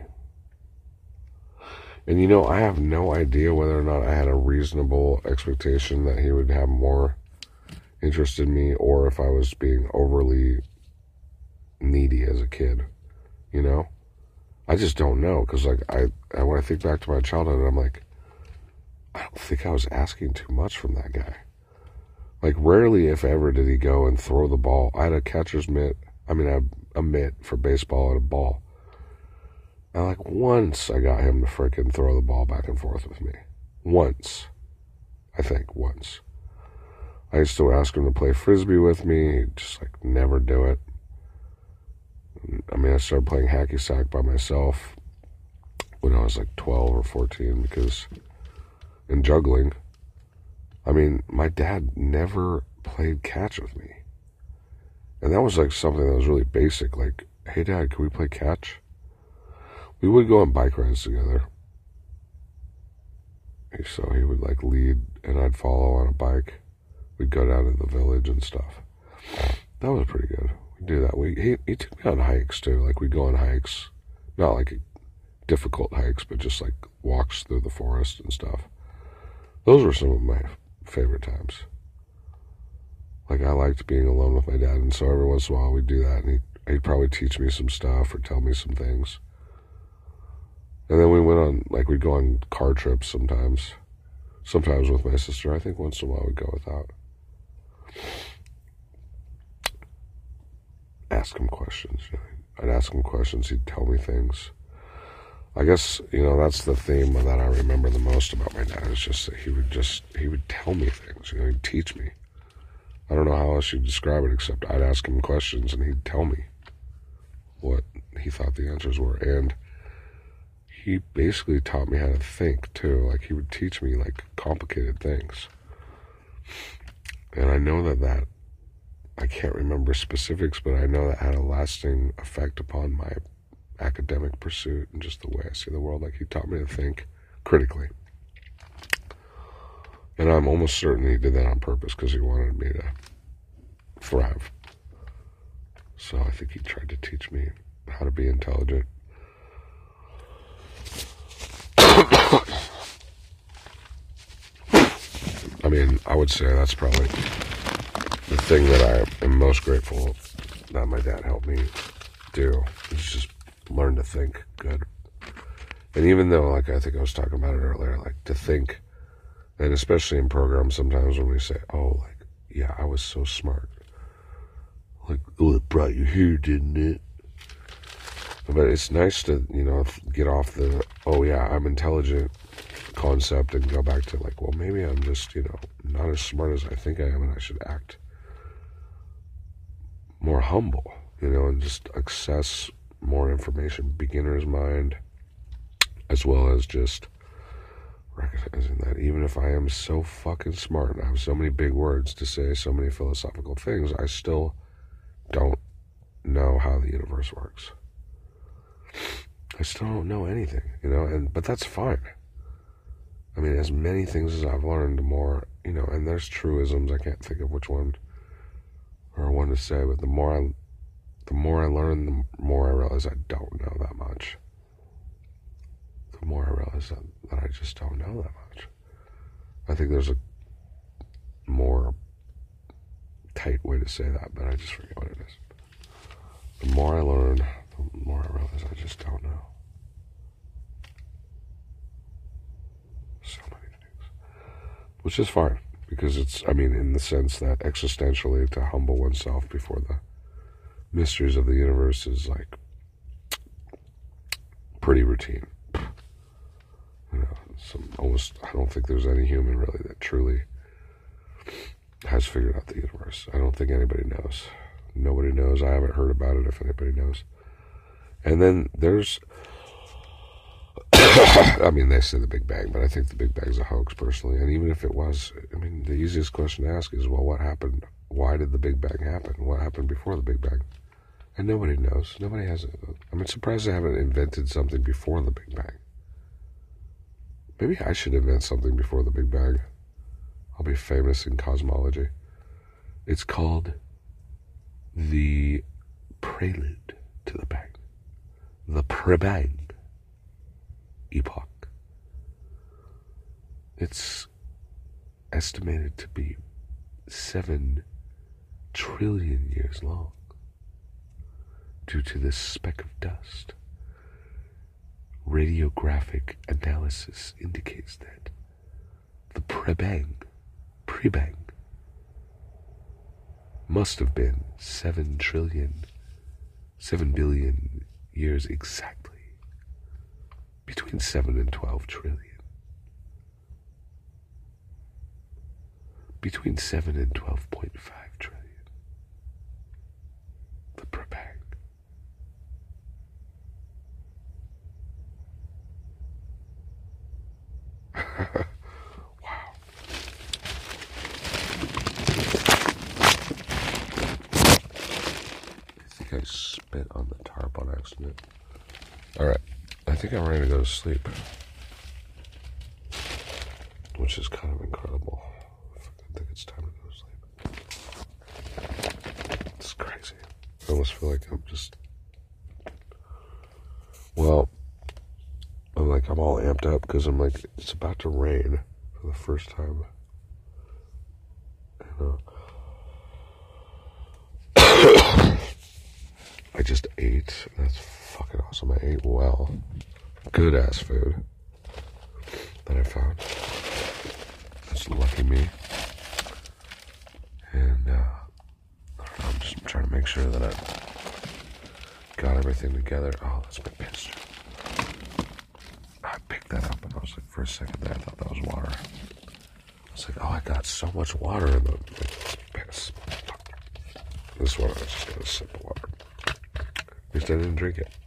And you know, I have no idea whether or not I had a reasonable expectation that he would have more interest in me or if I was being overly needy as a kid. You know? I just don't know because, like, I, I when I think back to my childhood, I'm like, I don't think I was asking too much from that guy. Like, rarely, if ever, did he go and throw the ball. I had a catcher's mitt. I mean, I a mitt for baseball and a ball. And like once I got him to frickin' throw the ball back and forth with me. Once. I think once. I used to ask him to play frisbee with me. He'd just like never do it. I mean, I started playing hacky sack by myself when I was like 12 or 14 because, and juggling. I mean, my dad never played catch with me. And that was like something that was really basic. Like, hey, dad, can we play catch? We would go on bike rides together. So he would like lead and I'd follow on a bike. We'd go down to the village and stuff. That was pretty good. We'd do that. We he, he took me on hikes too. Like we'd go on hikes. Not like difficult hikes, but just like walks through the forest and stuff. Those were some of my favorite times. Like I liked being alone with my dad, and so every once in a while we'd do that, and he'd, he'd probably teach me some stuff or tell me some things. And then we went on, like, we'd go on car trips sometimes. Sometimes with my sister. I think once in a while we'd go without. Ask him questions. You know? I'd ask him questions. He'd tell me things. I guess, you know, that's the theme that I remember the most about my dad. It's just that he would just, he would tell me things. You know, he'd teach me. I don't know how else you'd describe it except I'd ask him questions and he'd tell me what he thought the answers were. And he basically taught me how to think too. Like he would teach me like complicated things. And I know that that, I can't remember specifics, but I know that had a lasting effect upon my academic pursuit and just the way I see the world. Like he taught me to think critically. And I'm almost certain he did that on purpose because he wanted me to thrive. So I think he tried to teach me how to be intelligent. I mean, I would say that's probably the thing that I am most grateful that my dad helped me do is just learn to think good. And even though, like I think I was talking about it earlier, like to think, and especially in programs, sometimes when we say, "Oh, like yeah, I was so smart," like oh, it brought you here, didn't it? But it's nice to you know get off the "Oh yeah, I'm intelligent" concept and go back to like, well, maybe I'm just you know not as smart as I think I am, and I should act more humble, you know, and just access more information, beginner's mind, as well as just recognizing that even if I am so fucking smart and I have so many big words to say so many philosophical things, I still don't know how the universe works. I still don't know anything, you know, and but that's fine. I mean, as many things as I've learned, the more, you know, and there's truisms, I can't think of which one or one to say, but the more I the more I learn, the more I realize I don't know that much. The more I realize that, that I just don't know that much. I think there's a more tight way to say that, but I just forget what it is. The more I learn, more I realize I just don't know. So many things. Which is fine, because it's, I mean, in the sense that existentially to humble oneself before the mysteries of the universe is like pretty routine. You know, some almost, I don't think there's any human really that truly has figured out the universe. I don't think anybody knows. Nobody knows. I haven't heard about it if anybody knows. And then there's, I mean, they say the Big Bang, but I think the Big Bang's a hoax personally. And even if it was, I mean, the easiest question to ask is, well, what happened? Why did the Big Bang happen? What happened before the Big Bang? And nobody knows. Nobody has. i I'm surprised they haven't invented something before the Big Bang. Maybe I should invent something before the Big Bang. I'll be famous in cosmology. It's called the prelude to the bang. The prebang epoch. It's estimated to be seven trillion years long due to this speck of dust. Radiographic analysis indicates that the prebang Prebang must have been seven trillion, seven billion years exactly. Between seven and twelve trillion. Between seven and twelve point five trillion. The Prebang. I think I spit on the tarp on accident. Alright, I think I'm ready to go to sleep. Which is kind of incredible. I think it's time to go to sleep. It's crazy. I almost feel like I'm just. Well, I'm like, I'm all amped up because I'm like, it's about to rain for the first time. And, uh, I just ate. That's fucking awesome. I ate well. Good ass food that I found. That's lucky me. And uh, I'm just trying to make sure that I got everything together. Oh, that's my piss. I picked that up and I was like, for a second there, I thought that was water. I was like, oh, I got so much water in the piss. This one I was just gonna sip water. I didn't drink it.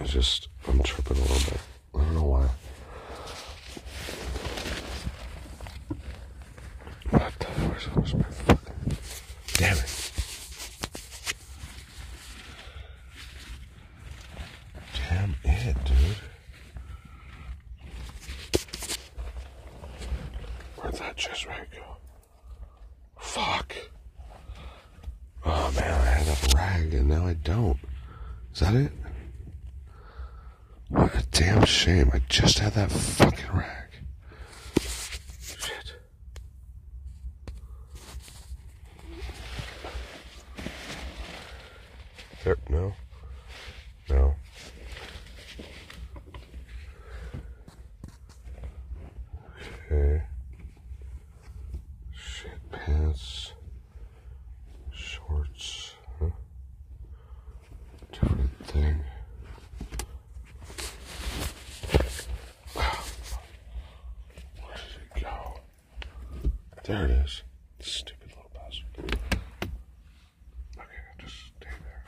I just, I'm tripping a little bit. I don't know why. What the where's, where's my fucking. Damn it. Damn it, dude. Where'd that just right go? Fuck. Oh man, I had that rag and now I don't. Is that it? What a I just had that fucking rag. Shit. There, no. No. Okay. Shit pants. Shorts. Huh? Different thing. Where did it go? There it is. Stupid little bastard. Okay, just stay there.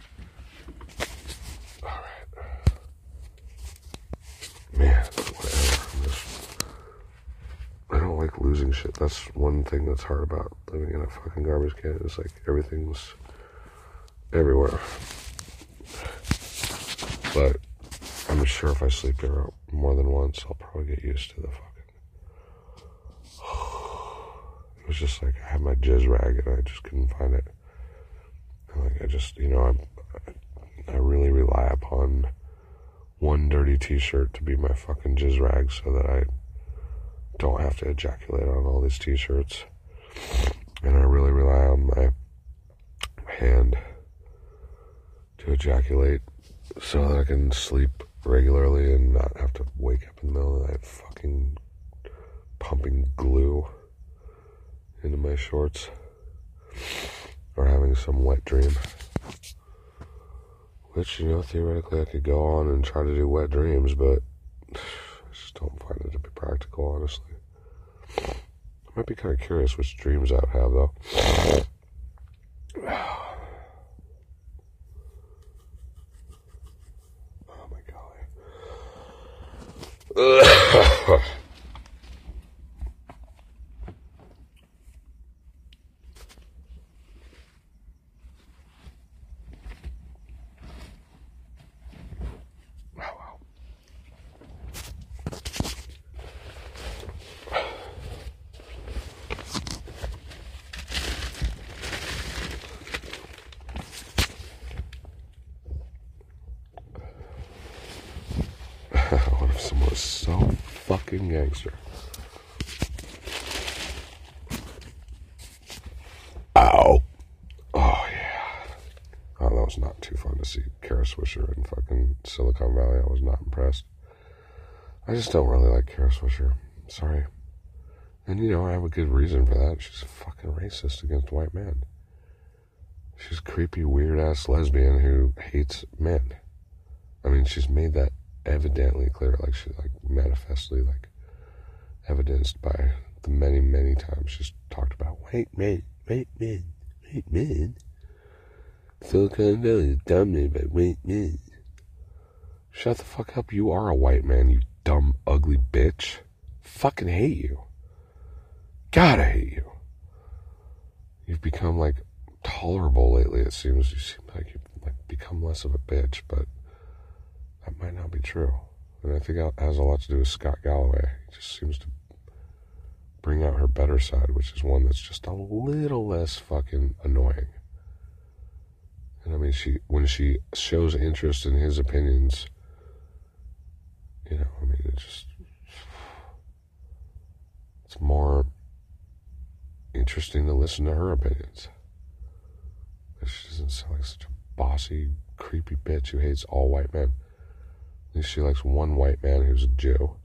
Alright. Man, whatever. I'm just I don't like losing shit. That's one thing that's hard about living in a fucking garbage can. It's like everything's everywhere. But I'm sure if I sleep here more than once, I'll probably get used to the fucking. It was just like I had my jizz rag and I just couldn't find it. Like I just, you know, I'm, I really rely upon one dirty T-shirt to be my fucking jizz rag, so that I don't have to ejaculate on all these t-shirts. And I really rely on my hand to ejaculate so that I can sleep regularly and not have to wake up in the middle of the night fucking pumping glue into my shorts or having some wet dream. Which, you know, theoretically I could go on and try to do wet dreams, but don't find it to be practical, honestly. I might be kind of curious which dreams I'd have, though. oh my golly. Silicon Valley. I was not impressed. I just don't really like Kara Swisher. Sorry. And, you know, I have a good reason for that. She's a fucking racist against white men. She's creepy, weird ass lesbian who hates men. I mean, she's made that evidently clear, like she like manifestly like evidenced by the many, many times she's talked about white men, white men, white men. Silicon Valley is dominated by white men. Shut the fuck up, you are a white man, you dumb, ugly bitch. Fucking hate you. God, I hate you. You've become like tolerable lately, it seems. You seem like you've like become less of a bitch, but that might not be true. And I think it has a lot to do with Scott Galloway. He just seems to bring out her better side, which is one that's just a little less fucking annoying. And I mean, she when she shows interest in his opinions, you know, I mean, it just it's more interesting to listen to her opinions. She doesn't sound like such a bossy, creepy bitch who hates all white men. At least she likes one white man who's a Jew.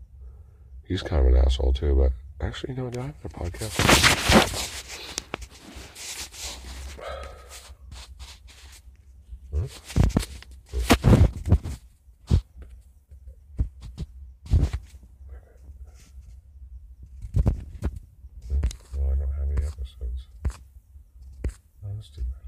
He's kind of an asshole too, but actually, you know, do I have a podcast? Hmm? No, I don't have any episodes. Oh, let's do that.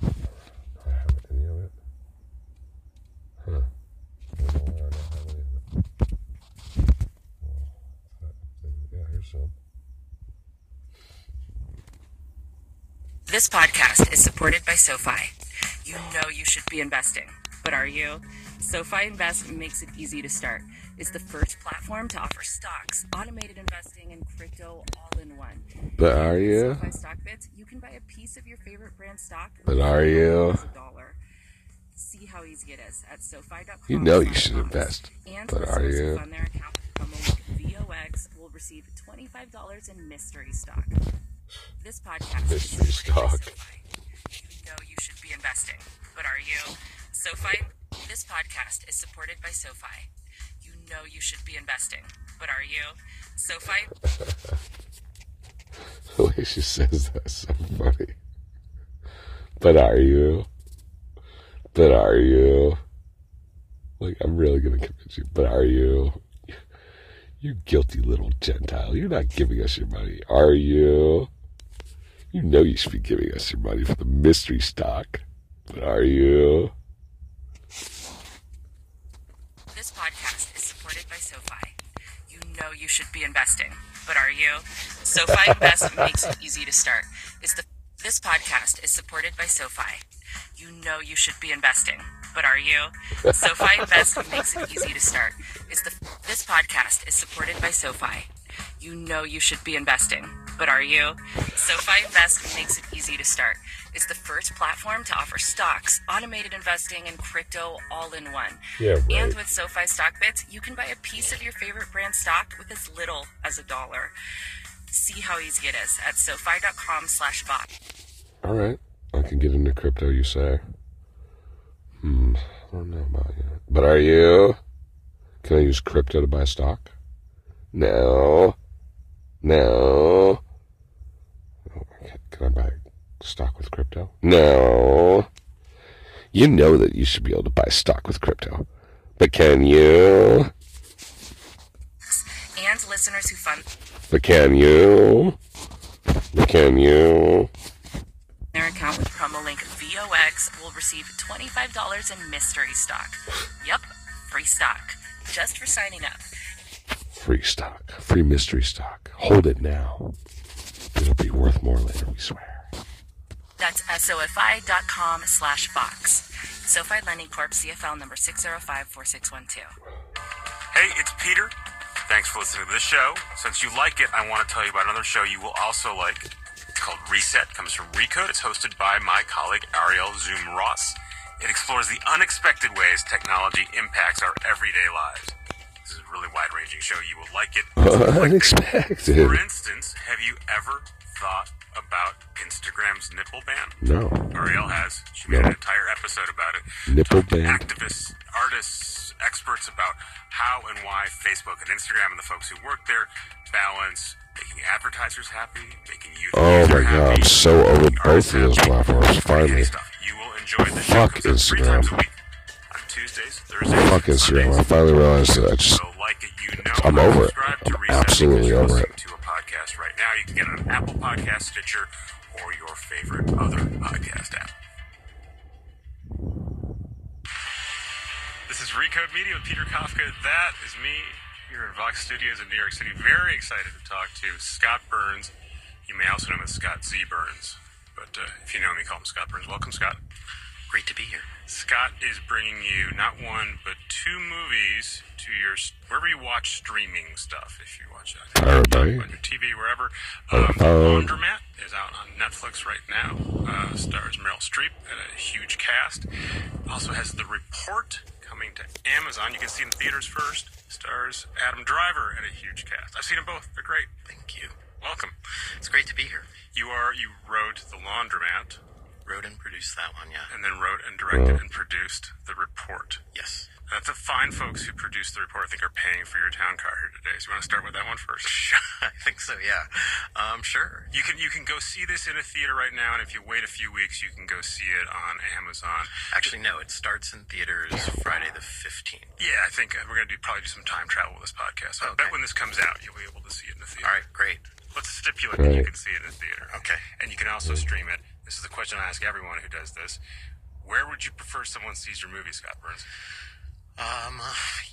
Do I have any of it? Huh. I don't know why I don't have any of it. Well, that- yeah, here's some. This podcast is supported by SoFi. You know you should be investing, but are you? SoFi Invest makes it easy to start. It's the first platform to offer stocks, automated investing, and crypto all in one. But are you? SoFi Stock Bits, you can buy a piece of your favorite brand stock. But are you? dollar. See how easy it is at SoFi.com. You know you should invest. And But are you? fund their account with promo link VOX will receive $25 in mystery stock. This podcast Mystery is supported by stock. SoFi. You know you should be investing, but are you? SoFi. This podcast is supported by SoFi. You know you should be investing, but are you? SoFi. The way she says that's so funny. But are you? But are you? Like, I'm really gonna convince you. But are you? You guilty little Gentile. You're not giving us your money, are you? You know you should be giving us your money for the mystery stock. But are you? This podcast is supported by SoFi. You know you should be investing, but are you? SoFi Invest makes it easy to start. It's the this podcast is supported by SoFi. You know you should be investing, but are you? SoFi Invest makes it easy to start. It's the this podcast is supported by SoFi. You know you should be investing, but are you? SoFi Invest makes it easy to start. It's the first platform to offer stocks, automated investing, and crypto all in one. Yeah, right. And with SoFi Stock Bits, you can buy a piece of your favorite brand stock with as little as a dollar. See how easy it is at SoFi.com slash bot. All right, I can get into crypto. You say? Hmm. I don't know about you. But are you? Can I use crypto to buy stock? No. No. Can I buy stock with crypto? No. You know that you should be able to buy stock with crypto. But can you? And listeners who fund But can you? But can you? their account with promo link VOX will receive $25 in mystery stock. Yep, free stock. Just for signing up. Free stock. Free mystery stock. Hold it now. It'll be worth more later, we swear. That's SOFI.com slash box. SoFi Lending Corp. CFL number 6054612. Hey, it's Peter. Thanks for listening to this show. Since you like it, I want to tell you about another show you will also like. It's called Reset. It comes from Recode. It's hosted by my colleague Arielle Duhaime-Ross. It explores the unexpected ways technology impacts our everyday lives. This is a really wide-ranging show. You will like it. Unexpected. For instance, have you ever thought about Instagram's nipple ban? No. Arielle has. She made No. an entire episode about it. Nipple ban. Activists, artists, experts about how and why Facebook and Instagram and the folks who work there balance making advertisers happy, making you Oh my god, I'm so over both of those platforms. Finally. You will enjoy the show. Fuck Instagram. Tuesdays, Thursdays. Fuck Instagram. I finally realized that I just. I'm over it. I'm absolutely over it. to a podcast right now. You can get it on Apple Podcast, Stitcher, or your favorite other podcast app. This is Recode Media with Peter Kafka. That is me here in Vox Studios in New York City. Very excited to talk to Scott Burns. You may also know him as Scott Z. Burns. But uh, if you know me, call him Scott Burns. Welcome, Scott. Great to be here. Scott is bringing you not one, but two movies to your wherever you watch streaming stuff. If you watch that Everybody. on your TV, wherever. On Um. Laundromat is out on Netflix right now. Uh, stars Meryl Streep and a huge cast. Also has The Report coming to Amazon. You can see it in theaters first. Stars Adam Driver and a huge cast. I've seen them both. They're great. Thank you. Welcome. It's great to be here. You are you wrote The Laundromat. Wrote and produced that one, yeah. And then wrote and directed and produced The Report. Yes. That's the fine folks who produced The Report, I think, are paying for your town car here today. So you want to start with that one first? I think so, yeah. Um, sure. You can you can go see this in a theater right now, and if you wait a few weeks, you can go see it on Amazon. Actually, no. It starts in theaters Friday the 15th. Yeah, I think uh, we're going to do probably do some time travel with this podcast. So I bet when this comes out, you'll be able to see it in the theater. All right, great. Let's stipulate that you can see it in the theater. Okay. And you can also stream it. This is the question I ask everyone who does this. Where would you prefer someone sees your movie, Scott Burns? Um,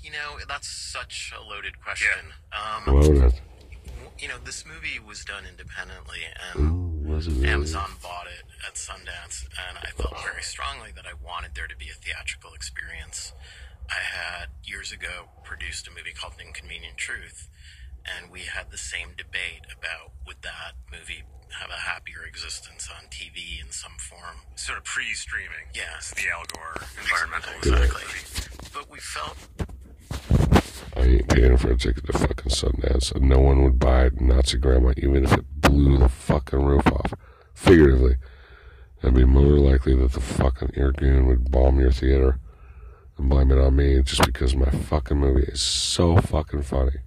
you know, that's such a loaded question. Um, Loaded. You know, this movie was done independently, and Ooh, was it really? Amazon bought it at Sundance, and I felt very strongly that I wanted there to be a theatrical experience. I had years ago produced a movie called Inconvenient Truth, and we had the same debate about would that movie have a happier existence on TV in some form. Sort of pre-streaming. Yeah. The Al Gore environmental Exactly. But we felt I ain't paying for a ticket to fucking Sundance, and no one would buy it, Nazi Grandma even if it blew the fucking roof off. Figuratively. It'd be more likely that the fucking Irgun would bomb your theater and blame it on me just because my fucking movie is so fucking funny.